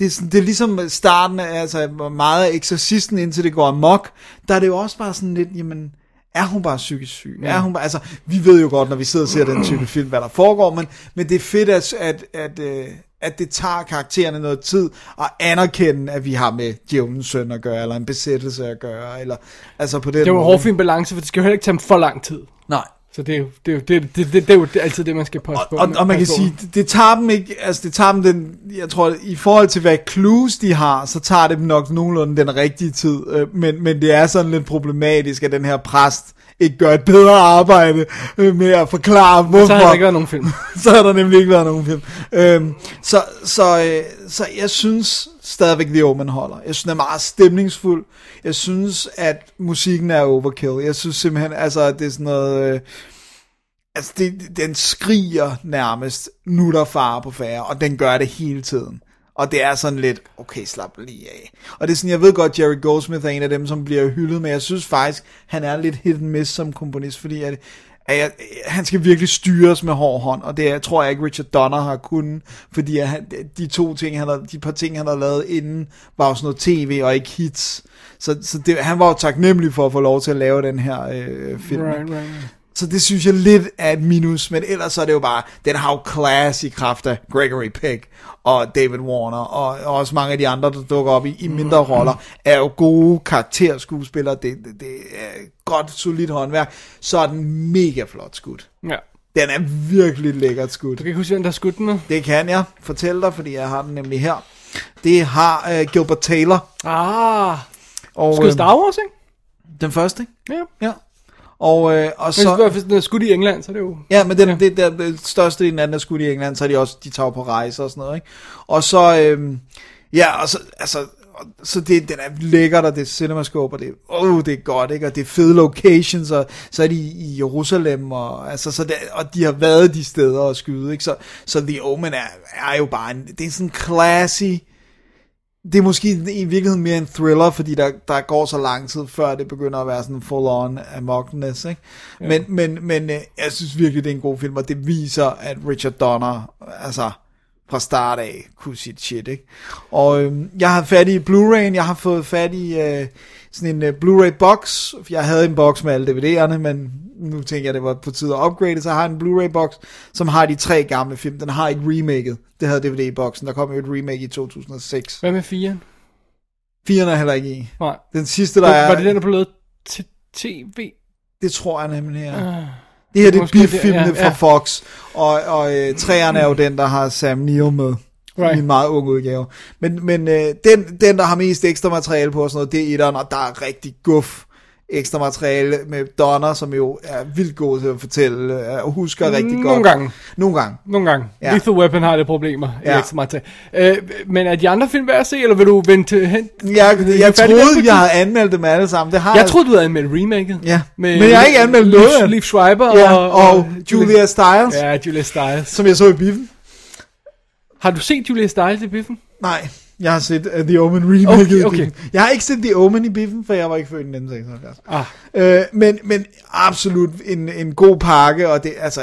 det er, sådan, det er ligesom starten af, altså meget af eksorcisten, indtil det går amok, der er det jo også bare sådan lidt, jamen, er hun bare psykisk syg? Ja. Er hun bare, altså, vi ved jo godt, når vi sidder og ser den type film, hvad der foregår, men, men det er fedt, at, at, at, øh, at det tager karaktererne noget tid at anerkende, at vi har med djævelens søn at gøre, eller en besættelse at gøre, eller altså på den Det er jo en hårfin balance, for det skal jo heller ikke tage dem for lang tid. Nej. Så det er jo, det er jo, det, det, det, det er jo altid det, man skal passe på. Og, og man kan på. sige, det, det tager dem ikke, altså det tager dem den, jeg tror, i forhold til hvad clues de har, så tager det dem nok nogenlunde den rigtige tid, øh, men, men det er sådan lidt problematisk, at den her præst ikke gør et bedre arbejde øh, med at forklare, hvorfor. Så har der ikke været nogen film. så har der nemlig ikke været nogen film. Øhm, så, så, øh, så jeg synes stadigvæk, The Omen holder. Jeg synes, den er meget stemningsfuld. Jeg synes, at musikken er overkill. Jeg synes simpelthen, altså, at det er sådan noget... Øh, altså, det, den skriger nærmest, nu er der fare på færre, og den gør det hele tiden. Og det er sådan lidt, okay, slap lige af. Og det er sådan, jeg ved godt, Jerry Goldsmith er en af dem, som bliver hyldet, men jeg synes faktisk, han er lidt hit and miss som komponist, fordi at, at jeg, han skal virkelig styres med hård hånd, og det er, tror jeg ikke, Richard Donner har kunnet, fordi at han, de to ting, han har, de par ting, han har lavet inden, var jo sådan noget tv og ikke hits. Så, så det, han var jo taknemmelig for at få lov til at lave den her øh, film. Right, right. Så det synes jeg lidt er et minus, men ellers så er det jo bare, den har jo class i kraft af Gregory Peck og David Warner, og, og også mange af de andre, der dukker op i, i mindre roller, er jo gode karakterskuespillere, det, det, det er godt, solidt håndværk, så er den mega flot skudt. Ja. Den er virkelig lækkert skudt. Du kan huske, hvem der skudt den med? Det kan jeg fortælle dig, fordi jeg har den nemlig her. Det har uh, Gilbert Taylor. Ah, Og, skød øh, Star Wars, ikke? Den første, ikke? Ja. Ja. Og, øh, og Så, hvis den er skudt i England, så er det jo... Ja, men den, Ja. det, det, det største af den er skudt i England, så er de også, de tager på rejser og sådan noget, ikke? Og så, øhm, ja, og så, altså, og- så det, den er lækkert, og det er cinemascope, og det, oh, det er godt, ikke? Og det er fede locations, og så er de i Jerusalem, og, altså, så det, og de har været de steder at skyde, ikke? Så, så The Omen er, er jo bare en, det er sådan en classy, det er måske i virkeligheden mere en thriller, fordi der, der går så lang tid, før det begynder at være sådan full on amokness, ikke? Ja. Men, men, men øh, jeg synes virkelig, det er en god film, og det viser, at Richard Donner, altså fra start af, kunne sit shit, ikke? Og øhm, jeg har fat i Blu-ray'en, jeg har fået fat i øh, sådan en øh, Blu-ray box, jeg havde en box med alle DVD'erne, men nu tænker jeg, det var på tide at upgrade, så har jeg en Blu-ray box, som har de tre gamle film, den har ikke remaket, det havde DVD-boksen, der kom jo et remake i 2006. Hvad med firen? Firene er heller ikke i. Nej. Den sidste, der Var, er... var det den, der blev lavet til tv? Det tror jeg nemlig, ja. Ah. Det her det er det, biff-filmene ja, fra ja. Fox, og, og øh, træerne er jo den, der har Sam Neill med. Right. I en meget ung udgave. Men, men øh, den, den, der har mest ekstra materiale på og sådan noget, det er etteren, og der er rigtig guf ekstra materiale med Donner, som jo er vildt god til at fortælle, øh, og husker rigtig godt. Nogle gange. Nogle gange. Nogle gange. Ja. Lethal Weapon har det problemer. Ja. Meget til. Øh, men er de andre film værd at se, eller vil du vente hen? Jeg, jeg færdige troede, jeg havde anmeldt dem alle sammen. Det har Jeg troede, du havde anmeldt remaket. Ja. Med Men jeg har ikke anmeldt noget. Liev Schreiber Ja, og, og Julia Stiles, Ja, Julia Stiles. som jeg så i biffen. Har du set Julia Stiles i biffen? Nej, jeg har set uh, The Omen remake Okay, i okay. biffen. Jeg har ikke set The Omen i biffen, for jeg var ikke født i 1976. Ah. Øh, men, men absolut en, en god pakke, og det, altså,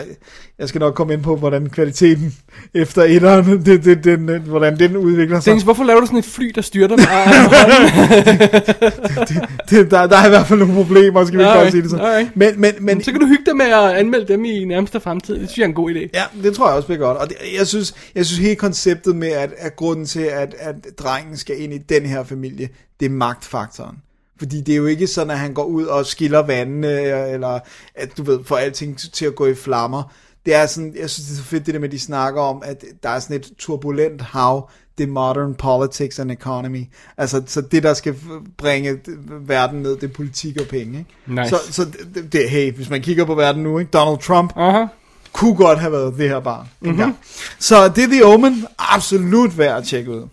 jeg skal nok komme ind på, hvordan kvaliteten efter etteren, det, det, den, hvordan den udvikler sig. Dennis, hvorfor laver du sådan et fly, der styrter med armen? Det, der, der er i hvert fald nogle problemer, skal vi godt sige det sådan. alright. Men, men, men, Så kan du hygge dig med at anmelde dem i nærmeste fremtid. Det synes jeg er en god idé. Ja, det tror jeg også bliver godt. Og det, jeg, synes, jeg synes hele konceptet med, at, at grunden til, at, at drengen skal ind i den her familie, det er magtfaktoren. Fordi det er jo ikke sådan, at han går ud og skiller vandene, eller at du ved, får alting til at gå i flammer. Det er sådan, jeg synes, det er så fedt det der med, at de snakker om, at der er sådan et turbulent hav, det er modern politics and economy. Altså, så det, der skal bringe verden ned, det er politik og penge. Ikke? Nice. Så, så det, det, hey, hvis man kigger på verden nu, ikke? Donald Trump, Aha. kunne godt have været det her barn. Mhm. Mm-hmm. Så det er The Omen. Absolut værd at tjekke ud.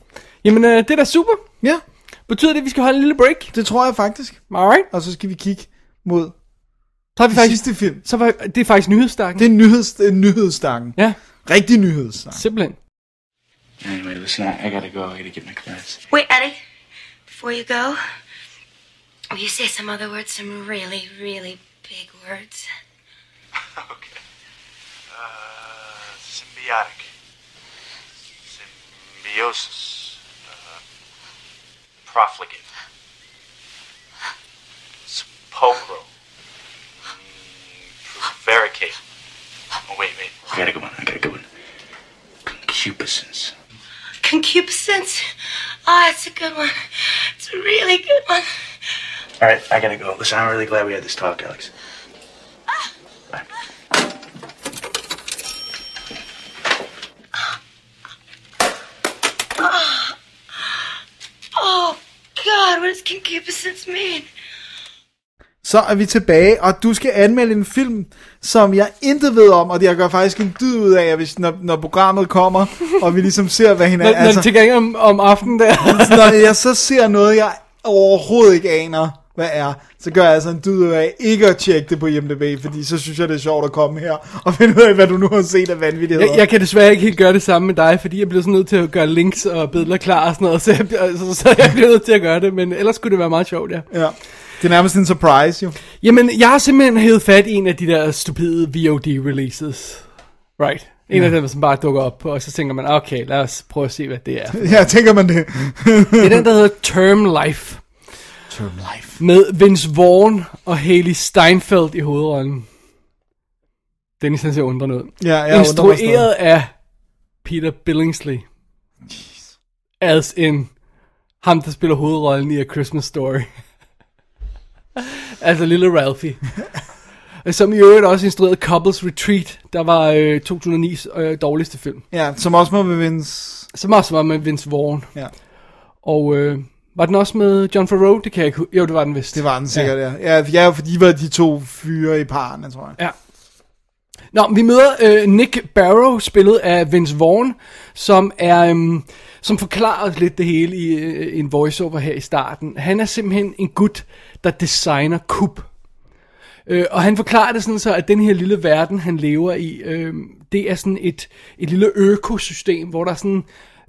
Jamen, øh, det er da super. Ja, Betyder det, at vi skal holde en lille break? det tror jeg faktisk. Alright. Og så skal vi kigge mod Så har vi faktisk... sidste film. Så var, det er faktisk nyhedsdagen. Det er nyheds, det er nyhedsstangen. Ja, Rigtig nyhedsstang. simpelthen. Anyway, listen, I, I gotta go. I gotta get my class. Wait, Eddie, before you go, will you say some other words, some really, really big words? Okay. Uh, symbiotic. Symbiosis. Uh, profligate. Sepulchral. Prevaricate. Oh, wait, wait. I gotta go on. I gotta go on. Concupiscence. Concupiscence. Oh, it's a good one. It's a really good one. All right, I gotta go. Listen, I'm really glad we had this talk, Alex. Bye. Oh, God, what does concupiscence mean? Så er vi tilbage, og du skal anmelde en film, som jeg intet ved om, og jeg gør faktisk en dyd ud af, hvis, når, når programmet kommer, og vi ligesom ser, hvad Når, hinanden... altså, når det tænker om, om aftenen der. når jeg så ser noget, jeg overhovedet ikke aner, hvad er, så gør jeg altså en dyd ud af ikke at tjekke det på IMDb, fordi så synes jeg, det er sjovt at komme her og finde ud af, hvad du nu har set af vanvittigheder. Jeg, jeg kan desværre ikke helt gøre det samme med dig, fordi jeg bliver sådan nødt til at gøre links og billeder klar og sådan noget, så jeg, bliver- så, så jeg bliver nødt til at gøre det, men ellers skulle det være meget sjovt, ja. Ja. Det er nærmest en surprise, jo. Jamen, jeg har simpelthen hævet fat i en af de der stupide VOD-releases. Right. En af dem, som bare dukker op, og så tænker man, okay, lad os prøve at se, hvad det er. Ja, tænker man det. Det er den, der hedder Term Life, Term life. med Vince Vaughn og Haley Steinfeld i hovedrollen. Dennis, han ser undrende ud. Ja, jeg. Instrueret af Peter Billingsley. As in ham, der spiller hovedrollen i A Christmas Story. altså lille Ralphie. Som i øvrigt også instruerede Couples Retreat, der var øh, 2009's øh, dårligste film. Ja, som også må med Vince. Som også var med Vince Vaughn. Ja, Og øh, var den også med John Favreau? Det kan jeg ikke Jo, det var den vist. det var den sikkert, ja. Ja, ja for de var de to fyre i parerne, tror jeg. Ja. Nå, vi møder øh, Nick Barrow, spillet af Vince Vaughn, som er... Øh, som forklarer lidt det hele i øh, en voiceover her i starten. Han er simpelthen en gut, der designer kub. Øh, og han forklarer det sådan så, at den her lille verden, han lever i, øh, det er sådan et, et lille økosystem, hvor der er sådan,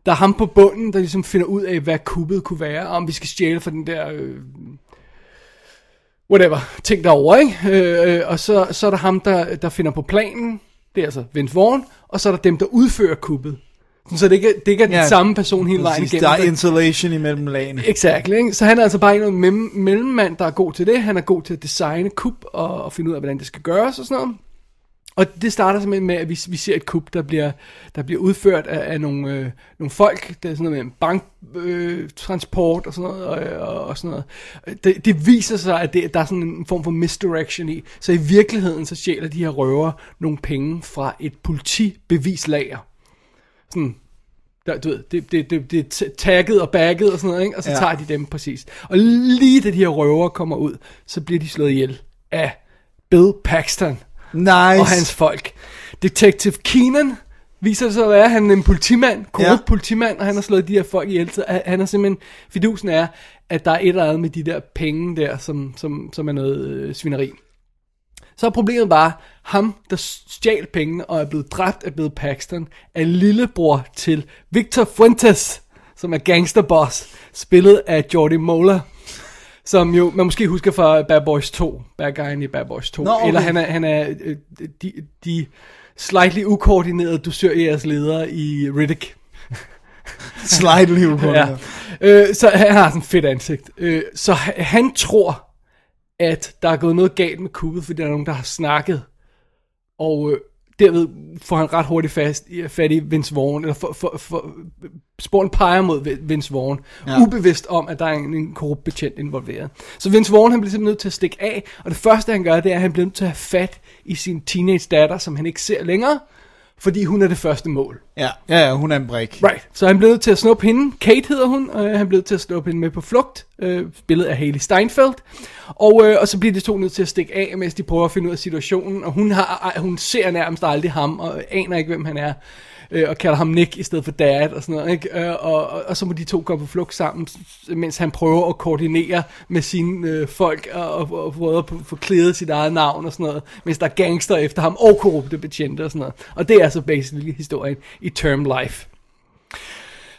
der er ham på bunden, der ligesom finder ud af, hvad kubbet kunne være, og om vi skal stjæle fra den der, øh, whatever, ting derovre, ikke? Øh, øh, og så, så er der ham, der, der finder på planen, det er altså Vince Vaughn, og så er der dem, der udfører. Sådan, Så det ikke, det ikke er den Ja, samme person hele vejen igennem. der er insulation imellem lagene. Exakt, ikke? Så han er altså bare en mellem, mellemmand, der er god til det. Han er god til at designe kub og, og finde ud af, hvordan det skal gøres og sådan noget. Og det starter simpelthen med, at vi, vi ser et kub, der bliver, der bliver udført af, af nogle, øh, nogle folk. Det er sådan noget med banktransport øh, transport og sådan noget. Og, og, og sådan noget. Det, det viser sig, at det, der er sådan en form for misdirection i. Så i virkeligheden, så stjæler de her røver nogle penge fra et politibevislager. Sådan, der, du ved, det, det, det, det er tagget og bagget og sådan noget, ikke? og så ja. tager de dem præcis. Og lige da de her røver kommer ud, så bliver de slået ihjel af Bill Paxton Nice. og hans folk. Detective Keenan viser sig at være, han er en politimand, korrupt Ja. politimand, og han har slået de her folk ihjel. Så han- han er simpelthen, fidusen er, at der er et eller andet med de der penge der, som, som, som er noget øh, svineri. Så er problemet bare, ham, der stjal pengene og er blevet dræbt af Bill Paxton, er lillebror til Victor Fuentes, som er gangsterboss, spillet af Jordi Mola, som jo, man måske husker fra Bad Boys 2, bad guyen i Bad Boys 2, Nå, okay. eller han er, han er øh, de, de slightly ukoordinerede dusørjægers ledere i Riddick. Slightly på Ja. Øh, så han har sådan et fedt ansigt. Øh, så han, han tror, at der er gået noget galt med kuppet, fordi der er nogen, der har snakket. Og øh, derved får han ret hurtigt fast, fat i Vince Vaughn, eller for, for, for, sporen peger mod Vince Vaughn, Ja. ubevidst om, at der er en, en korrupt betjent involveret. Så Vince Vaughn, han bliver simpelthen nødt til at stikke af, og det første, han gør, det er, at han bliver nødt til at have fat i sin teenage datter, som han ikke ser længere, fordi hun er det første mål. Ja, ja, ja, hun er en brik. Right. Så han blev nødt til at snuppe hende. Kate hedder hun. Og han blev nødt til at snuppe hende med på flugt. Øh, spillet af Haley Steinfeld. Og, øh, og så bliver de to nødt til at stikke af, mens de prøver at finde ud af situationen. Og hun, har, hun ser nærmest aldrig ham, og aner ikke, hvem han er. Øh, og kalder ham Nick i stedet for Dad og sådan noget. Ikke? Øh, og, og, og så må de to gå på flugt sammen, mens han prøver at koordinere med sine øh, folk, og, og, og prøver at få klædet sit eget navn og sådan noget. Mens der er gangster efter ham, og korrupte betjente og sådan noget. Og det er så basically historien i Term Life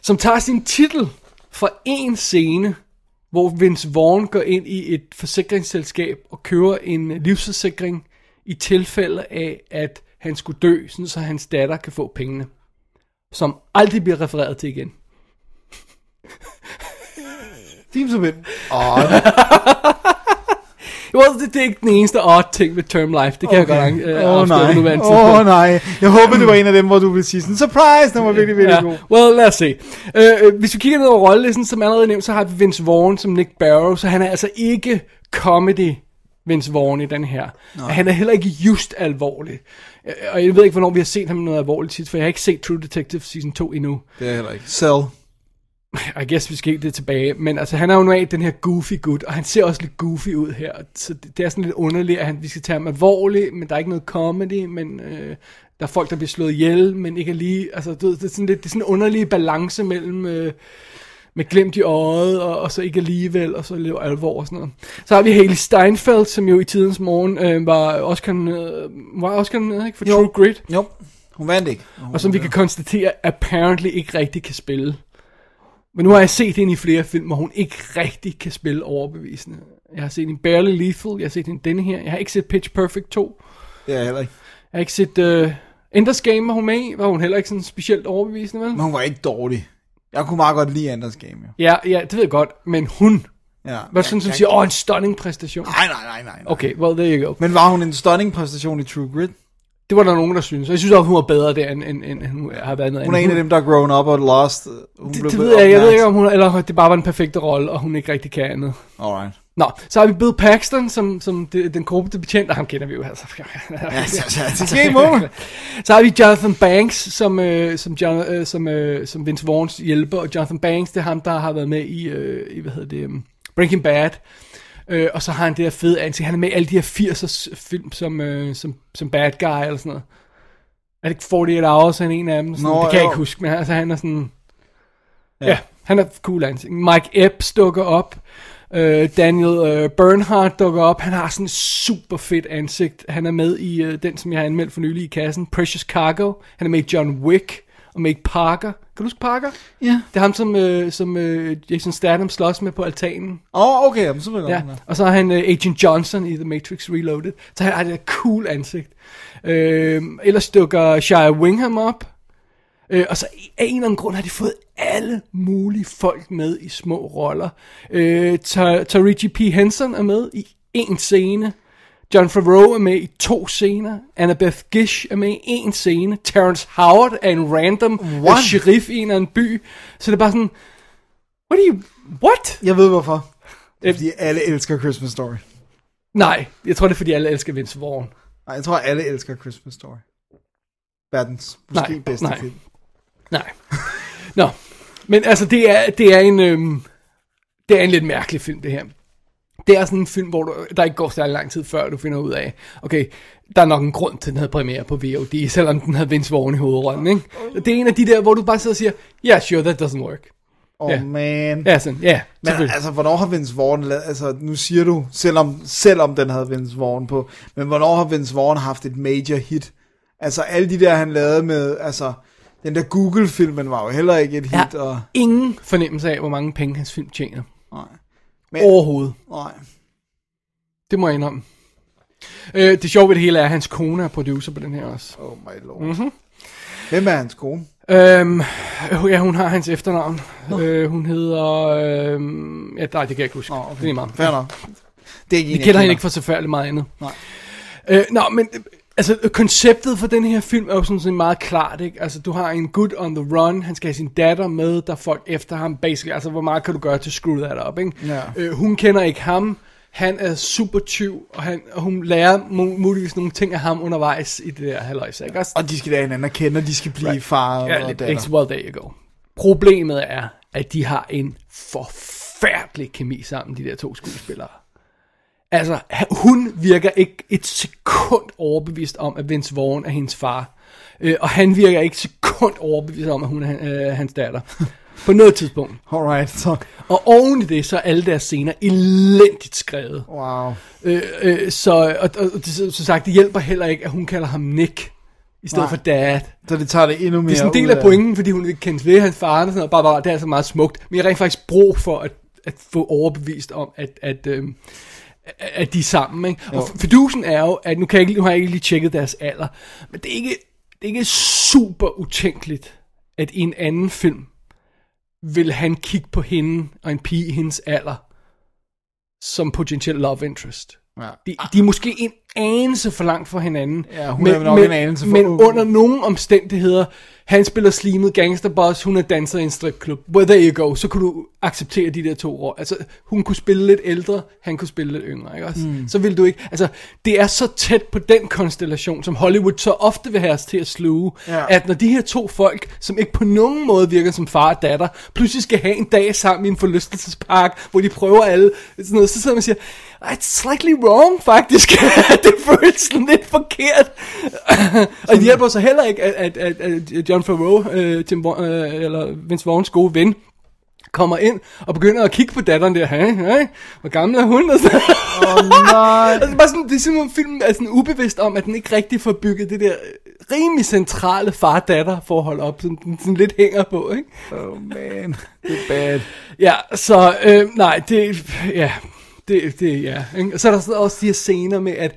som tager sin titel fra en scene, hvor Vince Vaughn går ind i et forsikringsselskab og kører en livsforsikring i tilfælde af, at han skulle dø, sådan så hans datter kan få pengene. Som aldrig bliver refereret til igen. Team som Åh, well, det, det er ikke den eneste odd ting ved Term Life. Det kan okay. jeg godt øh, Åh oh, afsløre nej, åh oh, nej. Jeg håber, det var en af dem, hvor du ville sige sådan, surprise, den var virkelig, virkelig god. well, lad os se. Øh, øh, hvis vi kigger ned over rollelisten, som allerede nævnt, så har vi Vince Vaughn som Nick Barrow, så han er altså ikke comedy Vince Vaughn i den her. Nej. Han er heller ikke just alvorlig. Øh, Og jeg ved ikke, hvornår vi har set ham noget alvorligt sidst, for jeg har ikke set True Detective season 2 endnu. Det er heller ikke. Cell. I guess vi skal ikke det tilbage. Men altså, han er jo normalt den her goofy gut, og han ser også lidt goofy ud her. Så det, det er sådan lidt underligt, at han, vi skal tage ham alvorligt, men der er ikke noget comedy, men øh, der er folk, der bliver slået ihjel, men ikke lige... Altså, du, ved, det er sådan lidt, det er sådan en underlig balance mellem... Øh, med glemt i øjet, og, og så ikke alligevel, og så lidt alvor og sådan noget. Så har vi Haley Steinfeld, som jo i tidens morgen øh, var Oscar, øh, var Oscar nomineret, ikke, for Jo. True Grit, Jo, hun vandt ikke. og som vi kan konstatere, apparently ikke rigtig kan spille. Men nu har jeg set hende i flere film, hvor hun ikke rigtig kan spille overbevisende. Jeg har set hende i Barely Lethal, jeg har set hende denne her. Jeg har ikke set Pitch Perfect 2. Det er jeg heller ikke. Jeg har ikke set uh, Enders Game, var hun med i. Var hun heller ikke sådan specielt overbevisende, vel? Men hun var ikke dårlig. Jeg kunne meget godt lide Anders Game, jo. Ja, ja, det ved jeg godt. Men hun Ja. var sådan, som siger, åh, en stunning præstation. Nej, nej, nej, nej. nej. Okay, well, there you go. Men var hun en stunning præstation i True Grit? Det var der nogen, der synes. Jeg synes også, hun var bedre der, end, end, end hun har været noget Hun er en af dem, der er grown up og lost. Hun Det, blev det ved jeg, jeg ved ikke, om hun, eller det bare var en perfekte rolle, og hun ikke rigtig kan andet. Alright. Nå, så har vi Bill Paxton, som, som det, den korrupte betjent, og ham kender vi jo altså. Game over. Så har vi Jonathan Banks, som, øh, som, John, øh, som, øh, som Vince Vaughns hjælper, og Jonathan Banks, det er ham, der har været med i, øh, i hvad hedder det, um, Breaking Bad. Øh, og så har han det her fede ansigt. Han er med i alle de her 80'ers film som, øh, som, som bad guy eller sådan noget. Er det ikke 48 Hours, han er en af dem? Sådan, Nå, det kan jeg jo. ikke huske, men altså, han er sådan... Ja, ja han er cool ansigt. Mike Epps dukker op. Øh, Daniel øh, Bernhardt dukker op. Han har sådan super fedt ansigt. Han er med i øh, den, som jeg har anmeldt for nylig i kassen. Precious Cargo. Han er med i John Wick og med i Parker. Kan du huske Parker? Ja. Det er ham, som, øh, som øh, Jason Statham slås med på altanen. Åh, oh, okay, jamen, så vil jeg Ja. godt. Og så har han øh, Agent Johnson i The Matrix Reloaded. Så han har det der cool ansigt. Øh, ellers dukker Shia Wingham op. Øh, og så af en eller anden grund har de fået alle mulige folk med i små roller. Øh, Ta- Taraji P. Henson er med i en scene. John Favreau er med i to scener. Annabeth Gish er med i en scene. Terrence Howard er en random øh, What? sheriff i en eller anden by. Så det er bare sådan... What are you... What? Jeg ved hvorfor. Det er, Øh, fordi alle elsker Christmas Story. Nej, jeg tror det er fordi alle elsker Vince Vaughn. Nej, jeg tror, alle elsker Christmas Story. Verdens måske Nej, bedste nej. film. Nej. Nå, men altså det er, det er en, øhm, det er en lidt mærkelig film det her. Det er sådan en film, hvor du, der ikke går særlig lang tid før, du finder ud af, okay, der er nok en grund til, at den havde premiere på VOD, selvom den havde Vince Vaughn i hovedrollen, ikke? Det er en af de der, hvor du bare sidder og siger, yeah, sure, that doesn't work. Oh, man. Ja, sådan, ja, Men altså, hvornår har Vince Vaughn lavet, altså nu siger du, selvom, selvom den havde Vince Vaughn på, men hvornår har Vince Vaughn haft et major hit? Altså alle de der, han lavede med, altså, den der Google-filmen var jo heller ikke et hit, Ja. og, Ingen fornemmelse af, hvor mange penge hans film tjener. nej, Men- Overhovedet. nej. Det må jeg indrømme. Øh, det sjove ved det hele er, at hans kone er producer på den her også. Oh my lord. Mm-hmm. Hvem er hans kone? Øhm, øh, ja, hun har hans efternavn. Øh, hun hedder... Øhm, ja, nej, det kan jeg ikke huske. Nå, Det er meget. Fair nok. Det er ikke Vi kender hende ikke for så færdig meget andet. Nej. Øh, nå, men øh, altså, konceptet for den her film er jo sådan set meget klart, ikke? Altså, du har en good on the run, han skal have sin datter med, der er folk efter ham, basically. Altså, hvor meget kan du gøre til at screw that up, ikke? Ja. Øh, hun kender ikke ham, han er super tyv, og, han, og hun lærer mu- muligvis nogle ting af ham undervejs i det der halvøjse, ikke? Også, Og de skal da hinanden at kende, og de skal blive right. far og Ja, lidt, datter. ikke, well, there you go. Problemet er, at de har en forfærdelig kemi sammen, de der to skuespillere. Altså, hun virker ikke et sekund overbevist om, at Vince Vaughn er hendes far. Øh, og han virker ikke et sekund overbevist om, at hun er øh, hans datter. På noget tidspunkt. Alright, så, Og oven i det, så er alle deres scener elendigt skrevet. wow. Øh, øh, så, og, og, og det, så sagt, det hjælper heller ikke, at hun kalder ham Nick, i stedet Nej. for dad. Så det tager det endnu mere Det er sådan en del ud af pointen, fordi hun ikke kendes ved hans far, og sådan noget, bare, bare, det er altså meget smukt. Men jeg har rent faktisk brug for at, at få overbevist om, at, at, øhm, at de er sammen. Ikke? Og fidusen er jo, at nu, kan jeg ikke, nu har jeg ikke lige tjekket deres alder, men det er ikke, det er ikke super utænkeligt, at i en anden film vil han kigge på hende og en pige i hendes alder som potentiel love interest. Ja. De, de er måske en anelse for langt fra hinanden. Ja, hun er nok en anelse for Men under nogle omstændigheder, han spiller slimet gangsterboss, hun er danser i en stripklub. Well, there you go. Så kunne du acceptere de der to roller. Altså, hun kunne spille lidt ældre, han kunne spille lidt yngre, ikke også? Mm. Så vil du ikke... Altså, det er så tæt på den konstellation, som Hollywood så ofte vil have os til at sluge, Ja. at når de her to folk, som ikke på nogen måde virker som far og datter, pludselig skal have en dag sammen i en forlystelsespark, hvor de prøver alle, sådan noget, så sidder man og siger, it's slightly wrong, faktisk. det føles sådan lidt forkert. og det hjælper så heller ikke, at, at, at, at John Favreau, øh, Tim, Vaughn- øh, eller Vince Vaughns gode ven, kommer ind og begynder at kigge på datteren der, hey, hey, hvor gammel er hun? Og så, Åh, nej. altså, bare sådan, det er simpelthen filmen er sådan ubevidst om, at den ikke rigtig får bygget det der rimelig centrale far-datter forhold op, som den sådan lidt hænger på, ikke? Oh man, det er bad. Ja, så øh, nej, det, ja, det, det, ja. Og så er der så også de her scener med, at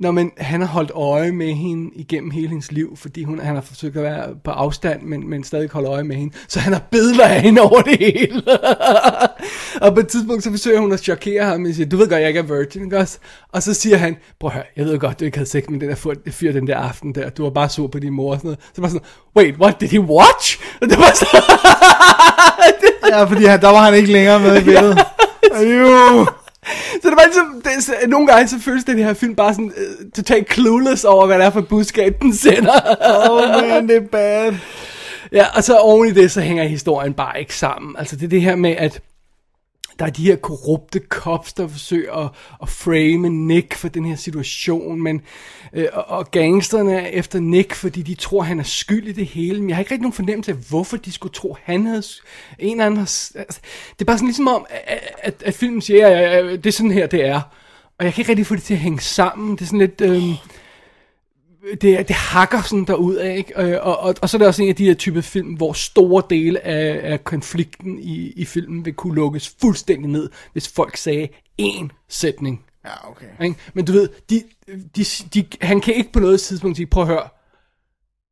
når man, han har holdt øje med hende igennem hele hendes liv, fordi hun, han har forsøgt at være på afstand, men, men stadig holde øje med hende, så han har billeder af hende over det hele. og på et tidspunkt, så forsøger hun at chokere ham, og siger, du ved godt, jeg ikke er virgin, ikke også? Og så siger han, prøv at høre, jeg ved godt, du ikke havde sex med den der fyr- den der aften der, du var bare sur på din mor og sådan noget. Så var sådan, wait, what, did he watch? Og det var så, Ja, fordi han, der var han ikke længere med i billedet. Jo. Så det var ligesom, det, så, nogle gange så føles det, det her film bare sådan uh, totalt clueless over, hvad det er for budskab, den sender. Oh man, det er bad. ja, og så oven i det, så hænger historien bare ikke sammen. Altså det er det her med, at der er de her korrupte cops, der forsøger at, at frame Nick for den her situation, men, øh, og, gangsterne er efter Nick, fordi de tror, han er skyld i det hele, men jeg har ikke rigtig nogen fornemmelse af, hvorfor de skulle tro, han havde, en eller anden har, altså, det er bare sådan ligesom om, at, at, at filmen siger, at, at det er sådan her, det er, og jeg kan ikke rigtig få det til at hænge sammen, det er sådan lidt, øh, det, det hakker sådan derud af, ikke? Og, og, og så er det også en af de her type film, hvor store dele af, af konflikten i, i filmen vil kunne lukkes fuldstændig ned, hvis folk sagde én sætning. Ja, okay. Ikke? Men du ved, de, de, de, han kan ikke på noget tidspunkt sige, prøv at høre,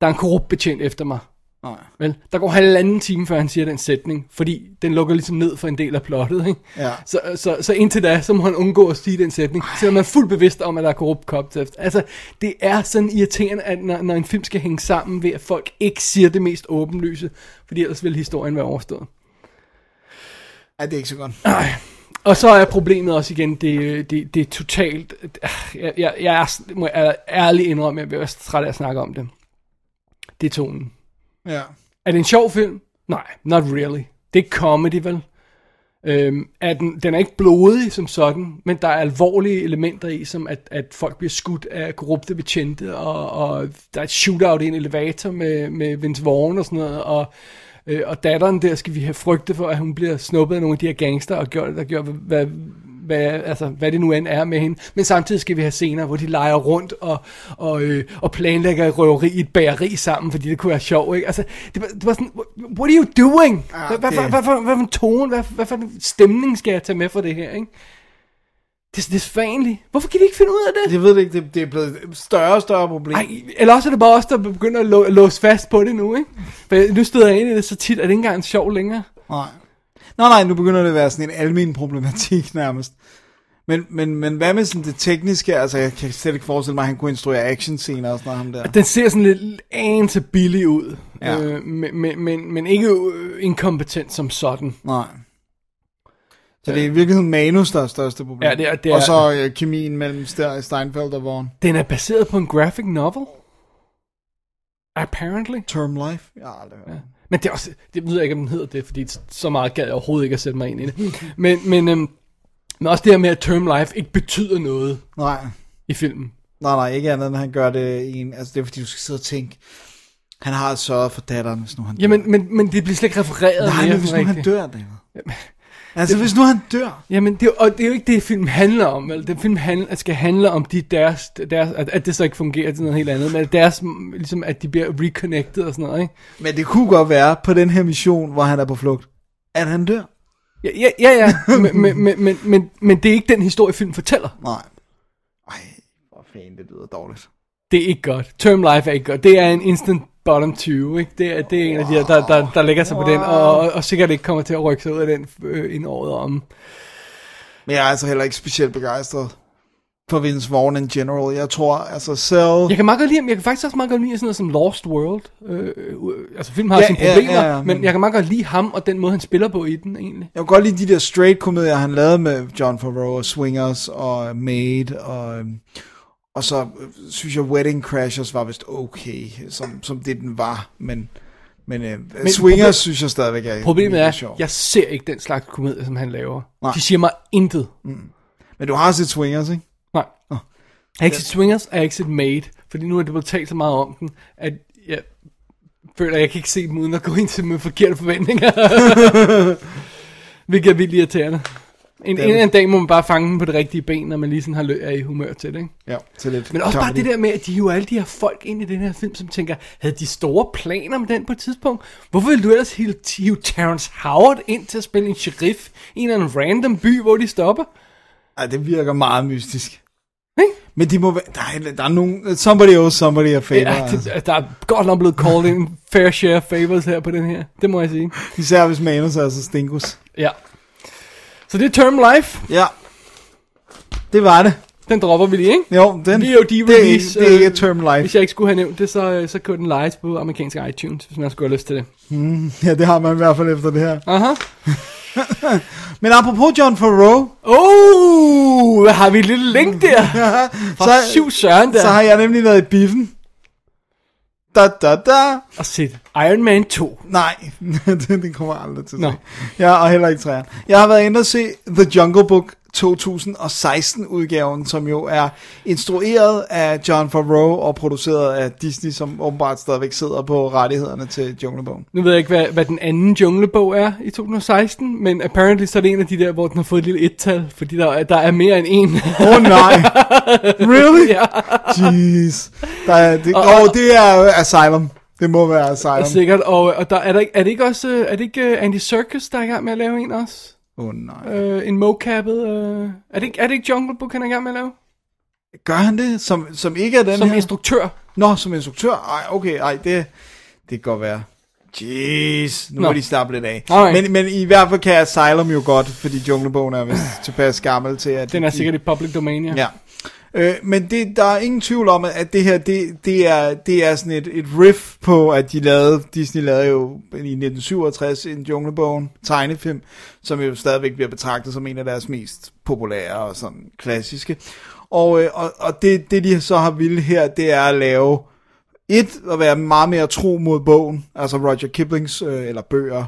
der er en korrupt betjent efter mig. Nej. Vel, der går halvanden time, før han siger den sætning, fordi den lukker ligesom ned for en del af plottet, ikke? Ja. Så, så, så indtil da, så må han undgå at sige den sætning, selvom man er fuldt bevidst om, at der er korrupt efter. Altså, det er sådan irriterende, at når, når en film skal hænge sammen ved, at folk ikke siger det mest åbenlyse, fordi ellers vil historien være overstået. Ja, det er ikke så godt. Og så er problemet også igen, det, det, det er totalt... Jeg, jeg, jeg er, må jeg ærligt indrømme, at jeg er træt af at snakke om det. Det er tonen. Ja. Er det en sjov film? Nej, not really. Det er comedy, vel? Øhm, er den, den er ikke blodig som sådan, men der er alvorlige elementer i, som at, at folk bliver skudt af korrupte betjente, og, og der er et shootout i en elevator med, med Vince Vaughn og sådan noget, og, øh, og datteren der skal vi have frygte for, at hun bliver snuppet af nogle af de her gangster, og gjort, der gør, hvad, hvad, altså, hvad det nu end er med hende. Men samtidig skal vi have scener, hvor de leger rundt og, og, øh, og planlægger et røveri i et bageri sammen, fordi det kunne være sjovt. Ikke? Altså, det, var, det var sådan, what, are you doing? Hvad, hvad, det- hvad, hvad, hvad, hvad for en tone, hvad, hvad for en stemning skal jeg tage med for det her? Ikke? Det, det er svanligt. Hvorfor kan de ikke finde ud af det? Jeg ved det ikke, det, det er blevet et større og større problem. Ej, eller også er det bare os, der begynder at lå, låse fast på det nu, ikke? For nu støder jeg ind i det så tit, at det ikke engang er sjov længere. Nej. Nej, nej, nu begynder det at være sådan en almen problematik nærmest. Men, men, men hvad med sådan det tekniske? Altså, jeg kan slet ikke forestille mig, at han kunne instruere actionscener og sådan noget, ham der. Den ser sådan lidt anelse billig ud, Ja. øh, men, men, men, men ikke øh, inkompetent som sådan. Nej. Så det er i virkeligheden manus, der er største problem. Ja, det er- det Og er- så øh, kemien mellem Ste- Steinfeld og Vaughn. Den er baseret på en graphic novel. Apparently. Term Life? Ja, aldrig hørt. Men det er også, det ved jeg ikke, om den hedder det, fordi så meget gad jeg overhovedet ikke at sætte mig ind i det. Men, men, øhm, men også det her med, at term life ikke betyder noget Nej. i filmen. Nej, nej, ikke andet end han gør det i en... Altså, det er fordi, du skal sidde og tænke... Han har sørget for datteren, hvis nu han dør. Jamen, men, men det bliver slet ikke refereret Nej, mere. men hvis nu han dør, David. Altså, hvis nu han dør. Jamen, det, og det er jo ikke det, film handler om. Vel? Det film handler, skal handle om de deres, deres at, at det så ikke fungerer til noget helt andet, men deres, ligesom, at de bliver reconnected og sådan noget, ikke? Men det kunne godt være på den her mission, hvor han er på flugt, at han dør. Ja, ja, ja, ja. men, men, men, men, men, men det er ikke den historie, film fortæller. Nej. Ej, hvor fanden, det lyder dårligt. Det er ikke godt. Term Life er ikke godt. Det er en instant bottom 20, ikke? Det er, det er en af de her, der, der, der lægger sig på den, og, og, og sikkert ikke kommer til at rykke sig ud af den øh, inden året om. Men jeg er altså heller ikke specielt begejstret for Vince Vaughn in general. Jeg tror, altså selv... Jeg kan meget godt lide. Jeg kan faktisk også meget godt lide sådan noget som Lost World. Øh, øh, altså filmen har Ja, sine problemer, ja, ja, men... men- men jeg kan meget godt lide ham og den måde, han spiller på i den egentlig. Jeg kan godt lide de der straight-komedier, han lavede med John Favreau og Swingers og Maid, og, øhm, og så øh, synes jeg Wedding Crashers var vist okay, som, som det den var, men, men, øh, men Swingers proble- synes jeg stadigvæk er Problemet er, sjov. jeg ser ikke den slags komedie, som han laver. Nej. De siger mig intet. Men du har set Swingers, ikke? Nej. Jeg har ikke set Swingers, og jeg har ikke set Made, fordi nu er det blevet talt så meget om den, at jeg føler, at jeg kan ikke se dem uden at gå ind til med forkerte forventninger. Hvilket er vildt irriterende. En, en anden dag må man bare fange den på det rigtige ben, når man lige sådan har lø- er i humør til det, ikke? Ja, til lidt Men også bare comedy. det der med, at de hiver alle de her folk ind i den her film, som tænker, havde de store planer med den på et tidspunkt? Hvorfor ville du ellers hive, hive Terrence Howard ind til at spille en sheriff i en eller anden random by, hvor de stopper? Ej, det virker meget mystisk. Ikke? Men de må være, der er, der er nogen, somebody owes somebody a favor. Ja, altså. det, der er godt nok blevet called in fair share favors her på den her. Det må jeg sige. Især hvis manus er så stinkus. Ja. Så det er Term Life. Ja, det var det. Den dropper vi lige, ikke? Jo, den, de det, er, release, det er ikke øh, term life. Hvis jeg ikke skulle have nævnt det, så, så kan den lejes på amerikansk iTunes, hvis man skulle have lyst til det. Ja, det har man i hvert fald efter det her. Aha. Men apropos John Favreau, Oh, hvad har vi et lille link der? Fra syv søren der. så har jeg nemlig været i biffen. Da, da, da. Og set Iron Man 2. Nej, det, det kommer jeg aldrig til at Nå. Ja, og heller ikke træerne. Jeg har været inde og se The Jungle Book 2016-udgaven, som jo er instrueret af John Favreau og produceret af Disney, som åbenbart stadigvæk sidder på rettighederne til Junglebogen. Nu ved jeg ikke, hvad, hvad den anden junglebog er i 2016, men apparently så er det en af de der, hvor den har fået et lille et-tal, fordi der, der er mere end en. Åh oh, nej, really? ja, Jeez. Der er, det, Og- åh, det er Asylum. Det må være Asylum. sikkert. Og, og der, er, der, er det ikke også øh, er det ikke øh, Andy Serkis, der er i gang med at lave en også? Åh oh, nej. Øh, en mocappet. Øh, er, det ikke, er det ikke Jungle Book, han er i gang med at lave? Gør han det? Som, som ikke er den Som her? instruktør. Nå, som instruktør? Ej, okay, ej, det, det kan godt være. Jeez, nu Nå. må de slappe lidt af. Alright. Men, men i hvert fald kan Asylum jo godt, fordi Junglebogen er vist tilpas gammel til, at... Den er de- sikkert i public domain, ja. Ja. Øh, men det, der er ingen tvivl om, at det her, det, det, er, det er sådan et, et riff på, at de lavede, Disney lavede jo i 1967 en Junglebogen tegnefilm, som jo stadigvæk bliver betragtet som en af deres mest populære og sådan klassiske. Og, øh, og, og det, det de så har ville her, det er at lave et, at være meget mere tro mod bogen, altså Roger Kiplings, øh, eller bøger,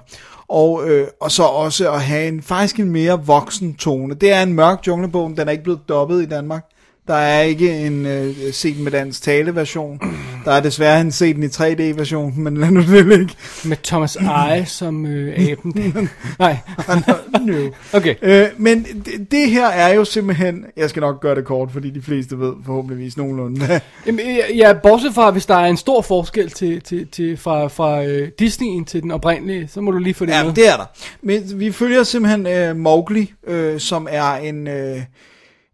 og, øh, og så også at have en, faktisk en mere voksen tone. Det er en mørk junglebogen, den er ikke blevet dobbet i Danmark. Der er ikke en øh, set med dansk tale version. Der er desværre en set i 3D-version, men lad nu det ligge. Med Thomas Eje som øh, aben. Nej. Okay. Øh, men det, det her er jo simpelthen, jeg skal nok gøre det kort, fordi de fleste ved forhåbentligvis nogenlunde, Jamen, ja, ja, bortset fra, hvis der er en stor forskel til, til, til, fra, fra øh, Disney'en til den oprindelige, så må du lige få det Ja, med. det er der. Men vi følger simpelthen øh, Mowgli, øh, som er en, øh,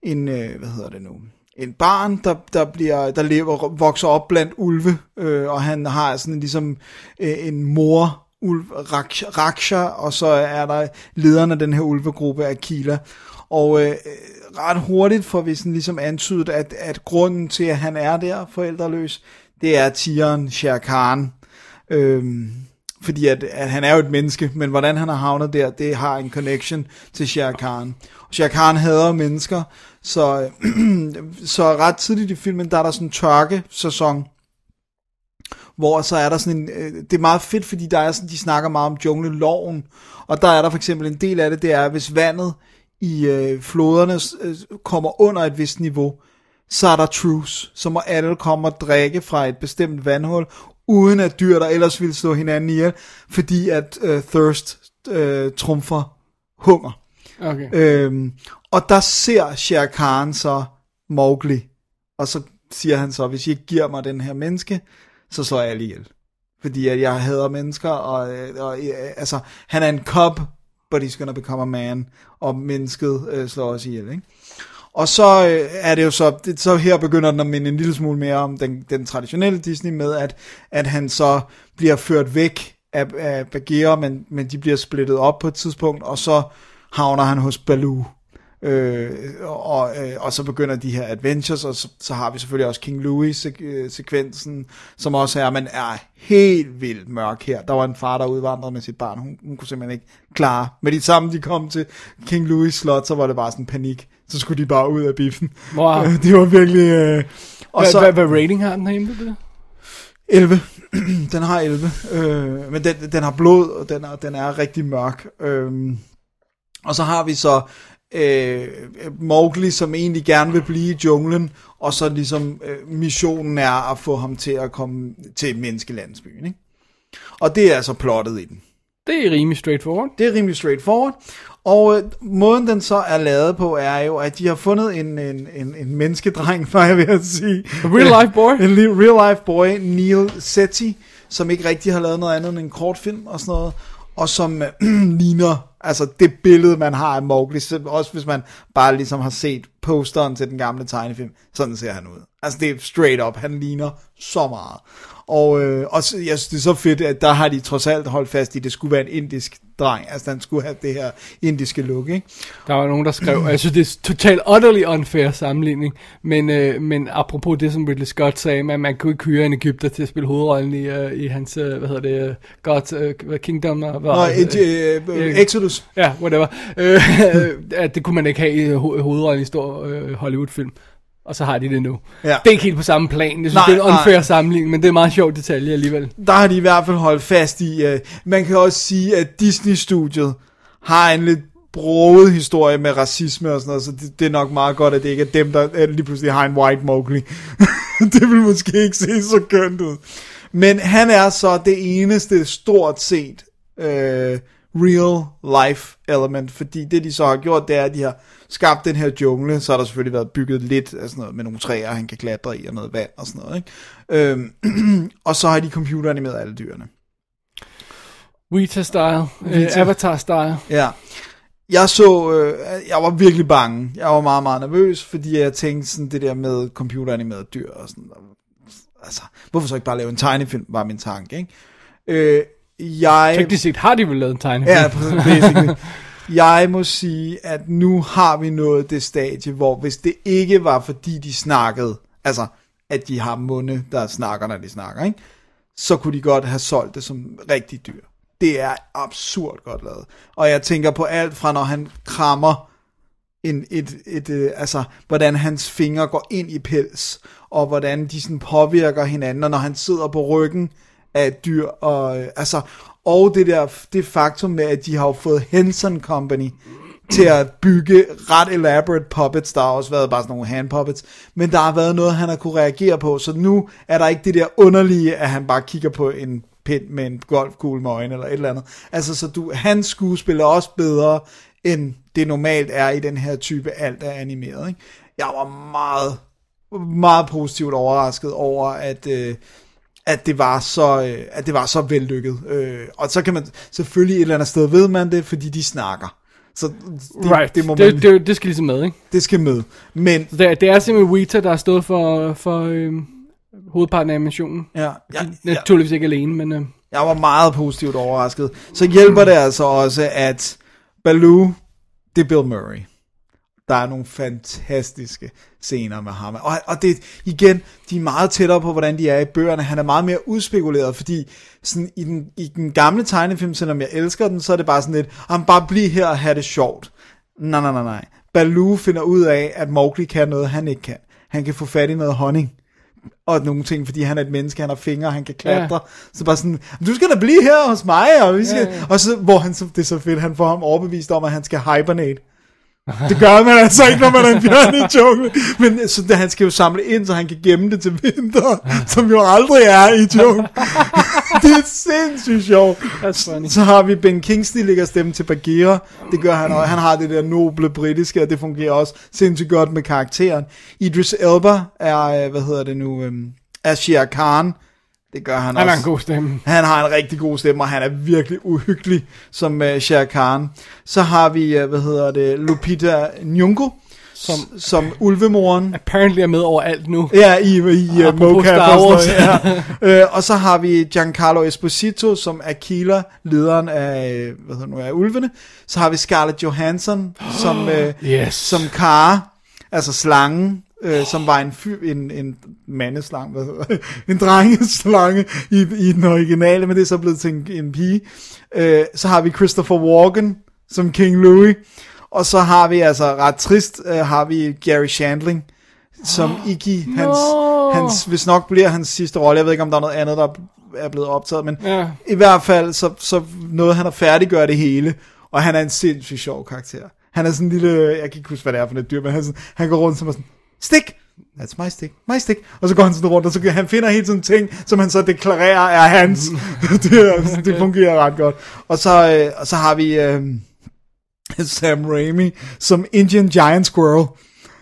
en øh, hvad hedder det nu, en barn, der, der, bliver, der lever, vokser op blandt ulve, øh, og han har sådan ligesom øh, en mor, ulv, Raksha, og så er der lederen af den her ulvegruppe, Akila. Og øh, ret hurtigt får vi sådan ligesom antydet, at, at grunden til, at han er der forældreløs, det er tigeren Shere Khan. Øhm, fordi at, at han er jo et menneske, men hvordan han har havnet der, det har en connection til Shere Khan. Og Shere Khan hader mennesker, så, så ret tidligt i filmen, der er der sådan en tørke-sæson, hvor så er der sådan en, øh, det er meget fedt, fordi der er sådan, de snakker meget om jungleloven, og der er der for eksempel en del af det, det er, hvis vandet i øh, floderne øh, kommer under et vist niveau, så er der truce, så må alle komme og drikke fra et bestemt vandhul, uden at dyr, der ellers ville slå hinanden ihjel, fordi at øh, thirst øh, trumfer hunger. Okay. Øhm, og der ser Shere Khan så Mowgli, og så siger han så, hvis I ikke giver mig den her menneske, så slår jeg ihjel. Fordi at jeg hader mennesker, og, øh, og øh, altså, han er en cub, but he's gonna become a man, og mennesket øh, slår os ihjel, ikke? Og så øh, er det jo så, det, så her begynder den at minde en lille smule mere om den, den traditionelle Disney med, at, at han så bliver ført væk af, af Bagheera, men, men de bliver splittet op på et tidspunkt, og så havner han hos Baloo. Øh, og, øh, og så begynder de her adventures, og så, så har vi selvfølgelig også King Louis-sekvensen, som også er, man er helt vildt mørk her. Der var en far, der udvandrede med sit barn, hun, hun kunne simpelthen ikke klare. Med de samme, de kom til King Louis slot, så var det bare sådan panik. Så skulle de bare ud af biffen. Wow. det var virkelig... Øh, og Hvad, så, hvad, hvad rating har den herinde? ved du det? 11. den har 11. Øh, men den, den har blod, og den er, den er rigtig mørk. Øh, og så har vi så øh, Mowgli, som egentlig gerne vil blive i junglen, og så ligesom øh, missionen er at få ham til at komme til menneskelandsbyen. Ikke? Og det er altså plottet i den. Det er rimelig straightforward. Det er rimelig straightforward. Og øh, måden den så er lavet på, er jo, at de har fundet en, en, en, en menneskedreng, var jeg ved at sige. A real life boy. En real life boy, Neil Setti, som ikke rigtig har lavet noget andet end en kortfilm og sådan noget, og som øh, ligner, altså det billede, man har af Mowgli, også hvis man bare ligesom har set posteren til den gamle tegnefilm, sådan ser han ud. Altså det er straight up, han ligner så meget. Og, øh, og så, jeg synes, det er så fedt, at der har de trods alt holdt fast i, at det skulle være en indisk dreng. Altså, han skulle have det her indiske look, ikke? Der var nogen, der skrev, og jeg synes, det er totalt utterly unfair sammenligning, men, øh, men apropos det, som Ridley Scott sagde, at man kunne ikke hyre en Ægypter til at spille hovedrollen i, øh, i hans, øh, hvad hedder det, øh, God's øh, Kingdom, og, Nå, et, øh, øh, Exodus. Ja, whatever. Øh, at det kunne man ikke have i ho- hovedrollen i stor øh, Hollywood-film. Og så har de det nu. Ja. Det er ikke helt på samme plan. Jeg synes, Nej, det er en unfair nej. sammenligning, men det er en meget sjov detalje alligevel. Der har de i hvert fald holdt fast i, øh, man kan også sige, at Disney-studiet har en lidt broget historie med racisme og sådan noget, så det, det er nok meget godt, at det ikke er dem, der lige pludselig har en white Mowgli. det vil måske ikke se så kønt ud. Men han er så det eneste stort set øh, real life element, fordi det de så har gjort, det er, at de har skabt den her jungle, så har der selvfølgelig været bygget lidt af sådan noget med nogle træer, han kan klatre i, og noget vand og sådan noget, ikke? Øhm, og så har de computeranimeret alle dyrene. Weta-style, øh, Weta. Avatar-style. Ja. Jeg så, øh, jeg var virkelig bange. Jeg var meget, meget nervøs, fordi jeg tænkte sådan det der med computeranimerede dyr og sådan. Altså, hvorfor så ikke bare lave en tegnefilm, var min tanke, ikke? Øh, jeg... Teknisk set har de vel lavet en tegnefilm. Ja, basically. Jeg må sige, at nu har vi nået det stadie, hvor hvis det ikke var fordi de snakkede, altså at de har munde, der snakker, når de snakker, ikke? så kunne de godt have solgt det som rigtig dyr. Det er absurd godt lavet. Og jeg tænker på alt fra, når han krammer en, et, et, øh, altså, hvordan hans fingre går ind i pels, og hvordan de sådan påvirker hinanden, og når han sidder på ryggen af dyr, og, øh, altså, og det der, det faktum med, at de har jo fået Henson Company til at bygge ret elaborate puppets, der har også været bare sådan nogle hand puppets, men der har været noget, han har kunne reagere på, så nu er der ikke det der underlige, at han bare kigger på en pind med en golfkugle med øjne, eller et eller andet. Altså, så du, hans skuespil er også bedre, end det normalt er i den her type alt er animeret. Ikke? Jeg var meget, meget positivt overrasket over, at, øh, at det var så, øh, at det var så vellykket. Øh, og så kan man selvfølgelig et eller andet sted ved man det, fordi de snakker. Så det, right. det, må man, det, det, det skal ligesom med, ikke? det skal med. Men Så det, det er simpelthen Weta, der har stået for, for øhm, hovedparten af animationen. ja, ja, ja, Naturligvis ikke alene, men... Øh, jeg var meget positivt overrasket. Så hjælper det altså også, at Baloo, det er Bill Murray. Der er nogle fantastiske scener med ham. Og, og det, igen, de er meget tættere på, hvordan de er i bøgerne. Han er meget mere udspekuleret, fordi sådan i, den, i den gamle tegnefilm, selvom jeg elsker den, så er det bare sådan lidt, han bare blive her og have det sjovt. Nej, nej, nej, nej. Baloo finder ud af, at Mowgli kan noget, han ikke kan. Han kan få fat i noget honning og nogle ting, fordi han er et menneske, han har fingre, han kan klatre. Ja. Så bare sådan, du skal da blive her hos mig, og, vi skal... ja, ja. og så, hvor han, det er så fedt, han får ham overbevist om, at han skal hibernate. Det gør man altså ikke, når man er en bjørn i junglen. Men så det, han skal jo samle ind, så han kan gemme det til vinter, som jo aldrig er i junglen. det er sindssygt sjovt. Så har vi Ben Kingsley ligger stemme til Bagheera. Det gør han også. Han har det der noble britiske, og det fungerer også sindssygt godt med karakteren. Idris Elba er, øh, hvad hedder det nu, øhm, er Shere Khan. Det gør han, han også. har en god stemme. Han har en rigtig god stemme, og han er virkelig uhyggelig som uh, Shere Khan. Så har vi, uh, hvad hedder det, Lupita Nyong'o, som som ulvemoren. apparently er med overalt nu. Ja, i, i uh, mocap og sådan noget, ja. øh, Og så har vi Giancarlo Esposito, som er Kila, lederen af, hvad hedder nu, af ulvene. Så har vi Scarlett Johansson, som, øh, Yes. som Kara, altså slangen, øh, som var en, fy, en, en mandeslange, hvad hedder en drengeslange i, i den originale, men det er så blevet til en, en pige. Øh, så har vi Christopher Walken som King Louis, og så har vi altså ret trist, øh, har vi Gary Shandling, som Iggy, hans, hans, hvis nok bliver hans sidste rolle. Jeg ved ikke, om der er noget andet, der er blevet optaget, men Ja. i hvert fald, så, så noget han at færdiggøre det hele, og han er en sindssygt sjov karakter. Han er sådan en lille, jeg kan ikke huske, hvad det er for et dyr, men han, sådan, han går rundt som sådan, stik, that's my stick, my stick, og så går han sådan rundt, og så han finder hele tiden ting, som han så deklarerer er hans. det, er, det fungerer ret godt. Og så, øh, og så har vi øh, Sam Raimi som Indian Giant Squirrel.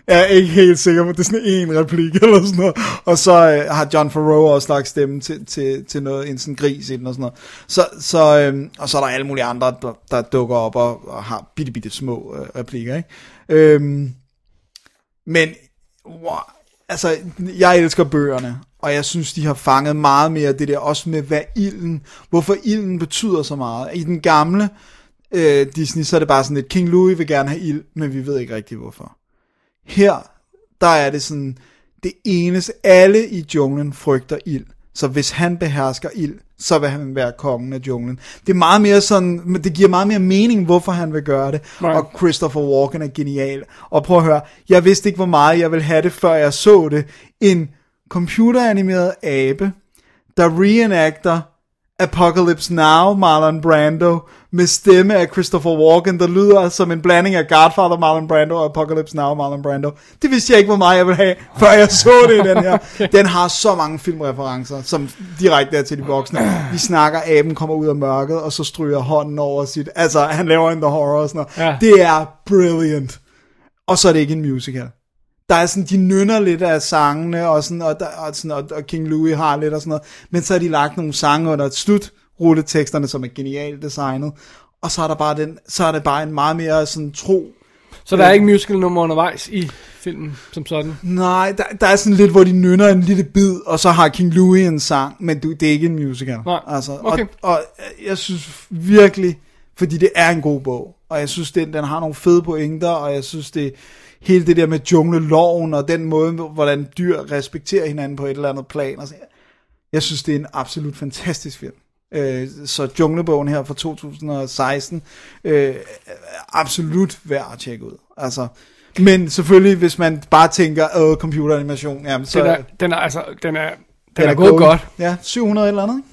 Jeg er ikke helt sikker på, det er sådan en replik eller sådan noget. Og så øh, har John Farrow også lagt stemme til, til, til noget, en sådan gris i den og sådan noget. Så, så, øh, og så er der alle mulige andre, der, der dukker op og, og har bitte, bitte små øh, replikker. Ikke? Øhm, men, wow, altså, jeg elsker bøgerne, og jeg synes, de har fanget meget mere det der, også med hvad ilden, hvorfor ilden betyder så meget. I den gamle øh, Disney, så er det bare sådan lidt, King Louis vil gerne have ild, men vi ved ikke rigtig hvorfor. Her, der er det sådan, det eneste, alle i junglen frygter ild. Så hvis han behersker ild, så vil han være kongen af junglen. Det er meget mere sådan, men det giver meget mere mening, hvorfor han vil gøre det. Right. Og Christopher Walken er genial. Og prøv at høre, jeg vidste ikke, hvor meget jeg ville have det, før jeg så det. En computeranimeret abe, der reenacter Apocalypse Now, Marlon Brando, med stemme af Christopher Walken, der lyder som en blanding af Godfather, Marlon Brando og Apocalypse Now, Marlon Brando. Det vidste jeg ikke, hvor meget jeg ville have, før jeg så det i den her. okay. Den har så mange filmreferencer, som direkte er til de voksne. Vi snakker, aben kommer ud af mørket, og så stryger hånden over sit... Altså, han laver en The Horror og sådan noget. Ja. Det er brilliant. Og så er det ikke en musical. Der er sådan, de nynner lidt af sangene, og, sådan, og, der, og, sådan, og, og King Louis har lidt og sådan noget. Men så har de lagt nogle sange under et slut, rulleteksterne, som er genialt designet. Og så er, der bare den, så er det bare en meget mere sådan tro. Så der er ikke musical nummer undervejs i filmen som sådan. Nej, der, der er sådan lidt, hvor de nynner en lille bid, og så har King Louis en sang, men du, det er ikke en musical. Nej, altså, okay. og, og jeg synes virkelig, fordi det er en god bog, og jeg synes, den, den har nogle fede pointer, og jeg synes, det hele det der med jungleloven, og den måde, hvordan dyr respekterer hinanden på et eller andet plan. Og så, jeg synes, det er en absolut fantastisk film. Øh, så Junglebogen her fra 2016, øh, er absolut værd at tjekke ud. Altså, men selvfølgelig, hvis man bare tænker, åh, computeranimation, jamen, så Den er, den er altså, den er, den, den er, gået god. godt. Ja, 700 eller andet, ikke?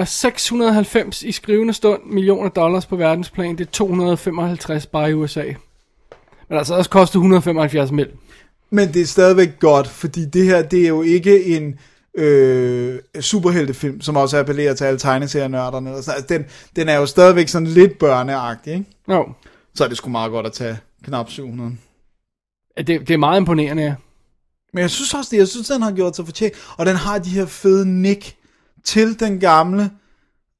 Uh, 690 i skrivende stund millioner dollars på verdensplan. Det er 255 bare i USA. Men altså også kostet 175 mil. Men det er stadigvæk godt, fordi det her, det er jo ikke en øh, superheltefilm, som også appellerer til alle tegneserienørderne. Altså, den, den er jo stadigvæk sådan lidt børneagtig, ikke? Jo. Så er det sgu meget godt at tage knap 700. Det, det er meget imponerende, ja. Men jeg synes også det, jeg synes, den har gjort sig fortjent. Og den har de her fede nick til den gamle,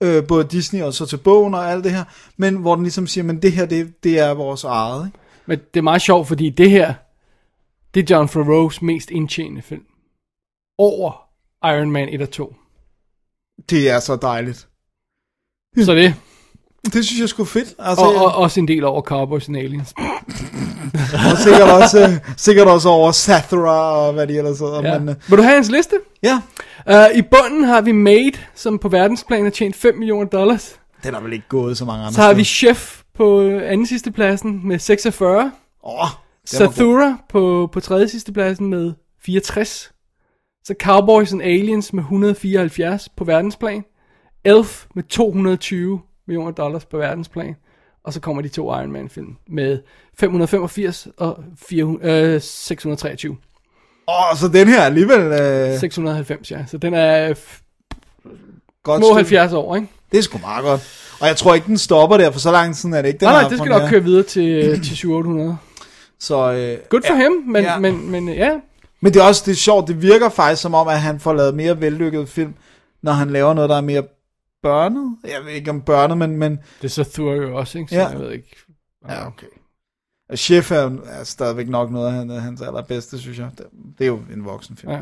øh, både Disney og så til bogen og alt det her. Men hvor den ligesom siger, men det her, det, det er vores eget, ikke? Men det er meget sjovt, fordi det her, det er John Favreau's mest indtjenende film. Over Iron Man 1 og 2. Det er så dejligt. Så det, Det synes jeg sgu fedt. Altså, og, og også en del over Cowboys and Aliens. og sikkert også, sikkert også over Sathra og hvad de ellers hedder. Ja. Men, øh, Vil du have hans liste? ja, Uh, I bunden har vi Made, som på verdensplan har tjent 5 millioner dollars. den har vel ikke gået så mange andre Så har vi. Chef på øh, anden sidste pladsen med 46. Åh, god. Sathura på, på tredje sidste pladsen med 64. Så Cowboys and Aliens med 174 på verdensplan. Elf med 220 millioner dollars på verdensplan. Og så kommer de to Iron Man film med 585 og 400, øh, 623. Åh, så den her er alligevel øh, 690, ja. Så den er godt små stykke. 70 år, ikke? Det er sgu meget godt. Og jeg tror ikke, den stopper der, for så lang tid er det ikke. Den Nej, nej, det skal nok køre videre til, øh, til 700. Så, øh, Good for ja. ham, men, Ja. men, men ja. Men det er også det er sjovt, det virker faktisk som om, at han får lavet mere vellykket film, når han laver noget, der er mere børnet. Jeg ved ikke om børnet, men... men Det er så Thor jo også, ikke? Så Ja. jeg ved ikke. ja, okay. Chef er, er stadigvæk nok noget af han- hans allerbedste, synes jeg. Det, det er jo en voksenfilm. Ja.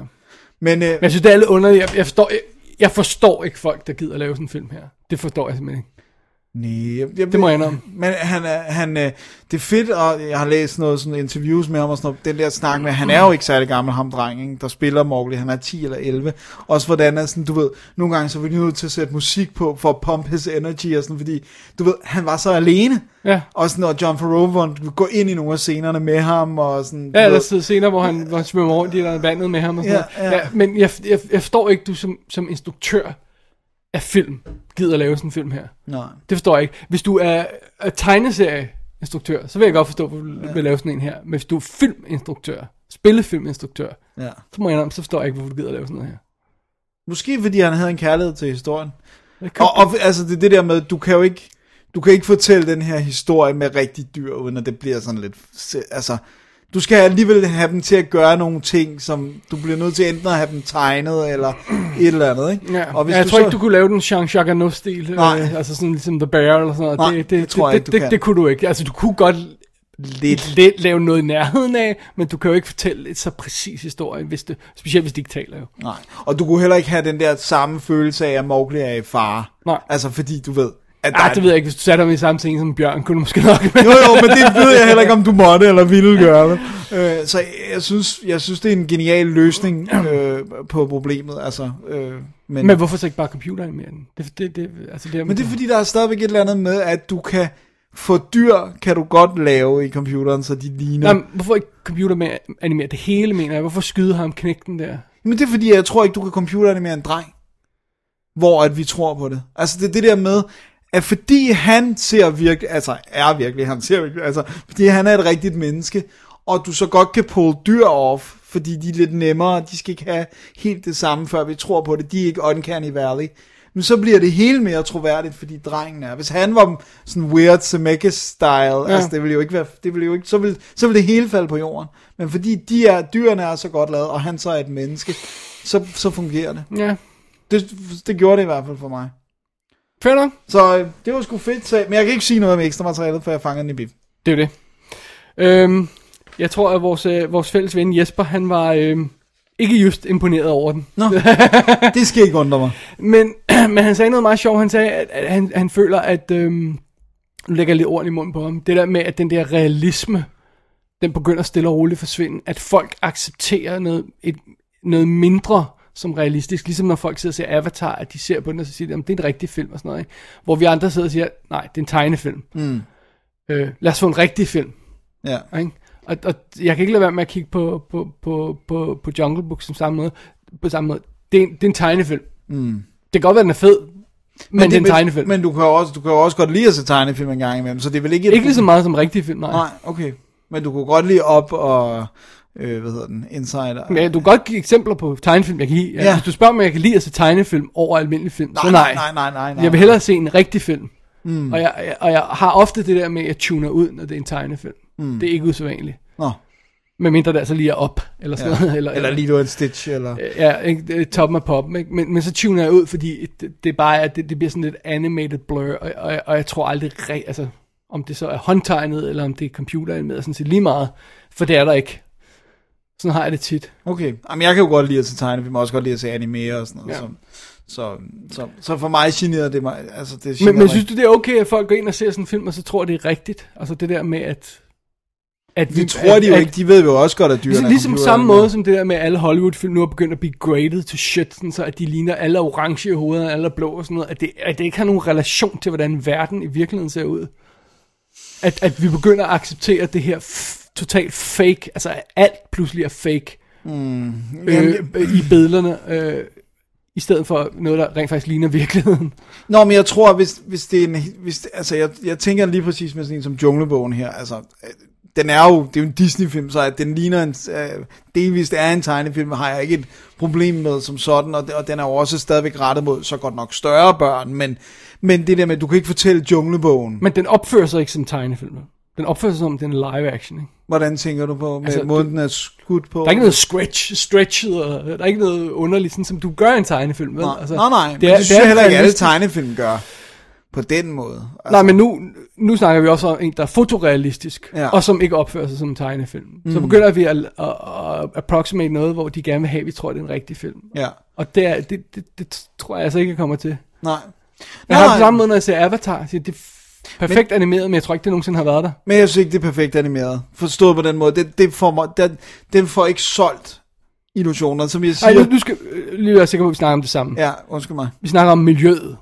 Men, øh, Men jeg synes, det er lidt underligt. Jeg, jeg, forstår, jeg, jeg forstår ikke folk, der gider lave sådan en film her. Det forstår jeg simpelthen ikke. Nej, jeg, jeg, Det må jeg indrømme. Men han er, han, øh, det er fedt, og jeg har læst noget sådan interviews med ham og sådan noget, den der snak med, han er jo ikke særlig gammel, ham dreng, ikke, der spiller Mowgli, han er 10 eller 11. Også hvordan er sådan, du ved, nogle gange så er vi nødt til at sætte musik på, for at pump his energy og sådan, fordi, du ved, han var så alene. Ja. Og sådan, og John Favreau gå ind i nogle af scenerne med ham, og sådan, Ja, ved, der sidder scener, hvor han, hvor han svømmer rundt i der vandet med ham og sådan Ja, noget. ja. Ja, men jeg, jeg, jeg forstår ikke, du som, som instruktør af film gider lave sådan en film her. Nej. Det forstår jeg ikke. Hvis du er, er tegneserieinstruktør, så vil jeg godt forstå, at du vil, vil lave sådan en her. Men hvis du er filminstruktør, spillefilminstruktør, Ja. så må jeg indrømme, så forstår jeg ikke, hvorfor du gider lave sådan noget her. Måske fordi han havde en kærlighed til historien. Og, og altså det det der med, du kan jo ikke, du kan ikke fortælle den her historie med rigtig dyr, uden at det bliver sådan lidt, altså, du skal alligevel have dem til at gøre nogle ting, som du bliver nødt til enten at have dem tegnet, eller et eller andet, ikke? Ja, og hvis ja, jeg du tror så, ikke, du kunne lave den Jean Chagano-stil, øh, altså sådan ligesom The Bear eller sådan noget. Nej, det, det tror jeg det, ikke, du det, kan. det, kunne du ikke. Altså, du kunne godt lidt. lidt lave noget i nærheden af, men du kan jo ikke fortælle et så præcis historie, hvis det, specielt hvis de ikke taler jo. Nej, og du kunne heller ikke have den der samme følelse af, at Mowgli er i fare. Nej. Altså fordi du ved, at Ej, det ved jeg ikke. Hvis du satte ham i samme scene som bjørn, kunne du måske nok... jo, jo, men det ved jeg heller ikke, om du måtte eller ville gøre. vel? Øh, så jeg synes, jeg synes, det er en genial løsning øh, på problemet. Altså, øh, men, men hvorfor så ikke bare computeranimere den? Det, det, det, altså det, men det er fordi, der er stadigvæk et eller andet med, at du kan få dyr, kan du godt lave i computeren, så de ligner... Jamen, hvorfor ikke computeranimere det hele, mener jeg? Hvorfor skyde ham knægten der? Men det er fordi, jeg tror ikke, du kan computeranimere en dreng, hvor at vi tror på det. Altså det er det der med, at fordi han ser virkelig, altså er virkelig, han ser virkelig, altså fordi han er et rigtigt menneske, og du så godt kan pull dyr off, fordi de er lidt nemmere, de skal ikke have helt det samme, før vi tror på det, de er ikke uncanny valley. Men så bliver det hele mere troværdigt, fordi drengen er. Hvis han var sådan weird Zemeckis-style, ja. altså det ville jo ikke være, det ville jo ikke, så ville, så ville det hele falde på jorden. Men fordi de er, dyrene er så godt lavet, og han så er et menneske, så, så fungerer det. Ja, det. Det gjorde det i hvert fald for mig. Fair nok. Så øh, det var sgu fedt, så, men jeg kan ikke sige noget om ekstra materialet, for jeg fanger den i bif. Det er jo det. Øhm, jeg tror, at vores, øh, vores fælles ven Jesper, han var øh, ikke just imponeret over den. Nå, det skal ikke undre mig. Men, men han sagde noget meget sjovt. Han sagde, at, at han, han føler, at... Øhm, nu lægger jeg lidt ord i munden på ham. Det der med, at den der realisme, den begynder stille og roligt at forsvinde. At folk accepterer noget, et, noget mindre som realistisk. Ligesom når folk sidder og ser Avatar, at de ser på den, og så siger de, at det er en rigtig film og sådan noget. Ikke? Hvor vi andre sidder og siger, nej, det er en tegnefilm. Mm. Øh, lad os få en rigtig film. Ja. Ikke? Og, og jeg kan ikke lade være med at kigge på, på, på, på, på Jungle Book som samme måde. På samme måde. Det er, en, det er en tegnefilm. Mm. Det kan godt være, den er fed, men, men det er en tegnefilm. Men du kan, også, du kan også godt lide at se tegnefilm en gang imellem, så det er vel ikke... et- Ikke lige så meget som rigtig film, nej. Nej, okay. Men du kunne godt lide op og... Øh, hvad hedder den? Insider. Men du kan godt give eksempler på tegnefilm, jeg kan lide. Ja. Ja. Hvis du spørger mig, jeg kan lide at se tegnefilm over almindelig film, Nej, så nej, nej. nej, nej, nej. Jeg vil hellere se en rigtig film. Mm. Og, jeg, jeg, og jeg har ofte det der med, at jeg tuner ud, når det er en tegnefilm. Mm. Det er ikke usædvanligt. Nå. Men mindre det altså lige er op, eller sådan Ja. noget. Eller, Eller Lilo and Stitch, eller... Ja, ikke, er toppen af poppen, ikke? Men, men så tuner jeg ud, fordi det, det er bare, at det, det bliver sådan lidt animated blur, og, og, og jeg tror aldrig, altså, om det så er håndtegnet, eller om det er computeranimeret, sådan set lige meget, for det er der ikke. Sådan har jeg det tit. Okay. Jamen, jeg kan jo godt lide at se tegnefilm, og også godt lide at se anime og sådan noget. Ja. Så, så, så, så for mig generer det mig... Altså, det Men, generer men mig synes du, det er okay, at folk går ind og ser sådan en film, og så tror, det er rigtigt? Altså det der med, at... at Det tror de jo ikke, de ved jo også godt, at dyrene Ligesom, er ligesom samme måde som det der med, at alle Hollywood-film nu er begyndt at blive graded to shit, sådan så at de ligner alle orange i hovedet, og alle blå og sådan noget, at det, at det ikke har nogen relation til, hvordan verden i virkeligheden ser ud. At, at vi begynder at acceptere det her f- totalt fake, altså at alt pludselig er fake Mm. øh, øh, i billederne, øh, i stedet for noget, der rent faktisk ligner virkeligheden. Nå, men jeg tror, hvis, hvis det er en... Hvis, altså, jeg, jeg tænker lige præcis med sådan en som Junglebogen her, altså... Den er jo, det er jo en Disney-film, så at den ligner en, øh, delvist er en tegnefilm, har jeg ikke et problem med som sådan, og, det- og den er jo også stadigvæk rettet mod så godt nok større børn, men, men det der med, du kan ikke fortælle Junglebogen. Men den opfører sig ikke som tegnefilm. Den opfører sig som, den er live action, ikke? Hvordan tænker du på, med Altså, måden den er skudt på? Der er ikke noget stretch, stretchet, og der er ikke noget underligt, sådan som du gør i en tegnefilm, vel? Nej, altså, nej, nej, det, er- det synes jeg heller ikke, alle tegnefilm gør på den måde. Altså, Nej, men nu, nu snakker vi også om en, der er fotorealistisk, Ja. og som ikke opfører sig som en tegnefilm. Mm. Så begynder vi at, at, at approximate noget, hvor de gerne vil have, at vi tror, det er en rigtig film. Ja. Og det, er, det, det, det tror jeg altså ikke, jeg kommer til. Nej. Jeg har på samme måde, når jeg ser Avatar. Siger, det er perfekt men, animeret, men jeg tror ikke, det nogensinde har været der. Men jeg synes ikke, det er perfekt animeret. Forstået på den måde. Det, det får mig, den, den får ikke solgt illusioner, som jeg siger. Ej, nu, nu skal øh, lige være sikker på, at vi snakker om det samme. Ja, undskyld mig. Vi snakker om miljøet.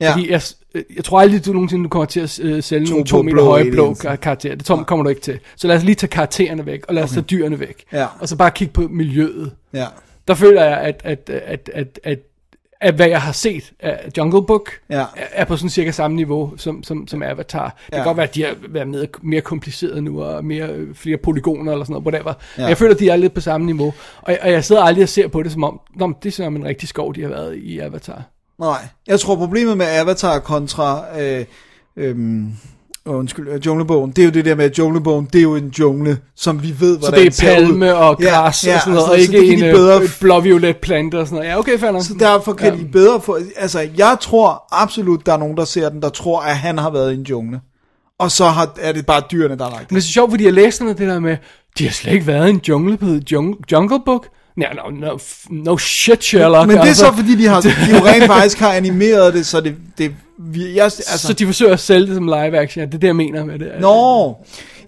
Ja. Fordi jeg, øh, jeg tror aldrig, du nogensinde kommer til at øh, sælge To nogle to meter høje blå kar- karakterer. Det tror, kommer du ikke til. Så lad os lige tage karaktererne væk, og lad os tage dyrene væk. Ja. Og så bare kigge på miljøet. Ja. Der føler jeg, at, at, at, at, at, at hvad jeg har set af Jungle Book, Ja. er, på sådan cirka samme niveau som, som, som Avatar. Det Ja. kan godt være, at de har været mere, mere kompliceret nu, og mere, øh, flere polygoner eller sådan noget, whatever. Ja. Ja. Jeg føler, at de er lidt på samme niveau. Og, og jeg sidder aldrig og ser på det som om, Nå, men det er som en rigtig skov, de har været i Avatar. Nej. Jeg tror, problemet med Avatar kontra... Øh, øhm, åh, undskyld, øh, junglebogen, det er jo det der med, at junglebogen, det er jo en jungle, som vi ved, Så hvordan det er ser ud. palme og græs Ja, og sådan noget, så- og så ikke det kan en øh, bedre blåviolet plante og sådan noget. Ja, okay, fair nok. Så derfor kan Ja. de bedre få... Altså, jeg tror absolut, der er nogen, der ser den, der tror, at han har været i en jungle. Og så har, er det bare dyrene, der er lagt. Men det er så sjovt, fordi jeg læste noget, det der med, de har slet ikke været i en jungle på jungle, jungle Book. Nej, no, no, no shit, Sherlock. Men det er altså. så, fordi de, har, de jo rent faktisk har animeret det, så det... det vi, jeg, altså, Så de forsøger at sælge det som live action, ja, det er det, jeg mener med det. Nå,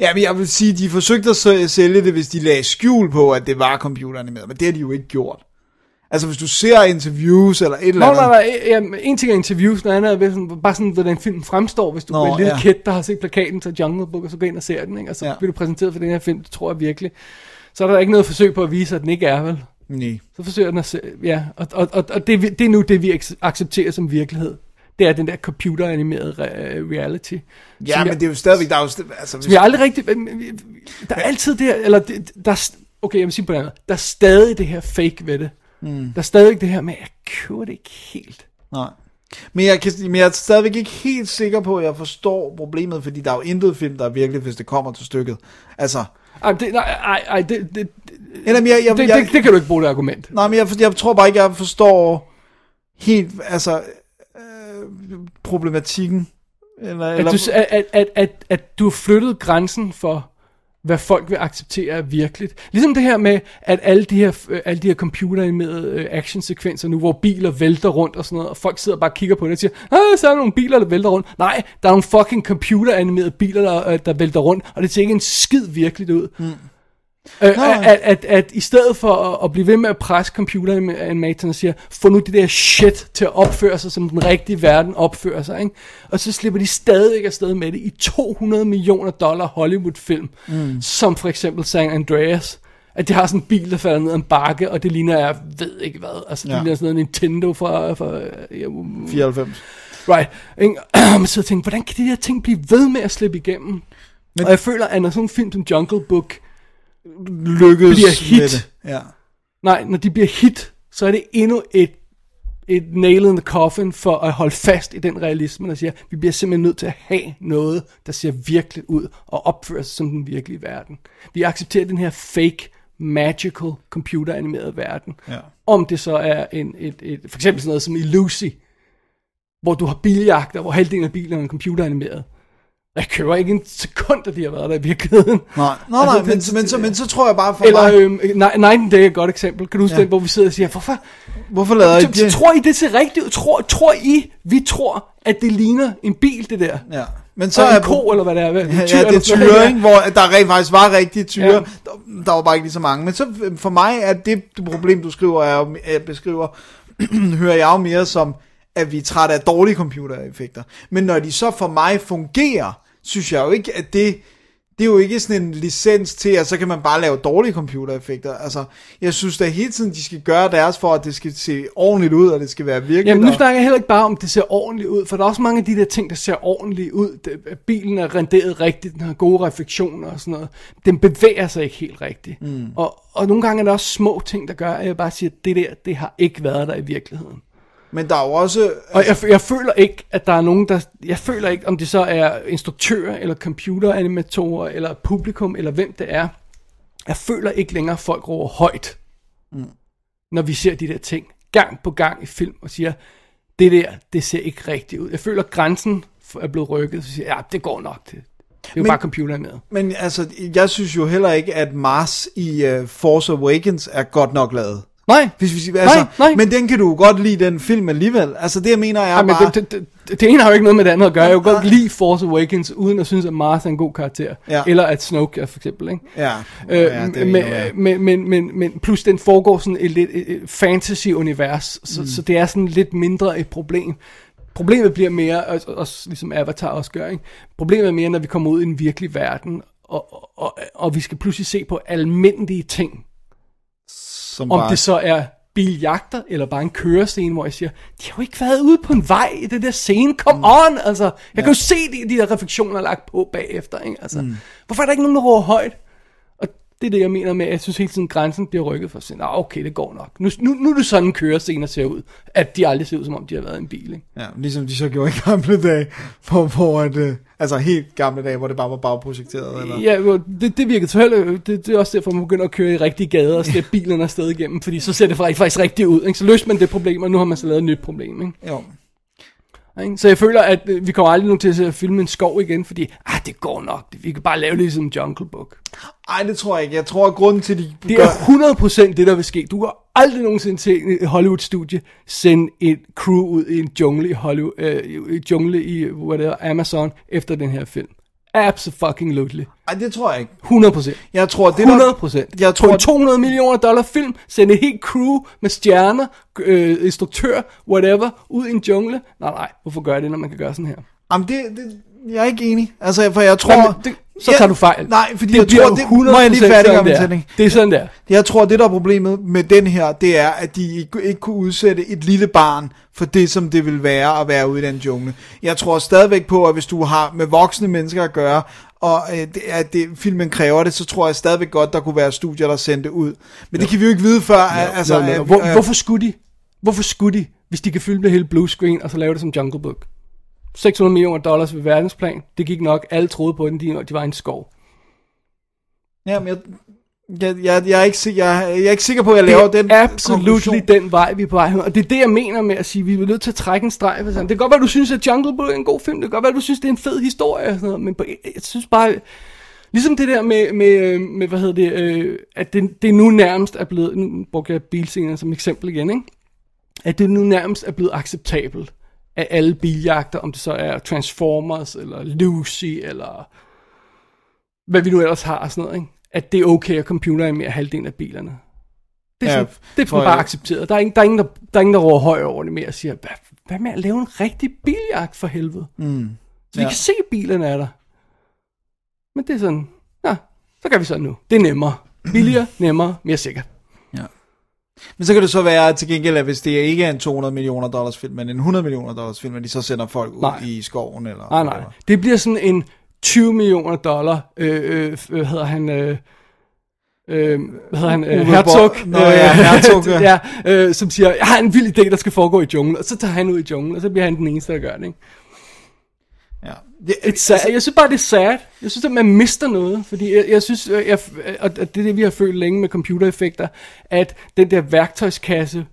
ja, men jeg vil sige, de forsøgte at sæ- sælge det, hvis de lagde skjul på, at det var computeranimeret, men det har de jo ikke gjort. Altså, hvis du ser interviews eller et eller andet... nej, nej, ja, en ting er interviews, noget andet er sådan, bare sådan, hvordan filmen fremstår, hvis du Nå, er en lille ja. kid, der har set plakaten til Jungle Book, og så går ind og ser den, ikke? og så Ja. ja. bliver du præsenteret for den her film, det tror jeg virkelig. Så er der ikke noget forsøg på at vise, at den ikke er, vel? Nej. Så forsøger den at se, ja, og, og, og, og det, er vi- det er nu det, vi ac- accepterer som virkelighed. Det er den der computeranimerede re- reality. Ja, men jeg, det er jo stadigvæk... Der er jo altså, hvis, som jeg aldrig rigtig... Der er altid det her, eller det, der er, okay, jeg vil sige på den anden der er stadig det her fake ved det. Mm. Der er stadig det her med, jeg køber det ikke helt. Nej. Men jeg, kan, men jeg er stadigvæk ikke helt sikker på, at jeg forstår problemet, fordi der er jo intet film, der er virkelig, hvis det kommer til stykket. Altså, Ej, det, nej, ej, ej, det, det, eller, jeg, jeg, det, jeg, det, det kan du ikke bruge det argument. Nej, men jeg, jeg tror bare ikke, jeg forstår helt, altså, øh, problematikken. Eller, At du, at, at, at, at du har flyttet grænsen for, hvad folk vil acceptere er virkeligt. Ligesom det her med, at alle de her, øh, alle de her computeranimerede øh, actionsekvenser nu, hvor biler vælter rundt og sådan noget, og folk sidder og bare og kigger på det og siger, ah, så er der nogle biler, der vælter rundt. Nej, der er nogle fucking computeranimerede biler, der, øh, der vælter rundt, og det ser ikke en skid virkeligt ud. Mm. Øh, at, at, at i stedet for at, at blive ved med at presse computeranimatoren og siger, få nu det der shit til at opføre sig, som den rigtige verden opfører sig, ikke? og så slipper de stadig afsted med det i 200 millioner dollar Hollywood-film, mm. som for eksempel San Andreas, at de har sådan en bil, der falder ned ad en bakke, og det ligner, jeg ved ikke hvad, altså det Ja. ligner sådan noget Nintendo fra, fra ja, 94. Right. Man sidder og tænker, hvordan kan de her ting blive ved med at slippe igennem? Men, og jeg føler, at når sådan en film som Jungle Book Lykkedes Bliver hit. med det. Ja. Nej, når de bliver hit, så er det endnu et, et nail in the coffin for at holde fast i den realisme, der siger, vi bliver simpelthen nødt til at have noget, der ser virkelig ud og opfører sig som den virkelige verden. Vi accepterer den her fake, magical, computeranimerede verden. Ja. Om det så er en, et, et, for eksempel sådan noget som i Lucy, hvor du har biljagter, hvor halvdelen af bilerne er computeranimeret. Jeg køber ikke en sekund, at de har været der i virkeligheden. Nej, nej, nej Altså, men, det- men, så, men så tror jeg bare for Eller mig, øhm, Night Night and Day er et godt eksempel. Kan du huske Ja. den, hvor vi sidder og siger, hvorfor, hvorfor lader I det? tror I det ser rigtigt ud? Tror, tror I, vi tror, at det ligner en bil, det der? Ja. Men Så og er en ko, eller hvad det er? Hvad, Ja, en ja, det eller er noget. tyre, ikke? hvor der rent faktisk var rigtige tyre. Ja. Der, der var bare ikke lige så mange. Men så øh, for mig er det, det problem, du skriver, er, øh, beskriver, hører jeg jo mere som, at vi er trætte af dårlige computereffekter. Men når de så for mig fungerer, synes jeg jo ikke, at det, det er jo ikke sådan en licens til, at så kan man bare lave dårlige computereffekter. Altså, jeg synes da hele tiden, de skal gøre deres for, at det skal se ordentligt ud, og det skal være virkelig. Jamen nu snakker jeg heller ikke bare om, at det ser ordentligt ud, for der er også mange af de der ting, der ser ordentligt ud. Det- Bilen er renderet rigtigt, den har gode refleksioner og sådan noget. Den bevæger sig ikke helt rigtigt. Mm. Og, og nogle gange er der også små ting, der gør, at jeg bare siger, at det der, det har ikke været der i virkeligheden. Men der er jo også... Og jeg, jeg føler ikke, at der er nogen, der... Jeg føler ikke, om det så er instruktører, eller computeranimatorer, eller publikum, eller hvem det er. Jeg føler ikke længere, at folk råber højt, mm. når vi ser de der ting, gang på gang i film, og siger, det der, det ser ikke rigtigt ud. Jeg føler, at grænsen er blevet rykket, så siger jeg, ja, det går nok. Det, det er jo Men- bare computeren med. Men altså, jeg synes jo heller ikke, at Mars i uh, Force Awakens er godt nok lavet. Nej, Hvis vi, siger- altså, Nej, nej. Men den kan du godt lide, den film alligevel. Altså det, jeg mener jeg Ja, men bare... det, det, det, det ene har jo ikke noget med det andet at gøre. Jeg kan godt lide Force Awakens, uden at synes, at Mars er en god karakter. Ja. Eller at Snoke er, for eksempel. Ikke? Ja, Øh, ja, det er men, men, men, men, men plus den foregår sådan et lidt fantasy-univers, så, mm. så det er sådan lidt mindre et problem. Problemet bliver mere, også, også, ligesom Avatar også gør, ikke? problemet er mere, når vi kommer ud i en virkelig verden, og, og, og, og vi skal pludselig se på almindelige ting. Som Om bare, det så er biljagter, eller bare en kørescene, hvor jeg siger, de har jo ikke været ude på en vej i det der scene, come mm. on, altså, jeg ja. kan jo se de, de der refleksioner lagt på bagefter, ikke? Altså, mm. hvorfor er der ikke nogen, der råber højt? Det er det, jeg mener med, at jeg synes hele tiden, grænsen bliver rykket for at sige, "Nå, okay, det går nok. Nu, nu, nu er det sådan, en kørescener ser ud, at de aldrig ser ud, som om de har været i en bil, ikke? Ja, ligesom de så gjorde i gamle dage, hvor, hvor at, øh, altså helt gamle dage, hvor det bare var bagprojekteret. Eller? Ja, det, det virkede selvfølgelig, det, det er også derfor, man begynder at køre i rigtige gader og slæbe bilerne afsted igennem, fordi så ser det faktisk, faktisk rigtigt ud, ikke? Så løste man det problem, og nu har man så lavet et nyt problem, ikke? Jo. Ikke? Så jeg føler, at øh, vi kommer aldrig nogen til at se- filme en skov igen, fordi ah, det går nok. Vi kan bare lave det ligesom Jungle Book. Ej, det tror jeg ikke. Jeg tror, at grunden til, at de Det er 100% det, der vil ske. Du kan aldrig nogensinde se et Hollywood-studie sende et crew ud i en jungle i Hollywood, øh, jungle i whatever, Amazon efter den her film. Absolutely. Ej, det tror jeg ikke. 100%. Jeg tror, det 100 der... procent. Jeg På tror, en 200 millioner dollar film, sende et helt crew med stjerner, øh, instruktør, whatever, ud i en jungle. Nej, nej, hvorfor gør jeg det, når man kan gøre sådan her? Jamen, det, det, jeg er ikke enig. Altså, for jeg tror... Jamen, det, så Ja, tager du fejl. Nej, fordi det jeg tror, jo det 100 må jeg lige færdiggøre min sætning. Det er sådan der. Jeg tror, det der er problemet med den her, det er, at de ikke, ikke kunne udsætte et lille barn for det, som det vil være at være ude i den jungle. Jeg tror stadigvæk på, at hvis du har med voksne mennesker at gøre, og øh, det, at det, filmen kræver det, så tror jeg stadigvæk godt, der kunne være studier, der sendte ud. Men det kan vi jo ikke vide før. Ja, altså, Nå, nå, øh, Hvor, øh, hvorfor skulle de? Hvorfor skulle de, hvis de kan filme det hele blue screen, og så lave det som Jungle Book? 600 millioner dollars ved verdensplan. Det gik nok. Alle troede på den, de, de var en skov. Ja, men jeg, jeg, jeg, jeg, er ikke, jeg, jeg er ikke sikker på, at jeg laver den absolut den vej, vi er på vej. Og det er det, jeg mener med at sige, at vi er nødt til at trække en streg. for sådan. Det kan godt være, du synes, at Jungle Book er en god film. Det kan godt være, du synes, det er en fed historie. Og sådan noget. Men på, jeg synes bare... Ligesom det der med, med, øh, med hvad hedder det, øh, at det, det nu nærmest er blevet, nu brugte jeg bilscener som eksempel igen, ikke? at det nu nærmest er blevet acceptabelt af alle biljagter, om det så er Transformers, eller Lucy, eller hvad vi nu ellers har og sådan noget, ikke? at det er okay, at computer er mere halvdelen af bilerne. Det er, Ja, sådan, det er for- bare accepteret. Der er, ingen, der, er ingen, der, der er ingen, der råber højt over det mere og siger, hvad, hvad med at lave en rigtig biljagt for helvede? Mm. Så vi Ja. kan se, at bilerne er der. Men det er sådan, ja, så gør vi sådan nu. Det er nemmere. Billigere, nemmere, mere sikkert. Men så kan det så være til gengæld, at hvis det ikke er en 200 millioner dollars film, men en 100 millioner dollars film, at de så sender folk ud Nej. i skoven eller... Nej, nej. Det bliver sådan en 20 millioner dollar, øh, øh, hvad hedder han, øh, øh, hvad hedder han, øh, Herzog. Nå ja, Herzog, ja. ja, øh, som siger, jeg har en vild idé, der skal foregå i junglen, og så tager han ud i junglen, og så bliver han den eneste, der gør det, ikke? Ja. Det, It's sad. Jeg synes bare, det er sad. Jeg synes, at man mister noget, fordi jeg, jeg synes, jeg, og det er det, vi har følt længe med computereffekter, at den der værktøjskasse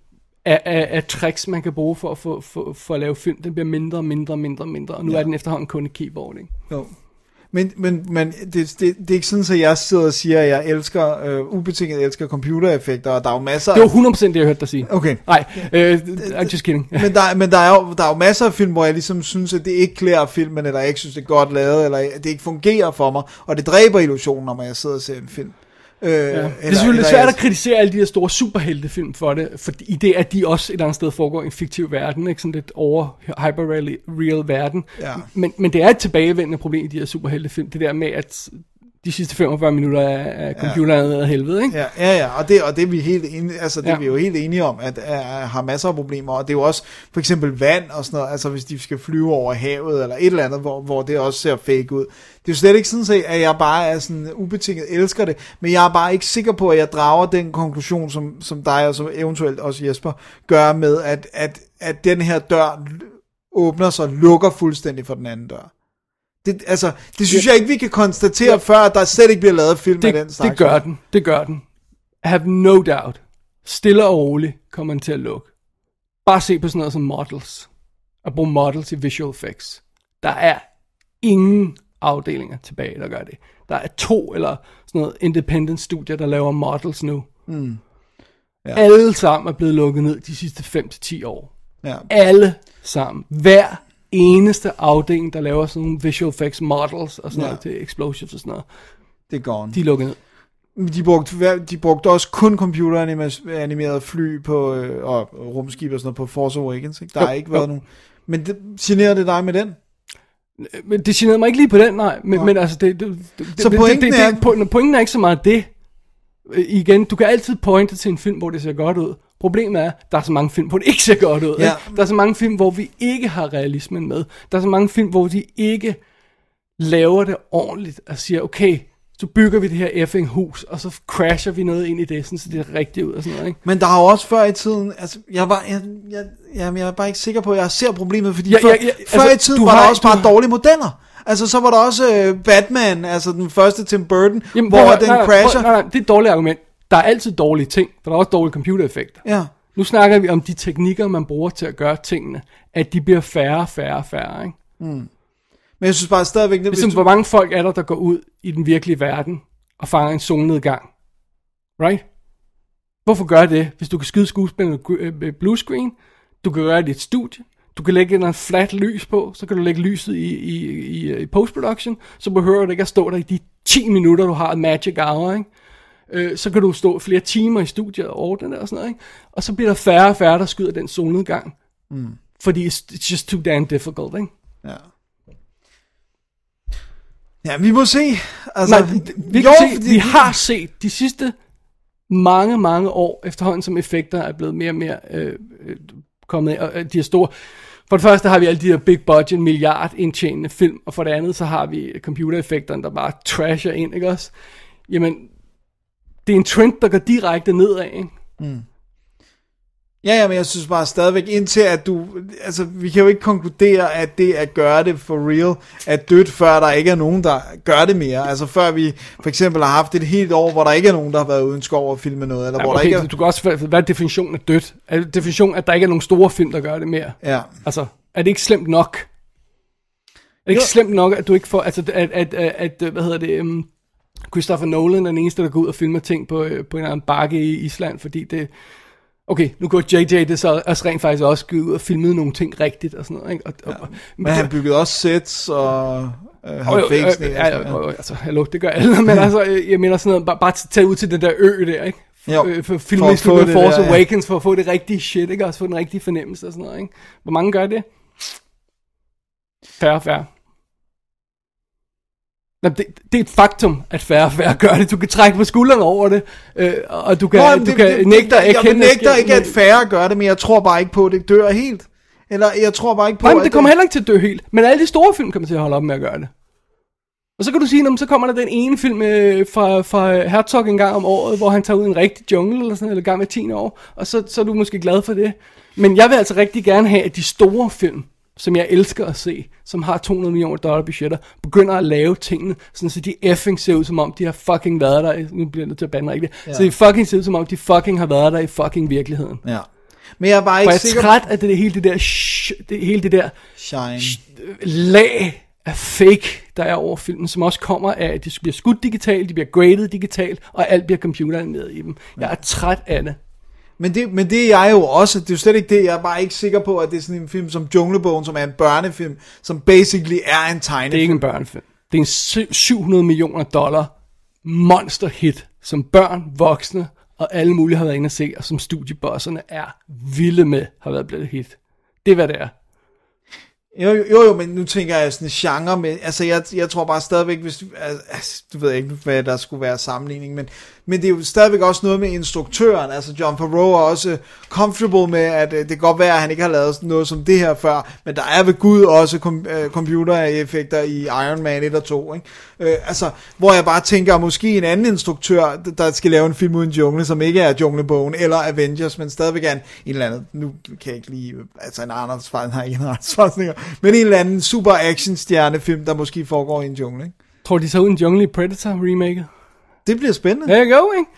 af, af, af tricks, man kan bruge for, at få- for, for at lave film, den bliver mindre og mindre og mindre og mindre, og nu ja. er den efterhånden kun et keyboard, ikke? Jo. Men, men, men det, det, det er ikke sådan, at jeg sidder og siger, at jeg elsker, øh, ubetinget elsker computereffekter, og der er jo masser Det var 100% det, jeg hørte dig sige. Okay. Nej, øh, I'm just kidding. men der, men der, er jo, der er jo masser af film, hvor jeg ligesom synes, at det ikke klæder filmen, eller jeg ikke synes, det er godt lavet, eller det ikke fungerer for mig, og det dræber illusionen, når jeg sidder og ser en film. Øh, ja. Det er selvfølgelig svært at kritisere alle de her store superheltefilm for det, fordi det at de også et andet sted foregår i en fiktiv verden, ikke sådan lidt over hyper-real verden. Ja. Men, men det er et tilbagevendende problem i de her superheltefilm, det der med, at de sidste 45 minutter er, er computeren ja. af helvede, ikke? Ja, ja, ja, og det, og det er vi helt enige, altså det ja. Er vi jo helt enige om, at uh, har masser af problemer, og det er jo også for eksempel vand og sådan noget, altså hvis de skal flyve over havet, eller et eller andet, hvor, hvor det også ser fake ud. Det er jo slet ikke sådan, set, at jeg bare er sådan ubetinget elsker det, men jeg er bare ikke sikker på, at jeg drager den konklusion, som, som dig og som eventuelt også Jesper gør med, at, at, at den her dør åbner sig og lukker fuldstændig for den anden dør. Det, altså, det synes jeg ikke, vi kan konstatere, ja. før at der slet ikke bliver lavet film af den Det, slags. det gør den, det gør den. Have no doubt. Stille og roligt kommer den til at lukke. Bare se på sådan noget som models. At bruge models i visual effects. Der er ingen afdelinger tilbage, der gør det. Der er to eller sådan noget independent studier, der laver models nu. Mm. Ja. Alle sammen er blevet lukket ned de sidste 5-10 år. Ja. Alle sammen. Hver eneste afdeling, der laver sådan nogle visual effects models og sådan Ja. noget til explosions og sådan noget, Det er gone. de er lukket ned. De brugte, de brugte også kun computeranimerede fly på, øh, og rumskib og sådan noget på Force Awakens. Ikke? Der Jo, har ikke været jo. nogen. Men det, generer det dig med den? Men det generede mig ikke lige på den, nej. Men, men altså, det, det, det, Så pointen det, det, er- det, po- pointen er ikke så meget det. Igen, du kan altid pointe til en film, hvor det ser godt ud. Problemet er, der er så mange film, hvor det ikke ser godt ud. Ja. Ikke? Der er så mange film, hvor vi ikke har realismen med. Der er så mange film, hvor de ikke laver det ordentligt og siger, okay, så bygger vi det her effing hus, og så crasher vi noget ind i det, sådan, så det er rigtigt ud og sådan noget. Ikke? Men der har jo også før i tiden, altså, jeg var, jeg, jeg, jamen, jeg er bare ikke sikker på, at jeg ser problemet, fordi Ja, før, ja, ja, før altså, i tiden var der har- også du bare har- dårlige modeller. Altså, så var der også øh, Batman, altså den første Tim Burton, Jamen, hvor at- den nej, nej, crasher. prøv- Nej, nej, det er et dårligt argument. Der er altid dårlige ting, for der er også dårlige computereffekter. Ja. Nu snakker vi om de teknikker, man bruger til at gøre tingene, at de bliver færre, færre, færre. Ikke? Men jeg synes bare stadigvæk, det, Ligesom, du, hvor mange folk er der, der går ud i den virkelige verden og fanger en solnedgang? Right? Hvorfor gør det? Hvis du kan skyde skuespillerne med med blue screen, du kan gøre det i et studie, du kan lægge en flat lys på, så kan du lægge lyset i, i, i, i postproduction, så behøver du ikke at stå der i de 10 minutter, du har et magic hour, ikke? Øh, så kan du stå flere timer i studiet og ordne det og sådan noget, ikke? Og så bliver der færre og færre, der skyder den solnedgang. Mm. Fordi it's, it's just too damn difficult, ikke? ja. ja, vi må se. Altså, Nej, vi, kan jo, se, fordi- vi har set de sidste mange, mange år efterhånden, som effekter er blevet mere og mere øh, øh, kommet og øh, de er store. For det første har vi alle de her big budget, milliard indtjenende film, og for det andet så har vi computereffekterne, der bare trasher ind, ikke også? Jamen, det er en trend, der går direkte nedad, ikke? Mm. Ja, ja, men jeg synes bare stadigvæk, indtil at du... Altså, vi kan jo ikke konkludere, at det at gøre det for real er dødt, før der ikke er nogen, der gør det mere. Altså, før vi for eksempel har haft et helt år, hvor der ikke er nogen, der har været uden skov og filme noget, eller Ja, hvor der okay, ikke er... du kan også, hvad er definitionen af dødt? Er det definitionen, at der ikke er nogen store film, der gør det mere? Ja. Altså, er det ikke slemt nok? Er det ikke Jo. slemt nok, at du ikke får, altså, at, at, at, at hvad hedder det, um, Christopher Nolan er den eneste, der går ud og filmer ting på, øh, på en eller anden bakke i Island, fordi det, okay, nu går JJ det så også rent faktisk også ud og filmede nogle ting rigtigt og sådan noget, ikke? Og, og, ja. Men han byggede også sets og øh, jo, fakes øh, ja, altså, hallo, det gør alle, men altså, jeg mener sådan noget, bare, bare tage ud til den der ø der, ikke? Jo, Øh, for for filme at i få slutningen af det Force der, ja. Awakens, for at få det rigtige shit, ikke? Også få den rigtige fornemmelse og sådan noget, ikke? Hvor mange gør det? Færre færre. Nå, det, det er et faktum, at færre og færre gør det. Du kan trække på skuldrene over det, øh, og du kan, Nå, jamen, du det- kan det- nægte at Jeg erkende... nægter ikke, at færre gør det, men jeg tror bare ikke på, at det dør helt. Eller jeg tror bare ikke på, Nej, men det kommer heller ikke til at dø helt. Men alle de store film kommer til at holde op med at gøre det. Og så kan du sige, "Nå, men så kommer der den ene film øh, fra, fra Herzog en gang om året, hvor han tager ud i en rigtig jungle, eller sådan eller gang med 10 år, og så, så er du måske glad for det. Men jeg vil altså rigtig gerne have, at de store film, som jeg elsker at se, som har 200 millioner dollar budgetter, begynder at lave tingene, sådan så de effing ser ud som om, de har fucking været der, nu bliver nødt til at bande rigtigt, ja. så de fucking ser ud som om, de fucking har været der i fucking virkeligheden. Ja. Men jeg er bare For ikke jeg er sikker træt af det, det hele det der, sh, det, hele det der Shine. lag af fake, der er over filmen, som også kommer af, at de bliver skudt digitalt, de bliver graded digitalt, og alt bliver computeranimeret i dem. Jeg er træt af det. Men det, men det er jeg jo også. Det er jo slet ikke det. Jeg er bare ikke sikker på, at det er sådan en film som Junglebogen, som er en børnefilm, som basically er en tegnefilm. Det er ikke en børnefilm. Det er en sy- 700 millioner dollar monster hit, som børn, voksne og alle mulige har været inde at se, og som studiebosserne er vilde med, har været blevet et hit. Det er, hvad det er. Jo, jo, jo, men nu tænker jeg sådan en genre med, altså jeg, jeg tror bare stadigvæk, hvis du, altså, du ved ikke, hvad der skulle være sammenligning, men, men det er jo stadigvæk også noget med instruktøren, altså John Favreau er også øh, comfortable med, at øh, det kan godt være, at han ikke har lavet noget som det her før, men der er ved Gud også kom, øh, computereffekter i Iron Man 1 og 2, ikke? Øh, altså, hvor jeg bare tænker, måske en anden instruktør, der- skal lave en film uden jungle, som ikke er Junglebogen eller Avengers, men stadigvæk er en, en eller anden, nu kan jeg ikke lige, øh, altså en Arnold har ikke en Arnold men en eller anden super action stjernefilm, der måske foregår i en jungle, ikke? Tror de så uden Jungle i Predator remake? Det bliver spændende. There you go, ikke?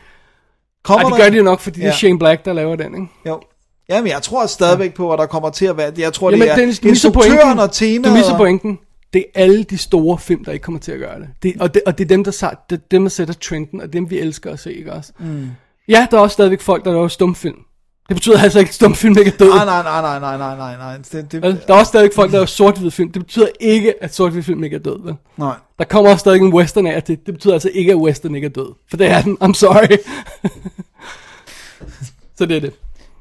Kommer Ej, det gør de jo nok, fordi det er Ja. Shane Black, der laver den, ikke? Jo. Jamen, jeg tror stadigvæk på, at der kommer til at være... Jeg tror, Jamen, det er Dennis, instruktøren og temaet... Du misser pointen. Det er alle de store film, der ikke kommer til at gøre det. det, og, det og det er dem, der, det, er dem, der sætter trenden, og dem vi elsker at se, ikke også? Mm. Ja, der er også stadigvæk folk, der laver stumfilm. Det betyder altså ikke, at stumfilm ikke er død. Nej, nej, nej, nej, nej, nej, nej, nej. Det, det? Der er også stadig folk, der laver sort film. Det betyder ikke, at sort film ikke er død. Vel? nej. Der kommer også stadig en western af det. Det betyder altså ikke, at western ikke er død. For det er den. I'm sorry. Så det er det.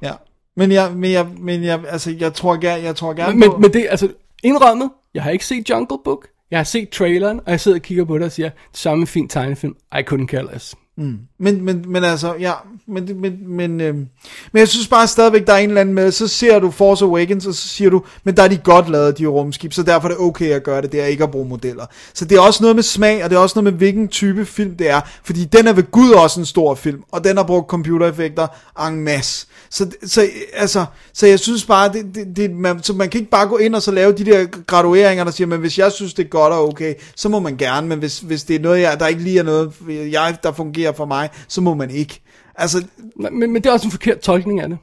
Ja. Men jeg, men jeg, men jeg, altså, jeg tror gerne, jeg tror gerne Men, på... men det, altså, indrømmet, jeg har ikke set Jungle Book. Jeg har set traileren, og jeg sidder og kigger på det og siger, det samme fin tegnefilm. I couldn't care less. Mm. Men, men, men altså, ja, men, men, men, øh, men jeg synes bare stadigvæk, der er en eller anden med, så ser du Force Awakens, og så siger du, men der er de godt lavet, de rumskib, så derfor er det okay at gøre det, det er ikke at bruge modeller. Så det er også noget med smag, og det er også noget med, hvilken type film det er, fordi den er ved Gud også en stor film, og den har brugt computereffekter en masse. Så, så, altså, så jeg synes bare, det, det, det, man, så man kan ikke bare gå ind og så lave de der gradueringer, der siger, men hvis jeg synes, det er godt og okay, så må man gerne, men hvis, hvis det er noget, jeg, der ikke lige er noget, jeg, der fungerer for mig, så må man ikke. Altså, Men, men det er også en forkert tolkning af det.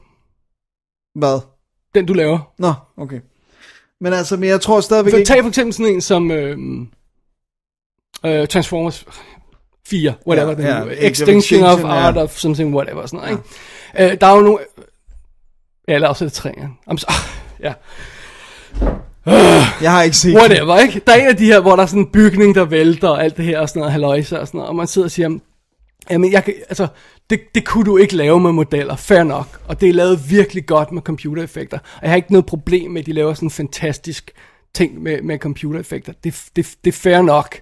hvad? Den du laver. Nå, okay. Men altså, men jeg tror stadigvæk For, ikke... tag for eksempel sådan en som øh, øh, Transformers 4, whatever Ja, den ja, ja, of Extinction of ja. Art of something, whatever, sådan noget, ikke? Øh, der er jo nogle... Ja, eller også er det tre, ja. I'm so, ja. Jeg har ikke set Whatever, ikke? Der er en af de her, hvor der er sådan en bygning, der vælter, og alt det her, og sådan noget, halløjse og sådan noget, og man sidder og siger, jamen, jeg kan, altså, det, det kunne du ikke lave med modeller, fair nok, og det er lavet virkelig godt med computereffekter, og jeg har ikke noget problem med, at de laver sådan en fantastisk ting med, med computereffekter, det, det, det er fair nok,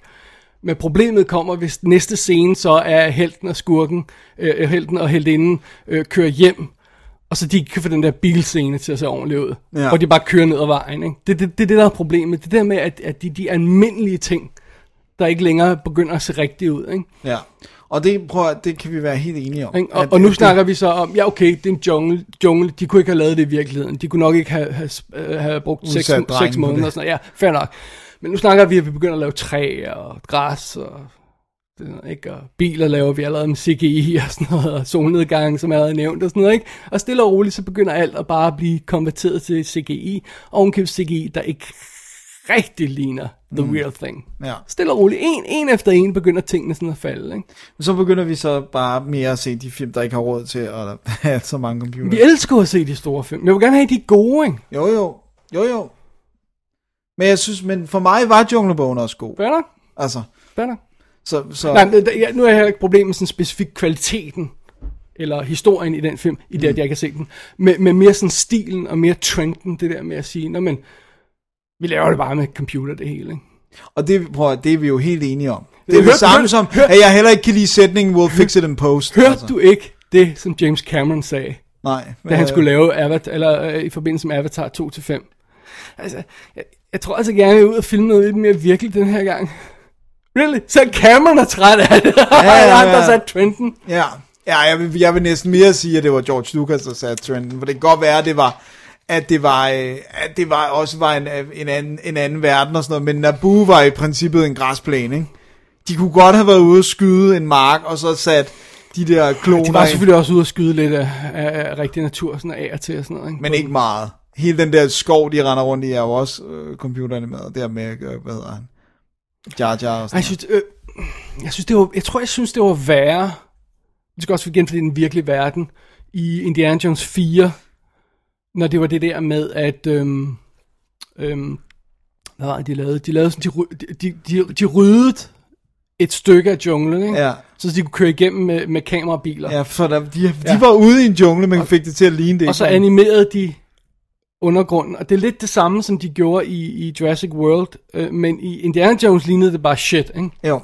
men problemet kommer, hvis næste scene så er helten og skurken, øh, helten og heltinden øh, kører hjem, og så de ikke kan få den der bilscene til at se ordentligt ud. Ja. Hvor de bare kører ned ad vejen. Ikke? Det er det, det, det, der er problemet. Det der med, at, at de, de almindelige ting, der ikke længere begynder at se rigtige ud. Ikke? Ja. Og det, prøv at, det kan vi være helt enige om. Og, At- og nu at snakker vi så om, ja okay, det er en jungle, jungle, de kunne ikke have lavet det i virkeligheden. De kunne nok ikke have, have, øh, have brugt Udsat seks, drengen seks på måneder det. og sådan noget. Ja, fair nok. Men nu snakker vi, at vi begynder at lave træer og græs og det, ikke? Og biler laver vi allerede med CGI og sådan noget, og solnedgang, som jeg havde nævnt og sådan noget, ikke? Og stille og roligt, så begynder alt at bare blive konverteret til CGI, og ovenkøbet CGI, der ikke rigtig ligner the mm. real thing. Ja. Stille og roligt, en, en efter en begynder tingene sådan at falde, ikke? Så begynder vi så bare mere at se de film, der ikke har råd til at have så mange computer. Vi elsker at se de store film. Jeg vil gerne have de gode, ikke? Jo, jo. Jo, jo. Men jeg synes, men for mig var Junglebogen også god. Fair Altså, fair så, så Nej, men, ja, nu er jeg ikke problem med sådan specifik kvaliteten, eller historien i den film, i det, at jeg ikke har set den, men, men mere sådan stilen og mere trenden, det der med at sige, Nå, men vi laver det bare med computer, det hele, ikke? og det, prøv, at- det er vi jo helt enige om. Det er Hør- det samme hør- som, hør- at jeg heller ikke kan lide sætningen, we'll fix it in post. Hørte du ikke det, som James Cameron sagde, Nej. da han skulle lave Avatar, eller øh, i forbindelse med Avatar 2-5? Altså, jeg, jeg tror altså gerne, jeg vil ud og filme noget lidt mere virkeligt den her gang. Really? Så Cameron er træt af det. Ja, ja, ja, ja. der sat trenden. Ja, ja jeg, vil, jeg vil næsten mere sige, at det var George Lucas, der satte trenden. For det kan godt være, at det var, at det var, øh, at det var også var en, en, anden, en anden verden og sådan noget. Men Naboo var i princippet en græsplæne, ikke? De kunne godt have været ude og skyde en mark, og så sat de der kloner De var selvfølgelig også ude og skyde lidt af, af, af rigtig natur, sådan af og til og sådan noget. Ikke? men ikke meget. Hele den der skov, de render rundt i, er jo også øh, computeranimeret. Der med, øh, hvad hedder han? Jar Jar og sådan jeg synes, øh, jeg synes, det var, jeg tror, jeg synes, det var værre. Det skal også igen, fordi den virkelige verden. I Indiana Jones 4, når det var det der med, at, øhm, øhm, hvad var det, de lavede? De lavede sådan, de, de, de, de ryddede et stykke af junglen, ikke? Ja. Så de kunne køre igennem med, med kamerabiler. Ja, for der, de, de Ja. var ude i en jungle, men fik det til at ligne det. Og så animerede de undergrunden. Og det er lidt det samme, som de gjorde i, i Jurassic World. Øh, men i Indiana Jones lignede det bare shit, ikke? Jo.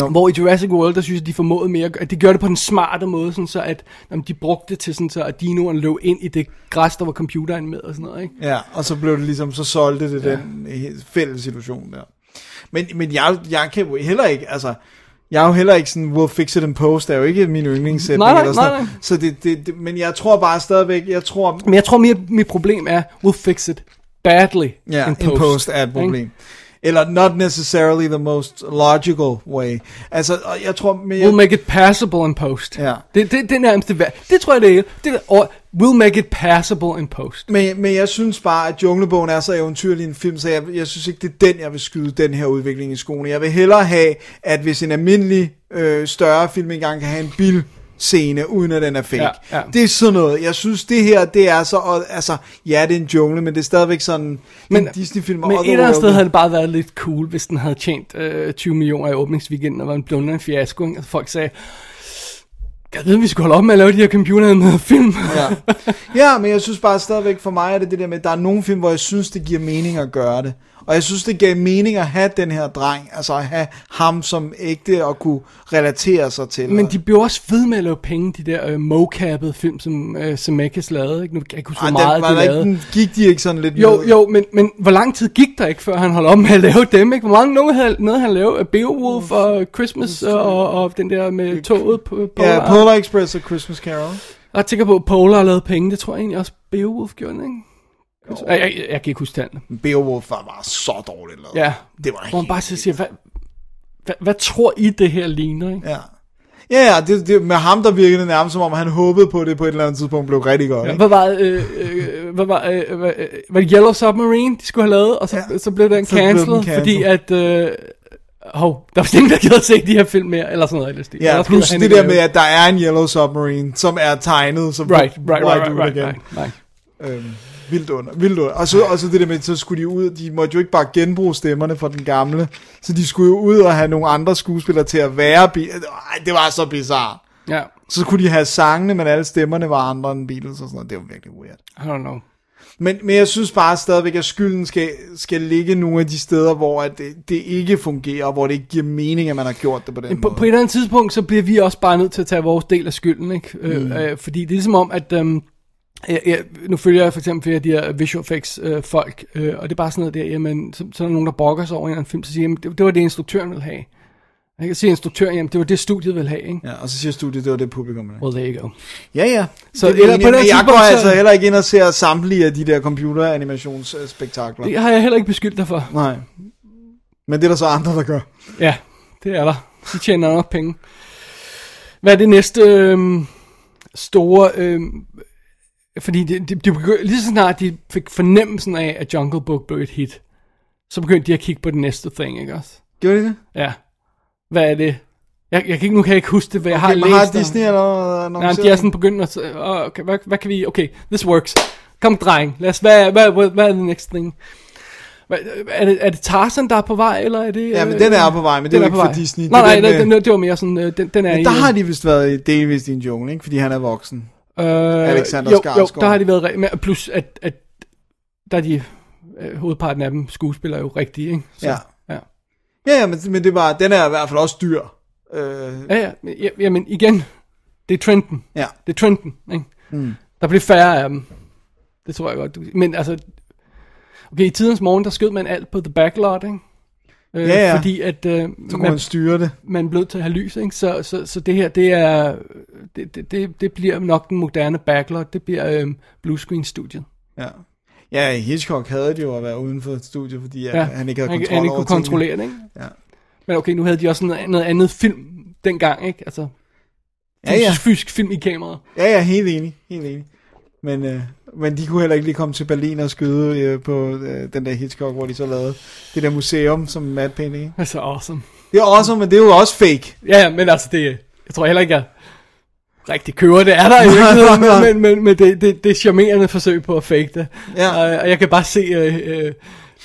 Jo. Hvor i Jurassic World, der synes jeg, de formåede mere, at de gjorde det på en smarte måde, sådan så at jamen, de brugte det til sådan så, at dinoerne løb ind i det græs, der var computeren med og sådan noget, ikke? Ja, og så blev det ligesom, så solgte det ja. den fælles situation der. Men, men jeg, jeg kan jo heller ikke, altså, jeg er jo heller ikke sådan, we'll fix it in post, er jo ikke min yndlingssætning. Nej, nej, eller sådan nej, noget. Så det, det, det, men jeg tror bare stadigvæk, jeg tror, Men jeg tror mere, mit problem er, we'll fix it badly ja, in in post. post er et problem. Eller not necessarily the most logical way. Altså, jeg tror, men jeg, We'll make it passable in post. Ja. Det, det, det er nærmest det. Det tror jeg, det er. Det og we'll make it passable in post. Men, men jeg synes bare, at Junglebogen er så eventyrlig en film, så jeg, jeg synes ikke, det er den, jeg vil skyde den her udvikling i skoene. Jeg vil hellere have, at hvis en almindelig øh, større film engang kan have en bil scene, uden at den er fake. Ja, ja. Det er sådan noget. Jeg synes, det her, det er så, og, altså, ja, det er en jungle, men det er stadigvæk sådan, men, en Disney-film. Men et eller andet sted havde det bare været lidt cool, hvis den havde tjent øh, 20 millioner i åbningsweekenden og var en blundende fiasko. ikke? Altså, folk sagde, jeg ved, vi skulle holde op med at lave de her computeranimerede film. Ja. ja, men jeg synes bare stadigvæk, for mig er det det der med, at der er nogle film, hvor jeg synes, det giver mening at gøre det. Og jeg synes, det gav mening at have den her dreng, altså at have ham som ægte og kunne relatere sig til. Men de blev også ved med at lave penge, de der øh, mocappede film, som øh, Zemeckis lavede. Ikke? Nu kan jeg ikke huske, hvor meget var de lavede. ikke, gik de ikke sådan lidt Jo, med? jo, men, men hvor lang tid gik der ikke, før han holdt op med at lave dem, ikke? Hvor mange nogle havde, noget han lavede? Beowulf og Christmas og, og den der med toget på Polar. Ja, Polar Express og Christmas Carol. Jeg tænker på, at Polar har lavet penge. Det tror jeg egentlig også Beowulf gjorde, ikke? Jeg, jeg, jeg, jeg kan ikke huske tallene. Beowulf var bare så dårligt lavet. Ja, Det var hvor man bare så siger, hvad, hvad, hvad tror I, det her ligner, ikke? Ja. Ja, ja, det, det, med ham der virkede det nærmest som om, han håbede på, det på et eller andet tidspunkt blev rigtig godt. Ja, hvad var, øh, øh, hvad var, øh, hvad, øh, Yellow Submarine, de skulle have lavet, og så, Ja. så blev den den cancelled, fordi at, øh, hov, der var ingen, der gad at se de her film mere, eller sådan noget. Eller. Ja, Ellers plus gider det der med, at der er en Yellow Submarine, som er tegnet, så Right, right, right, right, it right, again? right, right. Øhm, vildt under, vildt under. Og så, og så det der med, så skulle de ud, de måtte jo ikke bare genbruge stemmerne fra den gamle, så de skulle jo ud og have nogle andre skuespillere til at være. Ej, det var så bizarrt. Ja, Så kunne de have sangene, men alle stemmerne var andre end Beatles og sådan noget. Det var virkelig weird. I don't know. Men, men jeg synes bare stadigvæk, at skylden skal, skal ligge nogle af de steder, hvor at det, det ikke fungerer, og hvor det ikke giver mening, at man har gjort det på den på, måde. på et eller andet tidspunkt, så bliver vi også bare nødt til at tage vores del af skylden, ikke? Mm. Øh, øh, fordi det er ligesom om, at... Øhm, jeg, jeg, nu følger jeg for eksempel flere af de her visual effects øh, folk, øh, og det er bare sådan noget der, jamen, så, så er der nogen, der brokker sig over en eller anden film, så siger jamen, det, det var det, instruktøren ville have. Jeg kan sige instruktøren, jamen, det var det, studiet ville have, ikke? Ja, og så siger studiet, det var det publikum. ville have. Well, there you go. Ja, ja. Så det er eller på den jeg går så- altså heller ikke ind og ser samtlige af de der computeranimationsspektakler. Det har jeg heller ikke beskyldt dig for. Nej. Men det er der så andre, der gør. Ja, det er der. De tjener nok penge. Hvad er det næste øhm, store... Øhm, fordi de, de, de begyndte, lige så snart de fik fornemmelsen af, at Jungle Book blev et hit, så begyndte de at kigge på den næste thing, ikke også? Gjorde de det? Ja. Hvad er det? Jeg, jeg kan ikke, nu kan jeg ikke huske det, hvad jeg har Okay, læst. har Disney eller noget? Nej, de er sådan begyndt at... sige, "Åh, Okay, hvad, hvad kan vi... Okay, this works. Kom, dreng. Lad os... Hvad, hvad, hvad, hvad er the next thing? Er, det, er det Tarzan, der er på vej, eller er det... Ja, men øh, den er på vej, men det er ikke for vej. Disney. Nej, Det nej, den den, det var mere sådan... øh, Den, den er Men der øh, har de vist været i- delvist i en jungle, ikke? Fordi han er voksen. Øh, Alexander jo, jo, Skarsgård. der har de været... re- men Plus, at, at der er de... Øh, hovedparten af dem skuespillere jo rigtige, ikke? Så, Ja. ja. Ja, ja, men, men det var, den er i hvert fald også dyr. Øh, Ja, ja, men- ja, jamen igen, det er trenden. ja. Det er trenden, ikke? Mm. Der bliver færre af dem. Det tror jeg godt. du- Men altså, okay, i tidens morgen, der skød man alt på the backlot, ikke? Øh, Ja, ja. Fordi at øh, Så kunne man, man styre det. man blev til at have lys, ikke? Så, så, så det her, det er, det, det, det, det bliver nok den moderne backlot. Det bliver øh, bluescreen-studiet. Ja. Ja, Hitchcock havde det jo at være uden for et studie, fordi ja, han ikke havde han, kontrol han ikke over kunne kontrollere det, ikke? Ja. Men okay, nu havde de også noget, noget andet film dengang, ikke? Altså, Ja, ja. fysisk, fysisk film i kameraet. Ja, ja, helt enig. Helt enig. Men, øh, men de kunne heller ikke lige komme til Berlin og skyde øh, på øh, den der Hitchcock, hvor de så lavede det der museum som Mad Painting. Det er så awesome. Det er også, men det er jo også fake. Ja, ja, men altså, det, jeg tror heller ikke, jeg rigtig kører det. Er der i virkeligheden, men, men, men, men det, det, det er charmerende forsøg på at fake det. Ja. Og, og jeg kan bare se, øh, øh,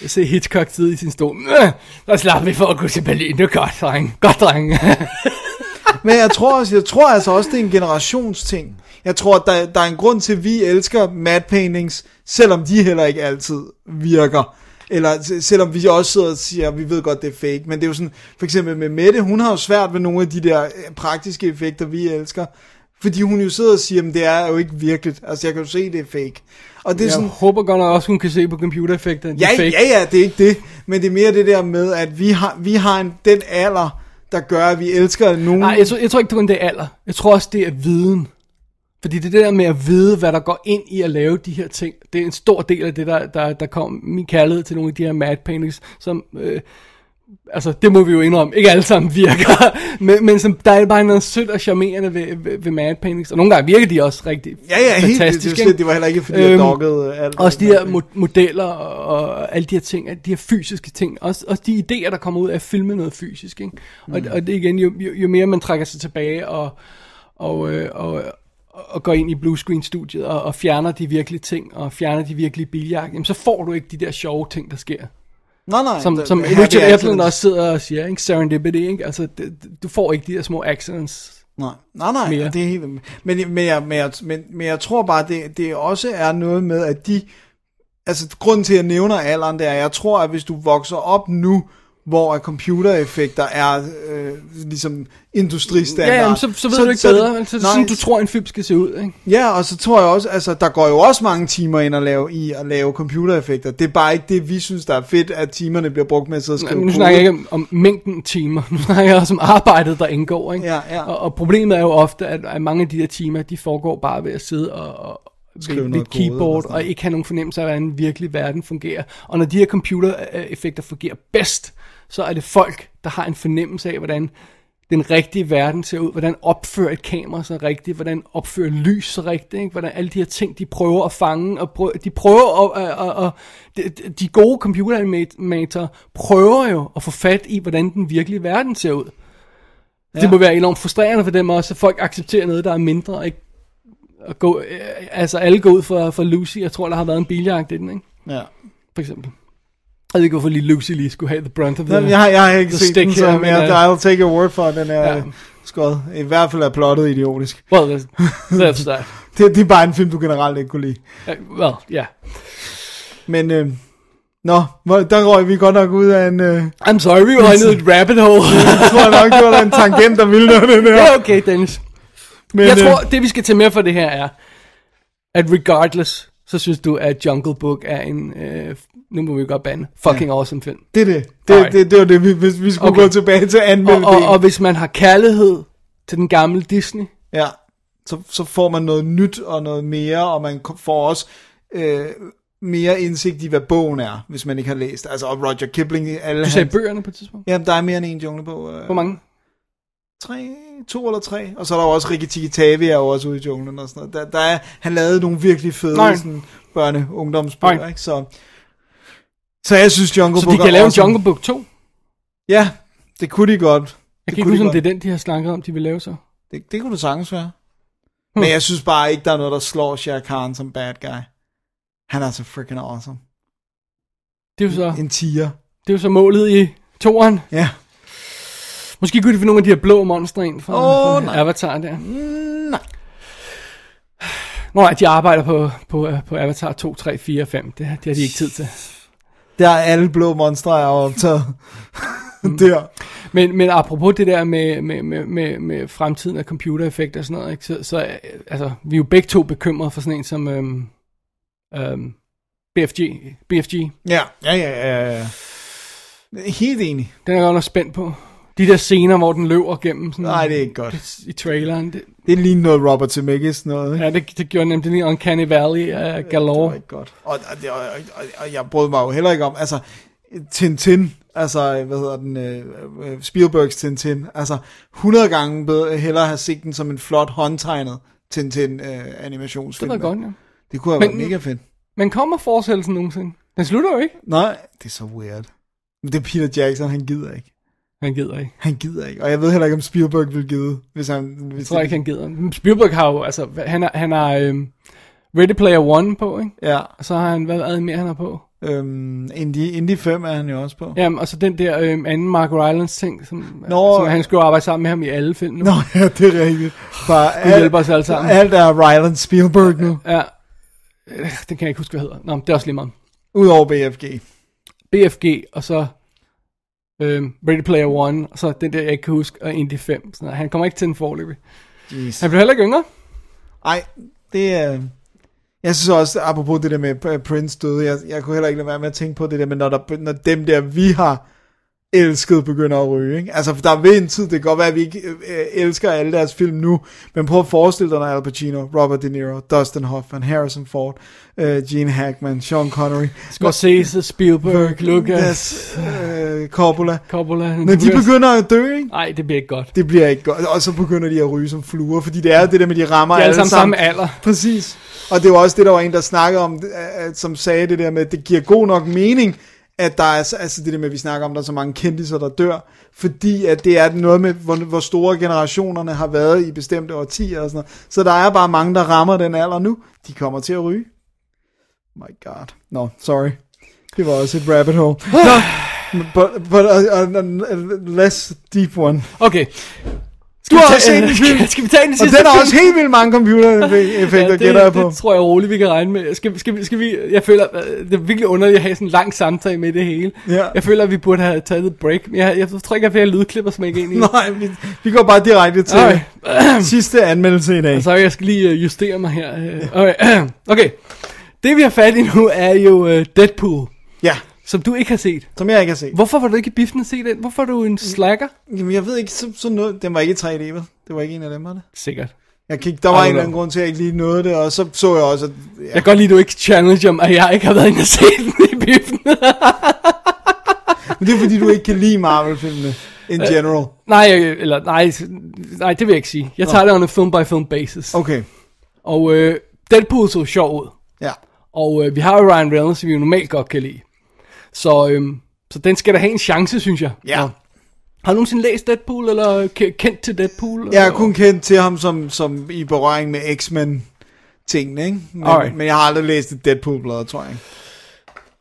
se Hitchcock sidde i sin stol. Øh, Der slapper vi for at gå til Berlin. Det er godt, dreng. Godt, dreng. Men jeg tror, også, jeg tror altså også, det er en generationsting. Jeg tror, der, der er en grund til, at vi elsker mad paintings, selvom de heller ikke altid virker. Eller selvom vi også sidder og siger, at vi ved godt, det er fake. Men det er jo sådan, for eksempel med Mette, hun har jo svært ved nogle af de der øh, praktiske effekter, vi elsker. Fordi hun jo sidder og siger, at det er jo ikke virkeligt. Altså, jeg kan jo se, det er fake. Og det er jeg sådan, håber godt nok også, hun kan se på computereffekter. de er Ja, fake. ja, ja, det er ikke det. Men det er mere det der med, at vi har, vi har en, den alder, der gør, at vi elsker nogen. Nej, jeg tror, jeg tror ikke, det er det er alder. Jeg tror også, det er viden. Fordi det det der med at vide, hvad der går ind i at lave de her ting. Det er en stor del af det, der, der, der kom min kærlighed til nogle af de her mad paintings, som... Øh, altså det må vi jo indrømme, ikke alle sammen virker, men, men som, der er bare noget sødt og charmerende ved, ved, ved mad paintings, og nogle gange virker de også rigtig Ja, ja, helt, det, fantastiske. det, det, det var heller ikke, fordi jeg Øhm, doggede alt. Også de her mo- modeller og, og alle de her ting, de her fysiske ting, også, også de idéer, der kommer ud af at filme noget fysisk. Ikke? Og, Mm. og det igen, jo, jo, jo mere man trækker sig tilbage og, og, øh, og, og går ind i bluescreen-studiet og, og fjerner de virkelige ting, og fjerner de virkelige biljagt, jamen så får du ikke de der sjove ting, der sker. Nej, nej. Som, som happy Richard Edlund også sidder og siger, ikke? serendipity, ikke? Altså, det, du får ikke de der små accidents. Nej, nej, nej mere. det er helt... Men, men, jeg, men, jeg, men, men jeg tror bare, det, det også er noget med, at de... Altså, grunden til, at jeg nævner alderen, det er, at jeg tror, at hvis du vokser op nu, hvor computereffekter er øh, ligesom industristandard. Ja, jamen, så, så ved så, du ikke bedre. Altså, det er nej, sådan, du tror, en film skal se ud, ikke? Ja, og så tror jeg også, altså der går jo også mange timer ind at lave, i at lave computereffekter. Det er bare ikke det, vi synes, der er fedt, at timerne bliver brugt med at sidde og skrive Nu kode. snakker jeg ikke om, om mængden timer, nu snakker jeg også om arbejdet, der indgår. Ikke? Ja, ja. Og, og problemet er jo ofte, at, at mange af de der timer, de foregår bare ved at sidde og, og Skrive ved, et keyboard, og, ikke have nogen fornemmelse af, hvordan den virkelige verden fungerer. Og når de her computereffekter fungerer bedst, så er det folk, der har en fornemmelse af, hvordan den rigtige verden ser ud, hvordan opfører et kamera så rigtigt, hvordan opfører lys så rigtigt, ikke? hvordan alle de her ting, de prøver at fange, og prøver, de prøver at, at, at de, de gode computeranimatorer prøver jo at få fat i, hvordan den virkelige verden ser ud. Ja. Det må være enormt frustrerende for dem også, at folk accepterer noget, der er mindre, og ikke at gå, øh, altså alle går ud for, for Lucy, jeg tror, der har været en biljagt i den, ikke? Ja. For eksempel. Jeg ved ikke, hvorfor lige Lucy lige skulle have the brunt of the, Jamen, jeg, har, jeg har ikke set den, så men jeg, øh, I'll take your word for, den er Ja. ja. skåret. I hvert fald er plottet idiotisk. Well, that's, that's that. Det, det er bare en film, du generelt ikke kunne lide. Uh, well, yeah. Men, øh, nå, hvor- der røg vi godt nok ud af en... Øh, I'm sorry, we were into et rabbit hole. jeg tror nok, det var en tangent, der ville noget, den her. det er okay, Dennis. Men, Jeg øh, tror, det vi skal tage med for det her er, at regardless, så synes du, at Jungle Book er en, øh, nu må vi godt bande, fucking ja. awesome film. Det er det. Det, Alright. det, det var det, vi, hvis vi skulle Okay. gå tilbage til Og, anmeldelse. og, og hvis man har kærlighed til den gamle Disney, Ja, så, så får man noget nyt og noget mere, og man får også øh, mere indsigt i, hvad bogen er, hvis man ikke har læst. Altså, og Roger Kipling, alle du sagde hans- bøgerne på et tidspunkt. Jamen, der er mere end en junglebog. Øh, Hvor mange? Tre, to eller tre. Og så er der jo også Ricky Tikitavi er jo også ude i junglen og sådan noget. Der, der er, han lavede nogle virkelig fede Nej. sådan, børne ungdomsbøger, ikke? Så, så jeg synes, Jungle Så Book de kan er lave awesome. Jungle Book 2? Ja, det kunne de godt. Jeg Det kan ikke kunne huske, de om det er den, de har snakket om, de vil lave så. Det, det kunne det sagtens være. Men jeg synes bare ikke, der er noget, der slår Shere Khan som bad guy. Han er så freaking awesome. Det er jo så, En tiger. det er jo så målet i toeren. Ja. Måske kunne de få nogle af de her blå monstre ind fra, Åh, fra nej. Avatar der. Nej. Nå, nej, de arbejder på, på, øh, på Avatar 2, 3, 4, 5. Det, har- det har de ikke tid til. Der er alle blå monstre er optaget. Mm. Der. Men, men apropos det der med, med, med, med, med fremtiden af computereffekter og sådan noget, ikke? Så, så øh, altså, vi er jo begge to bekymrede for sådan en som øhm, øhm, BFG. BFG. Ja, ja, ja, ja, ja. Helt enig. Den er jeg godt nok spændt på. De der scener, hvor den løber gennem sådan, Nej, det er ikke godt. i traileren. Det, Det er lige noget Robert Zemeckis noget, ikke? ja, det, det gjorde nemlig lige Uncanny Valley uh, Det galore. var ikke godt. Og, og, det- og, og, og jeg brød mig jo heller ikke om, altså, Tintin, altså, hvad hedder den, øh, Spielbergs Tintin, altså, 100 gange bedre, hellere have set den som en flot håndtegnet Tintin øh, Det var godt, ja. Det kunne have Men- været mega fedt. Men kommer fortsættelsen nogensinde? Den slutter jo ikke. Nej, det er så weird. Men det er Peter Jackson, han gider ikke. Han gider ikke. Han gider ikke. Og jeg ved heller ikke, om Spielberg vil give, hvis han... Hvis Jeg tror ikke, han gider. Spielberg har jo, altså, han har, han har øhm, Ready Player One på, ikke? Ja, Og så har han, hvad er det mere, han har på? øhm, Indie, Indie 5 er han jo også på. Jamen, og så den der øhm, anden Mark Rylance ting, som, Nå, som han skulle arbejde sammen med ham i alle film nu. Nå, ja, det er rigtigt. Bare Gud hjælper os alle sammen. Alt er Ryland Spielberg nu. Ja, Øh, den kan jeg ikke huske, hvad hedder. Nå, det er også lige meget. Udover BFG. BFG, og så øhm, Ready Player One, og så den der, jeg ikke kan huske, og Indie 5. Så han kommer ikke til den forløbig. Jeez. Han blev heller ikke yngre. Ej, det er... Jeg synes også, apropos det der med Prince døde, jeg, jeg kunne heller ikke lade være med at tænke på det der med, når, der, når dem der, vi har elskede begynder at ryge. Ikke? Altså, for der vil en tid, det kan godt være, at vi ikke øh, elsker alle deres film nu, men prøv at forestille dig, når Al Pacino, Robert De Niro, Dustin Hoffman, Harrison Ford, øh, Gene Hackman, Sean Connery, Scorsese, Spielberg, Lucas, øh, Coppola. Coppola. Når de begynder at dø, ikke? Nej, det bliver ikke godt. det bliver ikke godt. Og så begynder de at ryge som fluer, fordi det er det der med, de rammer De er alle sammen samme alder. Præcis. Og det var også det, der var en, der snakkede om, som sagde det der med, at det giver god nok mening, at der er, altså det der med, at vi snakker om, at der er så mange kendtiser, der dør, fordi at det er noget med, hvor, hvor store generationerne har været i bestemte årtier og sådan noget. Så der er bare mange, der rammer den alder nu. De kommer til at ryge. My god. No, sorry. Det var også et rabbit hole. Nå, but, but a, a, a less deep one. Okay. Du har vi tage- en film. Skal vi tage den Og sidste den har også helt vildt mange computereffekter, ja, gætter jeg det, på. det tror jeg roligt, vi kan regne med. Skal, skal, skal vi, jeg føler, øh, det er virkelig underligt at have sådan en lang samtale med det hele. Ja. Jeg føler, at vi burde have taget et break. Men jeg, jeg tror ikke, at har lydklipper smække ind i. Nej, vi, vi går bare direkte til Okay. sidste anmeldelse i dag. Så jeg skal lige øh, justere mig her. øh. Okay. okay. Det vi har fat i nu er jo Deadpool, Ja, som du ikke har set. som jeg ikke har set. Hvorfor var du ikke i biffen at se den? Hvorfor er du en slacker? Jamen, jeg ved ikke, så, så noget, den var ikke i 3D, vel? Det var ikke en af dem, var det? Sikkert. Jeg kiggede, der var en eller anden grund til, at jeg ikke lige nåede det, og så så jeg også, at Jeg kan godt lide, at du ikke challenger mig, at jeg ikke har været inde og se den i biffen. Men det er fordi, du ikke kan lide Marvel-filmene in Øh, general. nej, øh, eller nej, nej, det vil jeg ikke sige. Jeg tager det on a film by film basis. Okay, Og øh, Deadpool så sjov ud. ja. Og øh, vi har jo Ryan Reynolds, som vi jo normalt godt kan lide. Så, øh, så den skal da have en chance, synes jeg. Ja. Har du nogensinde læst Deadpool, eller ke- kendt til Deadpool? Jeg er eller? kun kendt til ham som, som i berøring med X-Men tingene, ikke? Men, Alright. men jeg har aldrig læst et Deadpool-blad, tror jeg.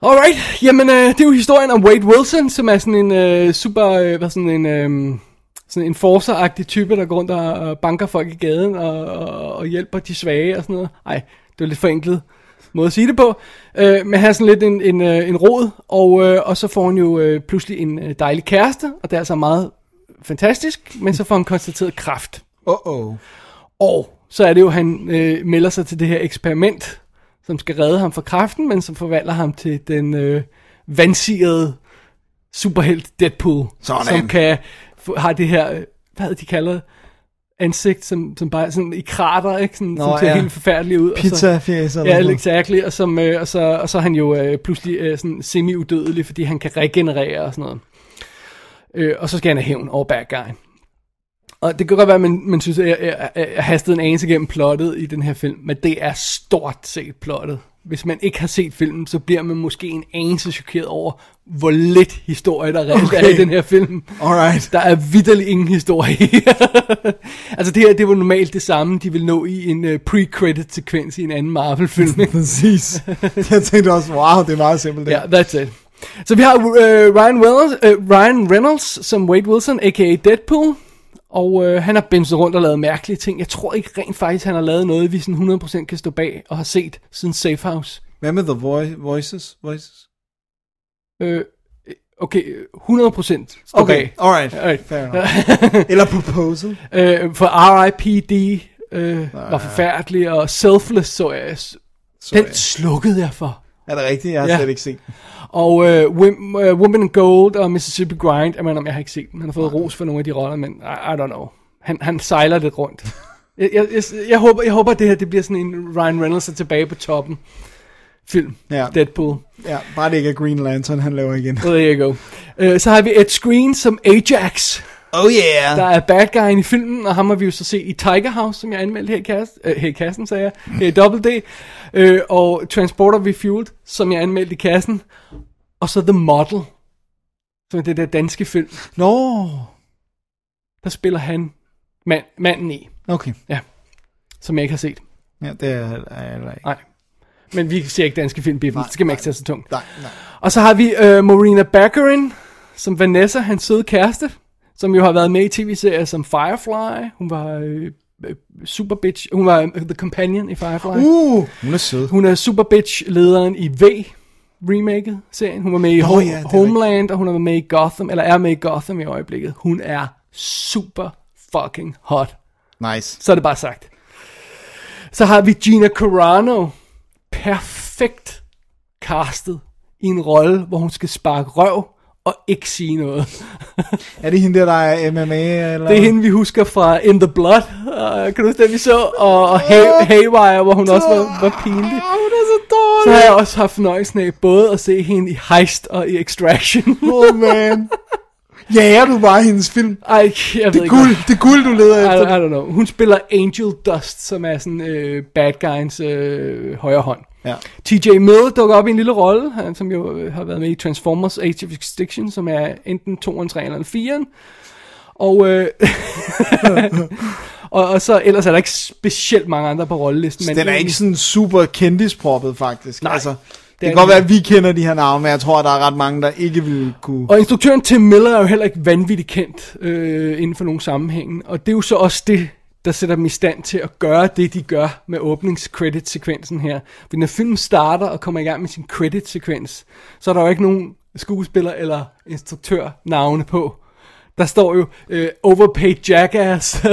Alright, jamen øh, det er jo historien om Wade Wilson, som er sådan en øh, super, øh, hvad sådan en, øh, sådan en forser type, der går rundt og, banker folk i gaden og, og, og hjælper de svage og sådan noget. Ej, det var lidt forenklet måde at sige det på. Øh, men han er sådan lidt en, en, øh, en rod, og, øh, og så får han jo øh, pludselig en øh, dejlig kæreste, og det er altså meget fantastisk, men så får han konstateret kraft. Uh-oh. Og så er det jo, han øh, melder sig til det her eksperiment, som skal redde ham fra kræften, men som forvandler ham til den øh, vandsirede superhelt Deadpool. Sådan. Som kan, har det her, øh, hvad de kalder? Ansigt, som, som bare sådan i krater, ikke? Sådan, Nå, som ser ja. helt forfærdeligt ud. Pizza-fjæs eller Ja, noget. exactly. Og, som, øh, og, så, og så er han jo øh, pludselig øh, sådan semi-udødelig, fordi han kan regenerere og sådan noget. Øh, og så skal han have hævn over bad guy. Og det kan godt være, at man, man synes, at jeg, jeg, jeg, jeg hastede en anelse gennem plottet i den her film, men det er stort set plottet. Hvis man ikke har set filmen, så bliver man måske en anelse chokeret over, hvor lidt historie der reelt okay. er i den her film. Alright. Der er vidderlig ingen historie. altså det her, det var normalt det samme, de ville nå i en uh, pre-credit sekvens i en anden Marvel-film. Præcis. Jeg tænkte også, wow, det er meget simpelt. Ja, yeah, that's it. Så vi har uh, Ryan, Reynolds, uh, Ryan Reynolds som Wade Wilson, a.k.a. Deadpool. Og uh, han har bimset rundt og lavet mærkelige ting. Jeg tror ikke rent faktisk, han har lavet noget, vi sådan 100% kan stå bag og har set siden Safe House. Hvad med The Voi- Voices? Voices? Uh, okay, 100% stå Okay, bag. alright. Alright. Fair enough. Eller Proposal. Øh, for R.I.P.D. Øh, var forfærdelig, og Selfless så jeg. Så, Den slukkede jeg for. Er det rigtigt? Jeg har Ja. slet ikke set. Og øh, Wim, øh, Woman in Gold og Mississippi Grind, jeg mener, jeg har ikke set den. Han har fået ros for nogle af de roller, men I, I don't know. Han, han sejler lidt rundt. jeg, jeg, jeg, jeg, håber, jeg håber, det her det bliver sådan en Ryan Reynolds er tilbage på toppen. Film. Ja. Deadpool. Ja, bare det ikke er Green Lantern, han laver igen. There you go. Øh, så har vi Ed Screen som Ajax. Oh yeah! Der er bad guyen i filmen, og ham har vi jo så set i Tiger House, som jeg anmeldte her i, kassen, øh, her i kassen, sagde jeg, her i Double D, øh, og Transporter Refueled, som jeg anmeldte i kassen, og så The Model, som er det der danske film, Nå, der spiller han mand, manden i, okay. som jeg ikke har set. Ja, det er jeg heller ikke. Nej. Men vi ser ikke danske film, Biffen. Det skal man ikke tage så tungt. Nej, nej. Og så har vi øh, Marina Baccarin, som Vanessa, hans søde kæreste, som jo har været med i tv-serier som Firefly. Hun var øh, øh, super bitch. Hun var øh, The Companion i Firefly. Uh, hun er sød. Hun er super bitch lederen i V remaket serien. Hun var med i Nå, Ho- ja, Homeland, og hun er med i Gotham, eller er med i Gotham i øjeblikket. Hun er super fucking hot. Nice. Så er det bare sagt. Så har vi Gina Carano. Perfekt castet i en rolle, hvor hun skal sparke røv og ikke sige noget. Er det hende der, der er MMA? Eller? Det er hende, vi husker fra In the Blood. Uh, kan du huske det, vi så? Og, og Hay- Haywire, hvor hun også var, var pinlig. Hun er så Så dårlig. har jeg også haft fornøjelsen af både at se hende i Heist og i Extraction. Oh man. Ja, er du bare hendes film? Ej, jeg ved Det er ikke, guld, det er guld, du leder I, efter. I don't know. Hun spiller Angel Dust, som er sådan øh, bad guyens øh, højre hånd. Ja. TJ Miller dukker op i en lille rolle, han, som jo øh, har været med i Transformers Age of Extinction, som er enten 2'eren, 3'eren eller 4'eren. Og, øh, og, og så ellers er der ikke specielt mange andre på rollelisten. Men den er ikke sådan super kendisproppet, faktisk. Nej, altså, det, kan godt være, at vi kender de her navne, men jeg tror, der er ret mange, der ikke vil kunne... Og instruktøren Tim Miller er jo heller ikke vanvittigt kendt øh, inden for nogle sammenhænge. Og det er jo så også det, der sætter dem i stand til at gøre det, de gør med åbnings-credit-sekvensen her. For når filmen starter og kommer i gang med sin credit-sekvens, så er der jo ikke nogen skuespiller eller instruktør navne på. Der står jo øh, overpaid jackass,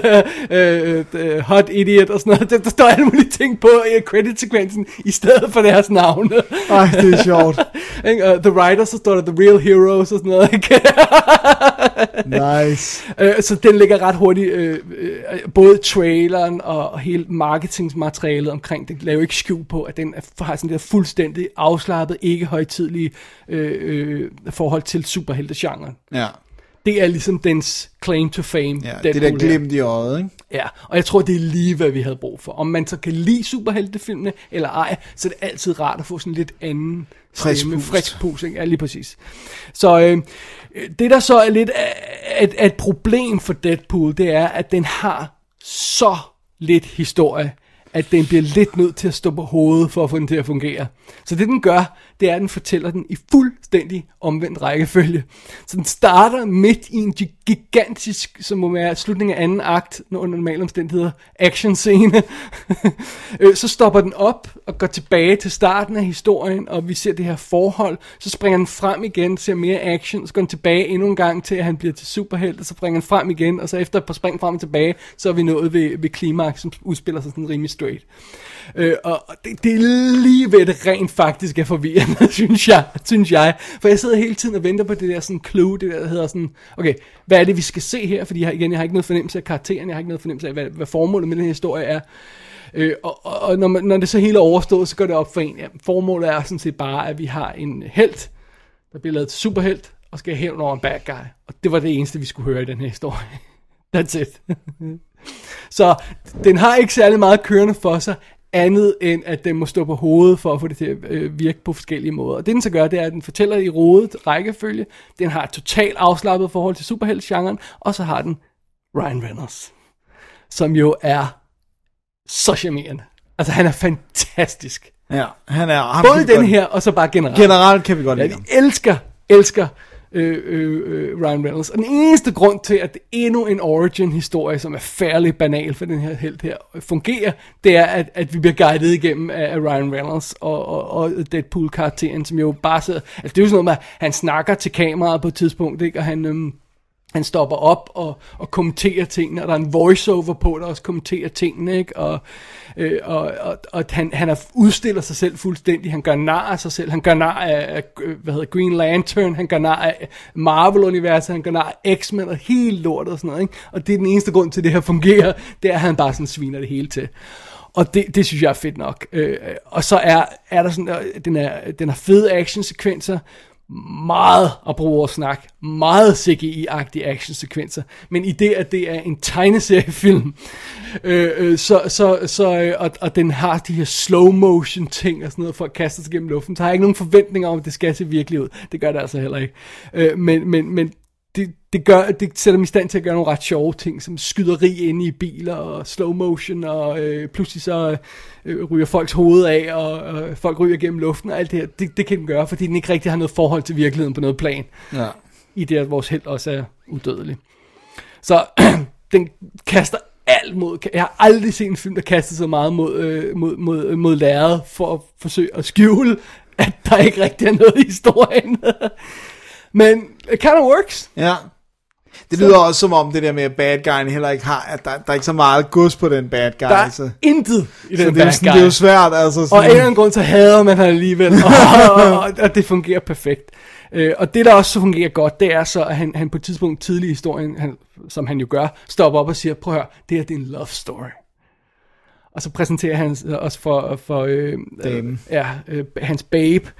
øh, øh, hot idiot og sådan noget. Der, der står alle mulige ting på i credit-sekvensen, i stedet for deres navne. Ej, det er sjovt. Uh, the Writers, så står der The Real Heroes og sådan noget. Nice. Øh, så den ligger ret hurtigt, øh, øh, både traileren og, og hele marketingsmaterialet omkring det, laver ikke skjul på, at den er, har sådan der fuldstændig afslappet, ikke højtidlige øh, øh, forhold til superheltegenren. Ja, Det er ligesom dens claim to fame. ja det der glimt i øjet, ikke? Ja, og jeg tror, det er lige, hvad vi havde brug for. Om man så kan lide superheltefilmene eller ej, så er det altid rart at få sådan lidt anden stemme, frisk pus? Ja, lige præcis. Så øh, det, der så er lidt et, et problem for Deadpool, det er, at den har så lidt historie, at den bliver lidt nødt til at stå på hovedet for at få den til at fungere. Så det den gør, det er, at den fortæller den i fuldstændig omvendt rækkefølge. Så den starter midt i en gigantisk, som må være slutningen af anden akt, når under normale omstændigheder, action scene. Øh, så stopper den op og går tilbage til starten af historien, og vi ser det her forhold. Så springer den frem igen, ser mere action, så går den tilbage endnu en gang til, at han bliver til superhelt, og så springer den frem igen, og så efter et par spring frem og tilbage, så er vi nået ved, ved klimaks, som udspiller sig sådan rimelig straight. Øh, og det, det er lige ved, det rent faktisk er forvirrende, synes jeg, synes jeg. For jeg sidder hele tiden og venter på det der sådan clue, det der, der hedder sådan, okay, hvad er det, vi skal se her? Fordi jeg, igen, jeg har ikke noget fornemmelse af karakteren, jeg har ikke noget fornemmelse af, hvad, hvad formålet med den her historie er. Øh, og og, og når, man, når det så hele er overstået, så går det op for en. Ja, formålet er sådan set bare, at vi har en held, der bliver lavet til superhelt, og skal hævne over en bad guy. Og det var det eneste, vi skulle høre i den her historie. That's it. så den har ikke særlig meget kørende for sig, andet end at den må stå på hovedet for at få det til at øh, virke på forskellige måder. Og det den så gør, det er, at den fortæller i rodet rækkefølge. Den har et totalt afslappet forhold til superheltgenren, og så har den Ryan Reynolds, som jo er så charmerende. Altså, han er fantastisk. Ja, han er... ham Både den godt- her, og så bare generelt. Generelt kan vi godt Ja, lide de ham. elsker, elsker Øh, øh, øh, Ryan Reynolds. Og den eneste grund til, at endnu en origin-historie, som er færdig banal for den her helt her, øh, fungerer, det er, at, at vi bliver guidet igennem af, af Ryan Reynolds og, og, og Deadpool-karakteren, som jo bare sidder... Altså, det er jo sådan noget med, at han snakker til kameraet på et tidspunkt, ikke? Og han... Øh, han stopper op og, og kommenterer tingene, og der er en voiceover på, der også kommenterer tingene, ikke? Og, øh, og, og, og han, han er, udstiller sig selv fuldstændig, han gør nar af sig selv, han gør nar af, af hvad hedder Green Lantern, han gør nar af Marvel-universet, han gør nar af X-Men og hele lortet og sådan noget, ikke? Og det er den eneste grund til, at det her fungerer, det er, at han bare sådan sviner det hele til. Og det, det synes jeg er fedt nok. Øh, og så er, er der sådan, øh, den er, den har fede actionsekvenser, meget at bruge vores snak, meget CGI-agtige actionsekvenser, men i det, at det er en tegneseriefilm, øh, øh, så, så, så, øh, og, og den har de her slow motion ting og sådan noget, for at kaste sig gennem luften, så har jeg ikke nogen forventninger om, at det skal se virkelig ud. Det gør det altså heller ikke. Øh, men, men, men det, gør, det sætter mig i stand til at gøre nogle ret sjove ting, som skyderi inde i biler og slow motion, og øh, pludselig så øh, ryger folks hoved af, og, og folk ryger gennem luften og alt det her. Det, det kan den gøre, fordi den ikke rigtig har noget forhold til virkeligheden på noget plan, Ja. i det, at vores held også er udødelig. Så den kaster alt mod, jeg har aldrig set en film, der kaster så meget mod, øh, mod, mod, mod lærret, for at forsøge at skjule, at der ikke rigtig er noget i historien. Men it kind of works. Ja. Det lyder også som om det der med, at bad guyen heller ikke har, at der, der er ikke så meget gods på den bad guy. Der er så, intet i så den er jo bad sådan, guy. det er jo svært, altså. Og af en Sådan, eller anden grund, så hader man han alligevel, og, og, og, og det fungerer perfekt. Øh, og det, der også fungerer godt, det er så, at han, han på et tidspunkt tidlig i historien, han, som han jo gør, stopper op og siger, prøv at høre, det her det er en love story. Og så præsenterer han også for, for øh, øh, ja, øh, hans babe,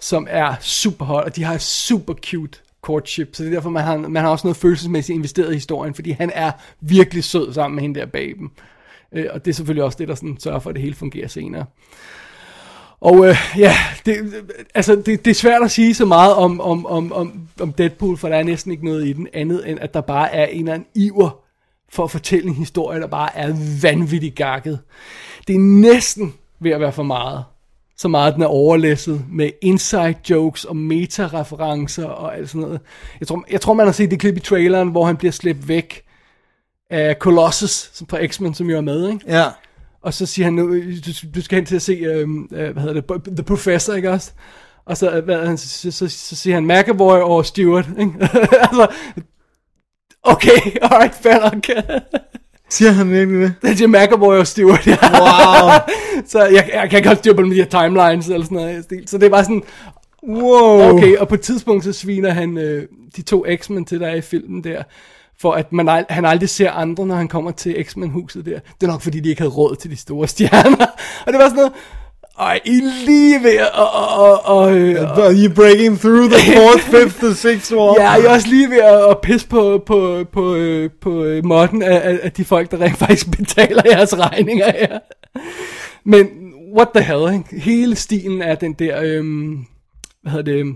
som er super hot, og de har et super cute courtship, så det er derfor, man har, man har også noget følelsesmæssigt investeret i historien, fordi han er virkelig sød sammen med hende der baben. Øh, og det er selvfølgelig også det, der sådan sørger for, at det hele fungerer senere. Og øh, ja, det, altså, det, det er svært at sige så meget om, om, om, om, om Deadpool, for der er næsten ikke noget i den andet, end at der bare er en eller anden iver for at fortælle en historie, der bare er vanvittigt gakket. Det er næsten ved at være for meget. Så meget den er overlæsset med inside jokes og meta-referencer og alt sådan noget. Jeg tror, jeg tror man har set det klip i traileren, hvor han bliver slæbt væk af Colossus som fra X-Men, som jo er med, ikke? ja. Og så siger han, nu, du, du skal hen til at se, øhm, øh, hvad hedder det, The Professor, ikke også? Og så, øh, hvad, han, så, så, så siger han McAvoy og Stewart, ikke? altså, okay, alright, fair nok. Siger han virkelig det? Han siger McAvoy og Stewart, ja. Wow. så jeg, jeg kan ikke holde styr på de her timelines eller sådan noget. Så det er bare sådan, Wow. okay, og på et tidspunkt så sviner han øh, de to X-Men til, der er i filmen der, for at man ald- han aldrig ser andre, når han kommer til X-Men-huset der. Det er nok, fordi de ikke havde råd til de store stjerner. og det var sådan noget, ej, I er lige ved at... Og, og, og, og, You're breaking through the fourth, fifth, and sixth wall. Ja, jeg er også lige ved at, at pisse på, på, på, øh, på øh, måtten af, af, af de folk, der rent faktisk betaler jeres regninger her. Men what the hell, ikke? Hele stilen er den der, øhm, hvad hedder det,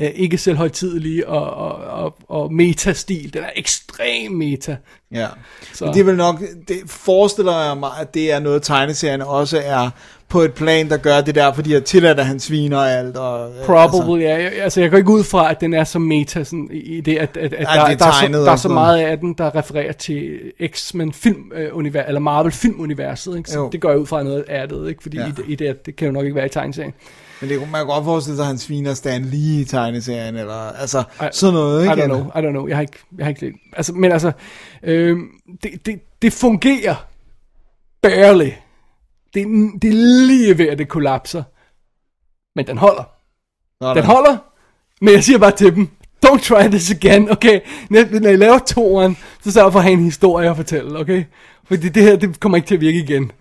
øh, ikke selv højtidelige og, og, og, og meta-stil. Den er ekstrem meta. Ja. Så-. Det er vel nok, det forestiller jeg mig, at det er noget tegneserien også er på et plan, der gør det der, fordi jeg tillader, at han sviner og alt. Og, øh, Probably, ja. Jeg- Altså, jeg går ikke ud fra, at den er så meta sådan, i det, at, at, at det der, er der, er så, der er så meget af den, der refererer til X-Men film øh, univers, eller Marvel filmuniverset, ikke? Så Jo. det går jeg ud fra noget af det, ikke? Fordi Ja. ja. i, det, i det, det kan jo nok ikke være i tegneserien. Men det, man kan godt forestille sig, at han sviner Stan lige i tegneserien, eller altså I- sådan noget, I ikke? don't know, I don't know. Jeg har ikke, jeg har ikke set. Altså, men altså, øh, det, det, det fungerer barely. Det, det er lige ved, at det kollapser. Men den holder. Sådan. Den holder, men jeg siger bare til dem, don't try this again, okay? Når I laver toeren, så sørg for at have en historie at fortælle, okay? Fordi det her, det kommer ikke til at virke igen.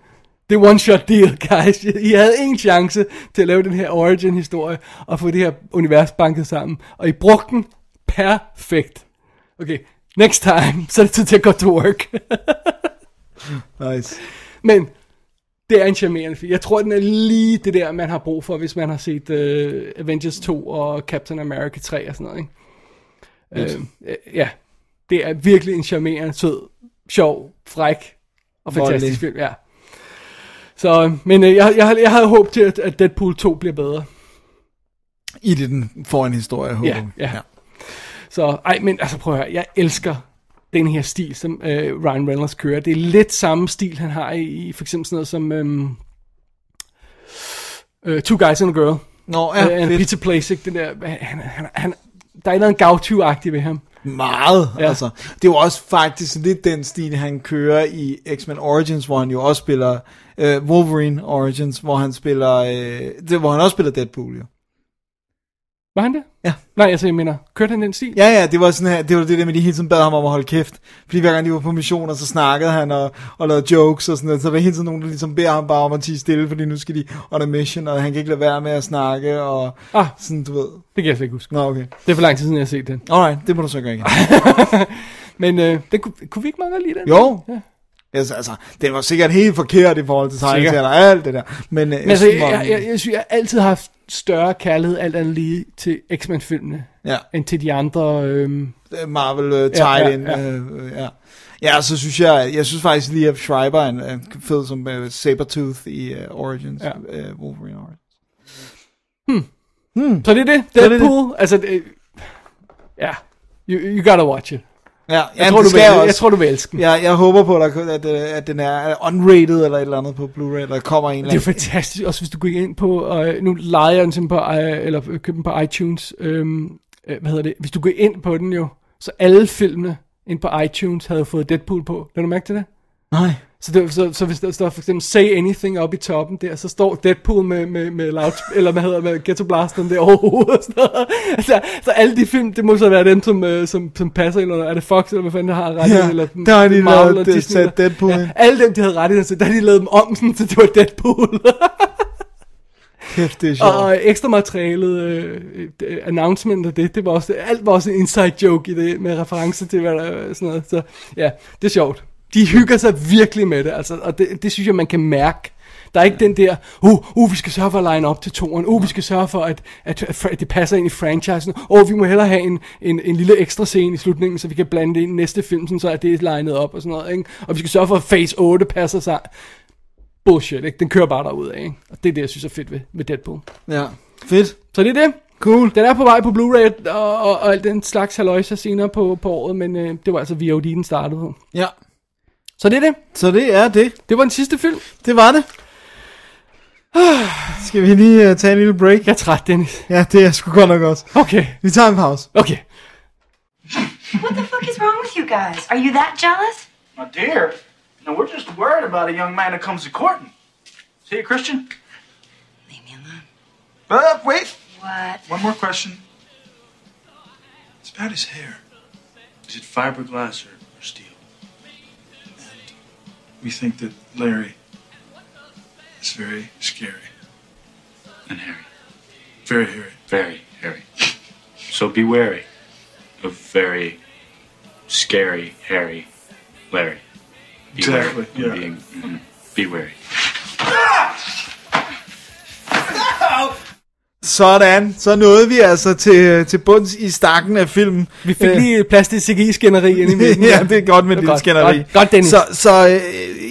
Det er one shot deal, guys. I havde en chance til at lave den her origin historie, og få det her univers banket sammen. Og I brugte den perfekt. Okay, next time, så er det tid til at gå to work. Nice. Men det er en charmerende film. Jeg tror, den er lige det der, man har brug for, hvis man har set uh, Avengers 2 og Captain America 3 og sådan noget. Ikke? Uh, ja, det er virkelig en charmerende, sød, sjov, fræk og fantastisk Voldelig. film. Ja. Så, men uh, jeg, jeg, jeg havde håbet til, at, at Deadpool 2 bliver bedre. I det, den får en historie, håber Ja, jeg. ja. Så, ej, men altså prøv at høre, jeg elsker den her stil, som øh, Ryan Reynolds kører. Det er lidt samme stil, han har i, i for eksempel sådan noget som øhm, øh, Two Guys and a Girl. Nå, Ja, ja, uh, fedt. Pizza Place, ikke? Den der, han, han, han, der er noget gautyv-agtigt ved ham. Meget, Ja. ja. altså. Det er jo også faktisk lidt den stil, han kører i X-Men Origins, hvor han jo også spiller øh, Wolverine Origins, hvor han spiller, øh, det, hvor han også spiller Deadpool, jo. Var han det? Ja. Nej, altså jeg mener, kørte han den stil? Ja, ja, det var sådan her, det var det der med, de hele tiden bad ham om at holde kæft. Fordi hver gang de var på missioner, så snakkede han og, og lavede jokes og sådan noget. Så der er hele tiden nogen, der ligesom beder ham bare om at tige stille, fordi nu skal de on a mission, og han kan ikke lade være med at snakke, og Ah. sådan, du ved. Det kan jeg slet ikke huske. Nå, okay. Det er for lang tid siden, jeg har set den. Alright, det må du så gøre igen. Men øh, den kunne, kunne vi ikke meget godt lide den? Jo. Ja. Altså, altså, det var sikkert helt forkert i forhold til tegneserier og alt det der. Men, øh, Men altså, synes, jeg, jeg, jeg, jeg, synes, jeg har altid haft større kærlighed, alt andet lige, til X-Men-filmene, ja, end til de andre... Øh, Marvel tied Ja, ja, ja. Øh, øh, ja. ja, så synes jeg, jeg synes faktisk lige, at Schreiber er en, er fed som uh, Sabertooth i uh, Origins, Ja. uh, Wolverine Origins. Så det er det. det er det. Deadpool. Altså, det, ja. You, you gotta watch it. Ja, Jeg, jamen, tror, det du vil, også. jeg tror, du vil elske den. Ja, jeg håber på, at, at, at den er unrated eller et eller andet på Blu-ray, eller kommer en Det eller er jo anden. fantastisk, også hvis du går ind på, og nu leger jeg den simpelthen på, øh, eller køber den på iTunes, øhm, øh, hvad hedder det, hvis du går ind på den jo, så alle filmene ind på iTunes havde fået Deadpool på. Lad du mærke til det? Nej. Så, det, så, så hvis der står for eksempel Say Anything oppe i toppen der, så står Deadpool med, med, med, loud, eller hvad hedder med Ghetto Blasteren der overhovedet. og sådan noget. Altså, så alle de film, det må så være dem, som, øh, som, som passer ind under, er det Fox, eller hvad fanden der har ret Ja, eller der har de Marvel lavet og Disney, sat Deadpool ja, alle dem, de havde ret i, så der har de lavet dem om, sådan, så det var Deadpool. Kæft, det er sjovt. og ekstra materialet, øh, øh, announcement af det, det var også, alt var også en inside joke i det, med reference til, hvad der er, sådan noget. Så ja, det er sjovt. De hygger sig virkelig med det, altså, og det, det synes jeg, man kan mærke. Der er ikke den der, uh, uh, vi skal sørge for at line op til toren, uh, vi skal sørge for, at, at, at det passer ind i franchisen, oh, vi må hellere have en, en, en lille ekstra scene i slutningen, så vi kan blande det ind i næste film, sådan, så er det lined op og sådan noget, ikke? og vi skal sørge for, at Phase 8 passer sig. Bullshit, ikke? Den kører bare derud af, ikke? Og det er det, jeg synes er fedt ved, ved Deadpool. Ja. Fedt. Så det er det. Cool. Den er på vej på Blu-ray og, og, og alt den slags haløjser senere på, på året, men øh, det var altså VOD, den startede. Ja. Så det er det. Så det er det. Det var den sidste film. Det var det. Skal vi lige uh, tage en lille break? Jeg er træt, Dennis. Ja, det er sgu godt nok også. Okay, Vi tager en pause. okay. What the fuck is wrong with you guys? Are you that jealous? My dear, no, we're just worried about a young man that comes to courting. See you, Christian? Leave me alone. Uh, wait. What? One more question. It's about his hair. Is it fiberglass or? We think that Larry is very scary. And hairy. Very hairy. Very hairy. So be wary of very scary, hairy Larry. Be Exactly, wary yeah. Being, mhm. Be wary. Sådan, så nåede vi altså til, til bunds i stakken af filmen. Vi fik Øh, lige plads til CGI-skænderi ind i midten. ja, det er godt med Det det er skænderi. Godt, godt, Dennis. Så, så øh,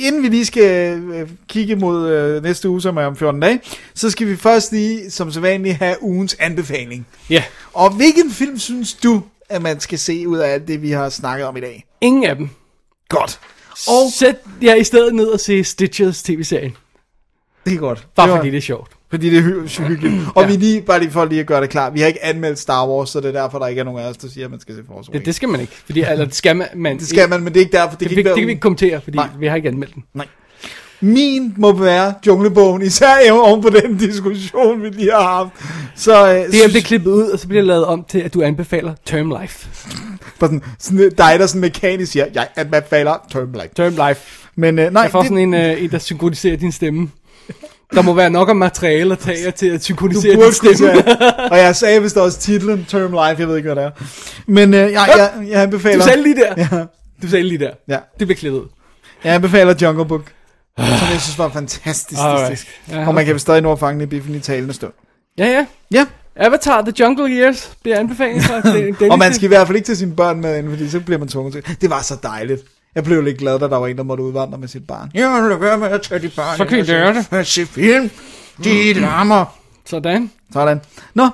inden vi lige skal øh, kigge mod øh, næste uge, som er om 14 dage, så skal vi først lige, som sædvanligt, have ugens anbefaling. Ja, Og hvilken film synes du, at man skal se ud af alt det, vi har snakket om i dag? ingen af dem. Godt. Og sæt jer i stedet ned og se Stitches tv-serien. Det er godt. Bare det var- fordi det er sjovt. Fordi det er hy- så hyggeligt. Og vi lige, bare lige for lige at gøre det klart, vi har ikke anmeldt Star Wars, så det er derfor, der ikke er nogen af os, der siger, at man skal se Force Det, Awakens. det skal man ikke. Fordi, eller det skal man, man det skal man, men det er ikke derfor. Det, Det, kan det, ikke det, kan vi ikke kommentere, fordi Nej. vi har ikke anmeldt den. Nej. Min må være Junglebogen, især oven på den diskussion, vi lige har haft. Så øh, Det her bliver klippet ud, og så bliver det lavet om til, at du anbefaler Term Life. sådan, sådan, dig, der sådan mekanisk siger, jeg anbefaler Term Life. Term Life. Men øh, nej, Jeg får det, sådan en, øh, en, der synkroniserer din stemme. Der må være nok af materiale at tage til at synkronisere din stemme. tage. Og jeg sagde vist også titlen Term Life, jeg ved ikke, hvad det er. Men øh, jeg, jeg, jeg anbefaler... Du sagde lige der. Ja, Du sagde lige der. ja. Det bliver klippet. Jeg anbefaler Jungle Book, som jeg synes var fantastisk. Alright. Ja, Og man kan stadig nå at fange biffen i talende stund. Ja, ja. Ja, Avatar The Jungle Years bliver anbefalet og man skal i hvert fald ikke tage sine børn med ind, fordi så bliver man tvunget til. Det var så dejligt. Jeg blev lidt glad, da der var en, der måtte udvandre med sit barn. Ja, lad være med at tage dit barn. Så kan I gøre det. det. Se film. De larmer. Sådan. Sådan. Nå,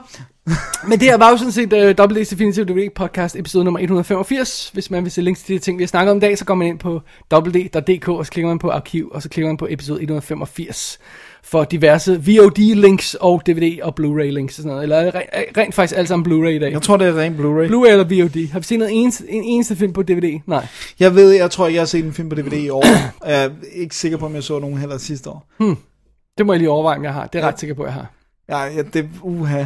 Men det her var jo sådan set uh, WD's Definitive DVD podcast episode nummer 185. Hvis man vil se links til de ting, vi har snakket om i dag, så går man ind på www.dk, og så klikker man på arkiv, og så klikker man på episode 185 for diverse VOD-links og DVD- og Blu-ray-links og sådan noget. Eller rent, rent faktisk alle sammen Blu-ray i dag. jeg tror, det er ren Blu-ray. Blu-ray eller VOD. Har vi set noget eneste, en eneste film på DVD? Nej. Jeg ved, jeg tror, jeg har set en film på DVD i år. Jeg er ikke sikker på, om jeg så nogen heller sidste år. Det må jeg lige overveje, om jeg har. Det er jeg ret sikker på, jeg har. Ja, ja det uha.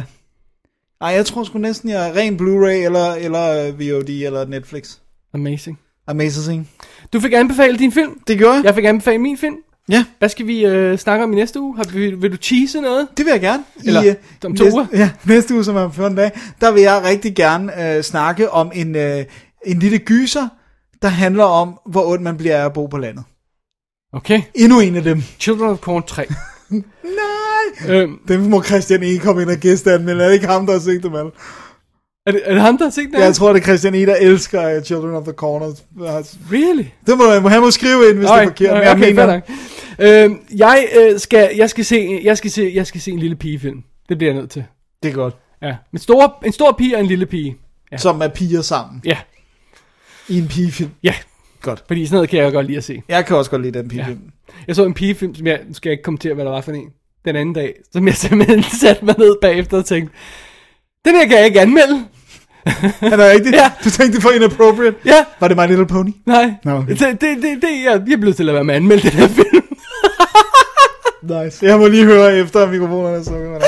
Ej, jeg tror sgu næsten, jeg er ren Blu-ray eller, eller øh, VOD eller Netflix. Amazing. Amazing. Du fik anbefalet din film. Det gjorde jeg. Jeg fik anbefalet min film. Ja, Hvad skal vi øh, snakke om i næste uge? Har, vil, vil du tease noget? det vil jeg gerne. Eller øh, om to næste, uger? Ja, næste uge, som er om 14 dage, der vil jeg rigtig gerne øh, snakke om en, øh, en lille gyser, der handler om, hvor ondt man bliver af at bo på landet. Okay. Endnu en af dem. Children of Corn 3. Nej! øhm, Dem må Christian E. komme ind og gæste men er det ikke ham, der har set dem alle? er, det, er det ham, der har set den? Ja, jeg tror, det er Christian E., der elsker uh, Children of the Corner. Really? Det må han må skrive ind, hvis det er forkert. men jeg okay, mener, Øhm, jeg, øh, skal, jeg, skal se, jeg, skal se, jeg skal se en lille pigefilm. Det bliver jeg nødt til. det er godt. Ja. En stor, en stor pige og en lille pige. Ja. Som er piger sammen Ja. i en pigefilm. Ja. Godt. Fordi sådan noget kan jeg godt lide at se. Jeg kan også godt lide den pigefilm. Jeg så en pigefilm, som jeg, nu skal jeg ikke kommentere, hvad der var for en, den anden dag, som jeg simpelthen satte mig ned bagefter og tænkte, den her kan jeg ikke anmelde. Er det rigtigt? Ja. Du tænkte var inappropriate? Ja. Var det My Little Pony? Nej, Nå, okay. det, det, det, det jeg, jeg er blevet til at være med at anmelde den her film. Nice. Jeg må lige høre efter, mikrofonerne er sukket.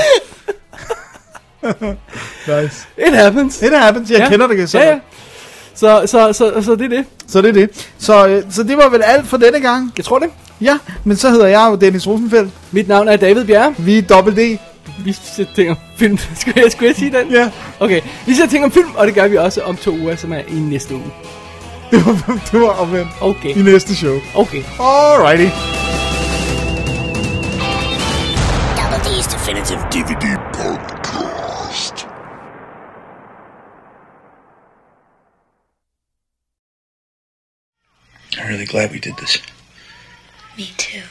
nice. It happens. It happens. Jeg Ja. kender det så Ja, ja. Så, så, så, så det er det. Så det er det. Så, øh, så det var vel alt for denne gang. Jeg tror det. Ja, men så hedder jeg jo Dennis Rosenfeldt. Mit navn er David Bjerre. Vi er dobbelt D. Vi ser ting om film. Skulle jeg, skulle jeg sige den? Ja. Okay, vi ser ting om film, og det gør vi også om to uger, som er i næste uge. Det var, det var omvendt. Okay, I næste show. okay. Alrighty. Double Definitive DVD podcast. I'm really glad we did this. Me too.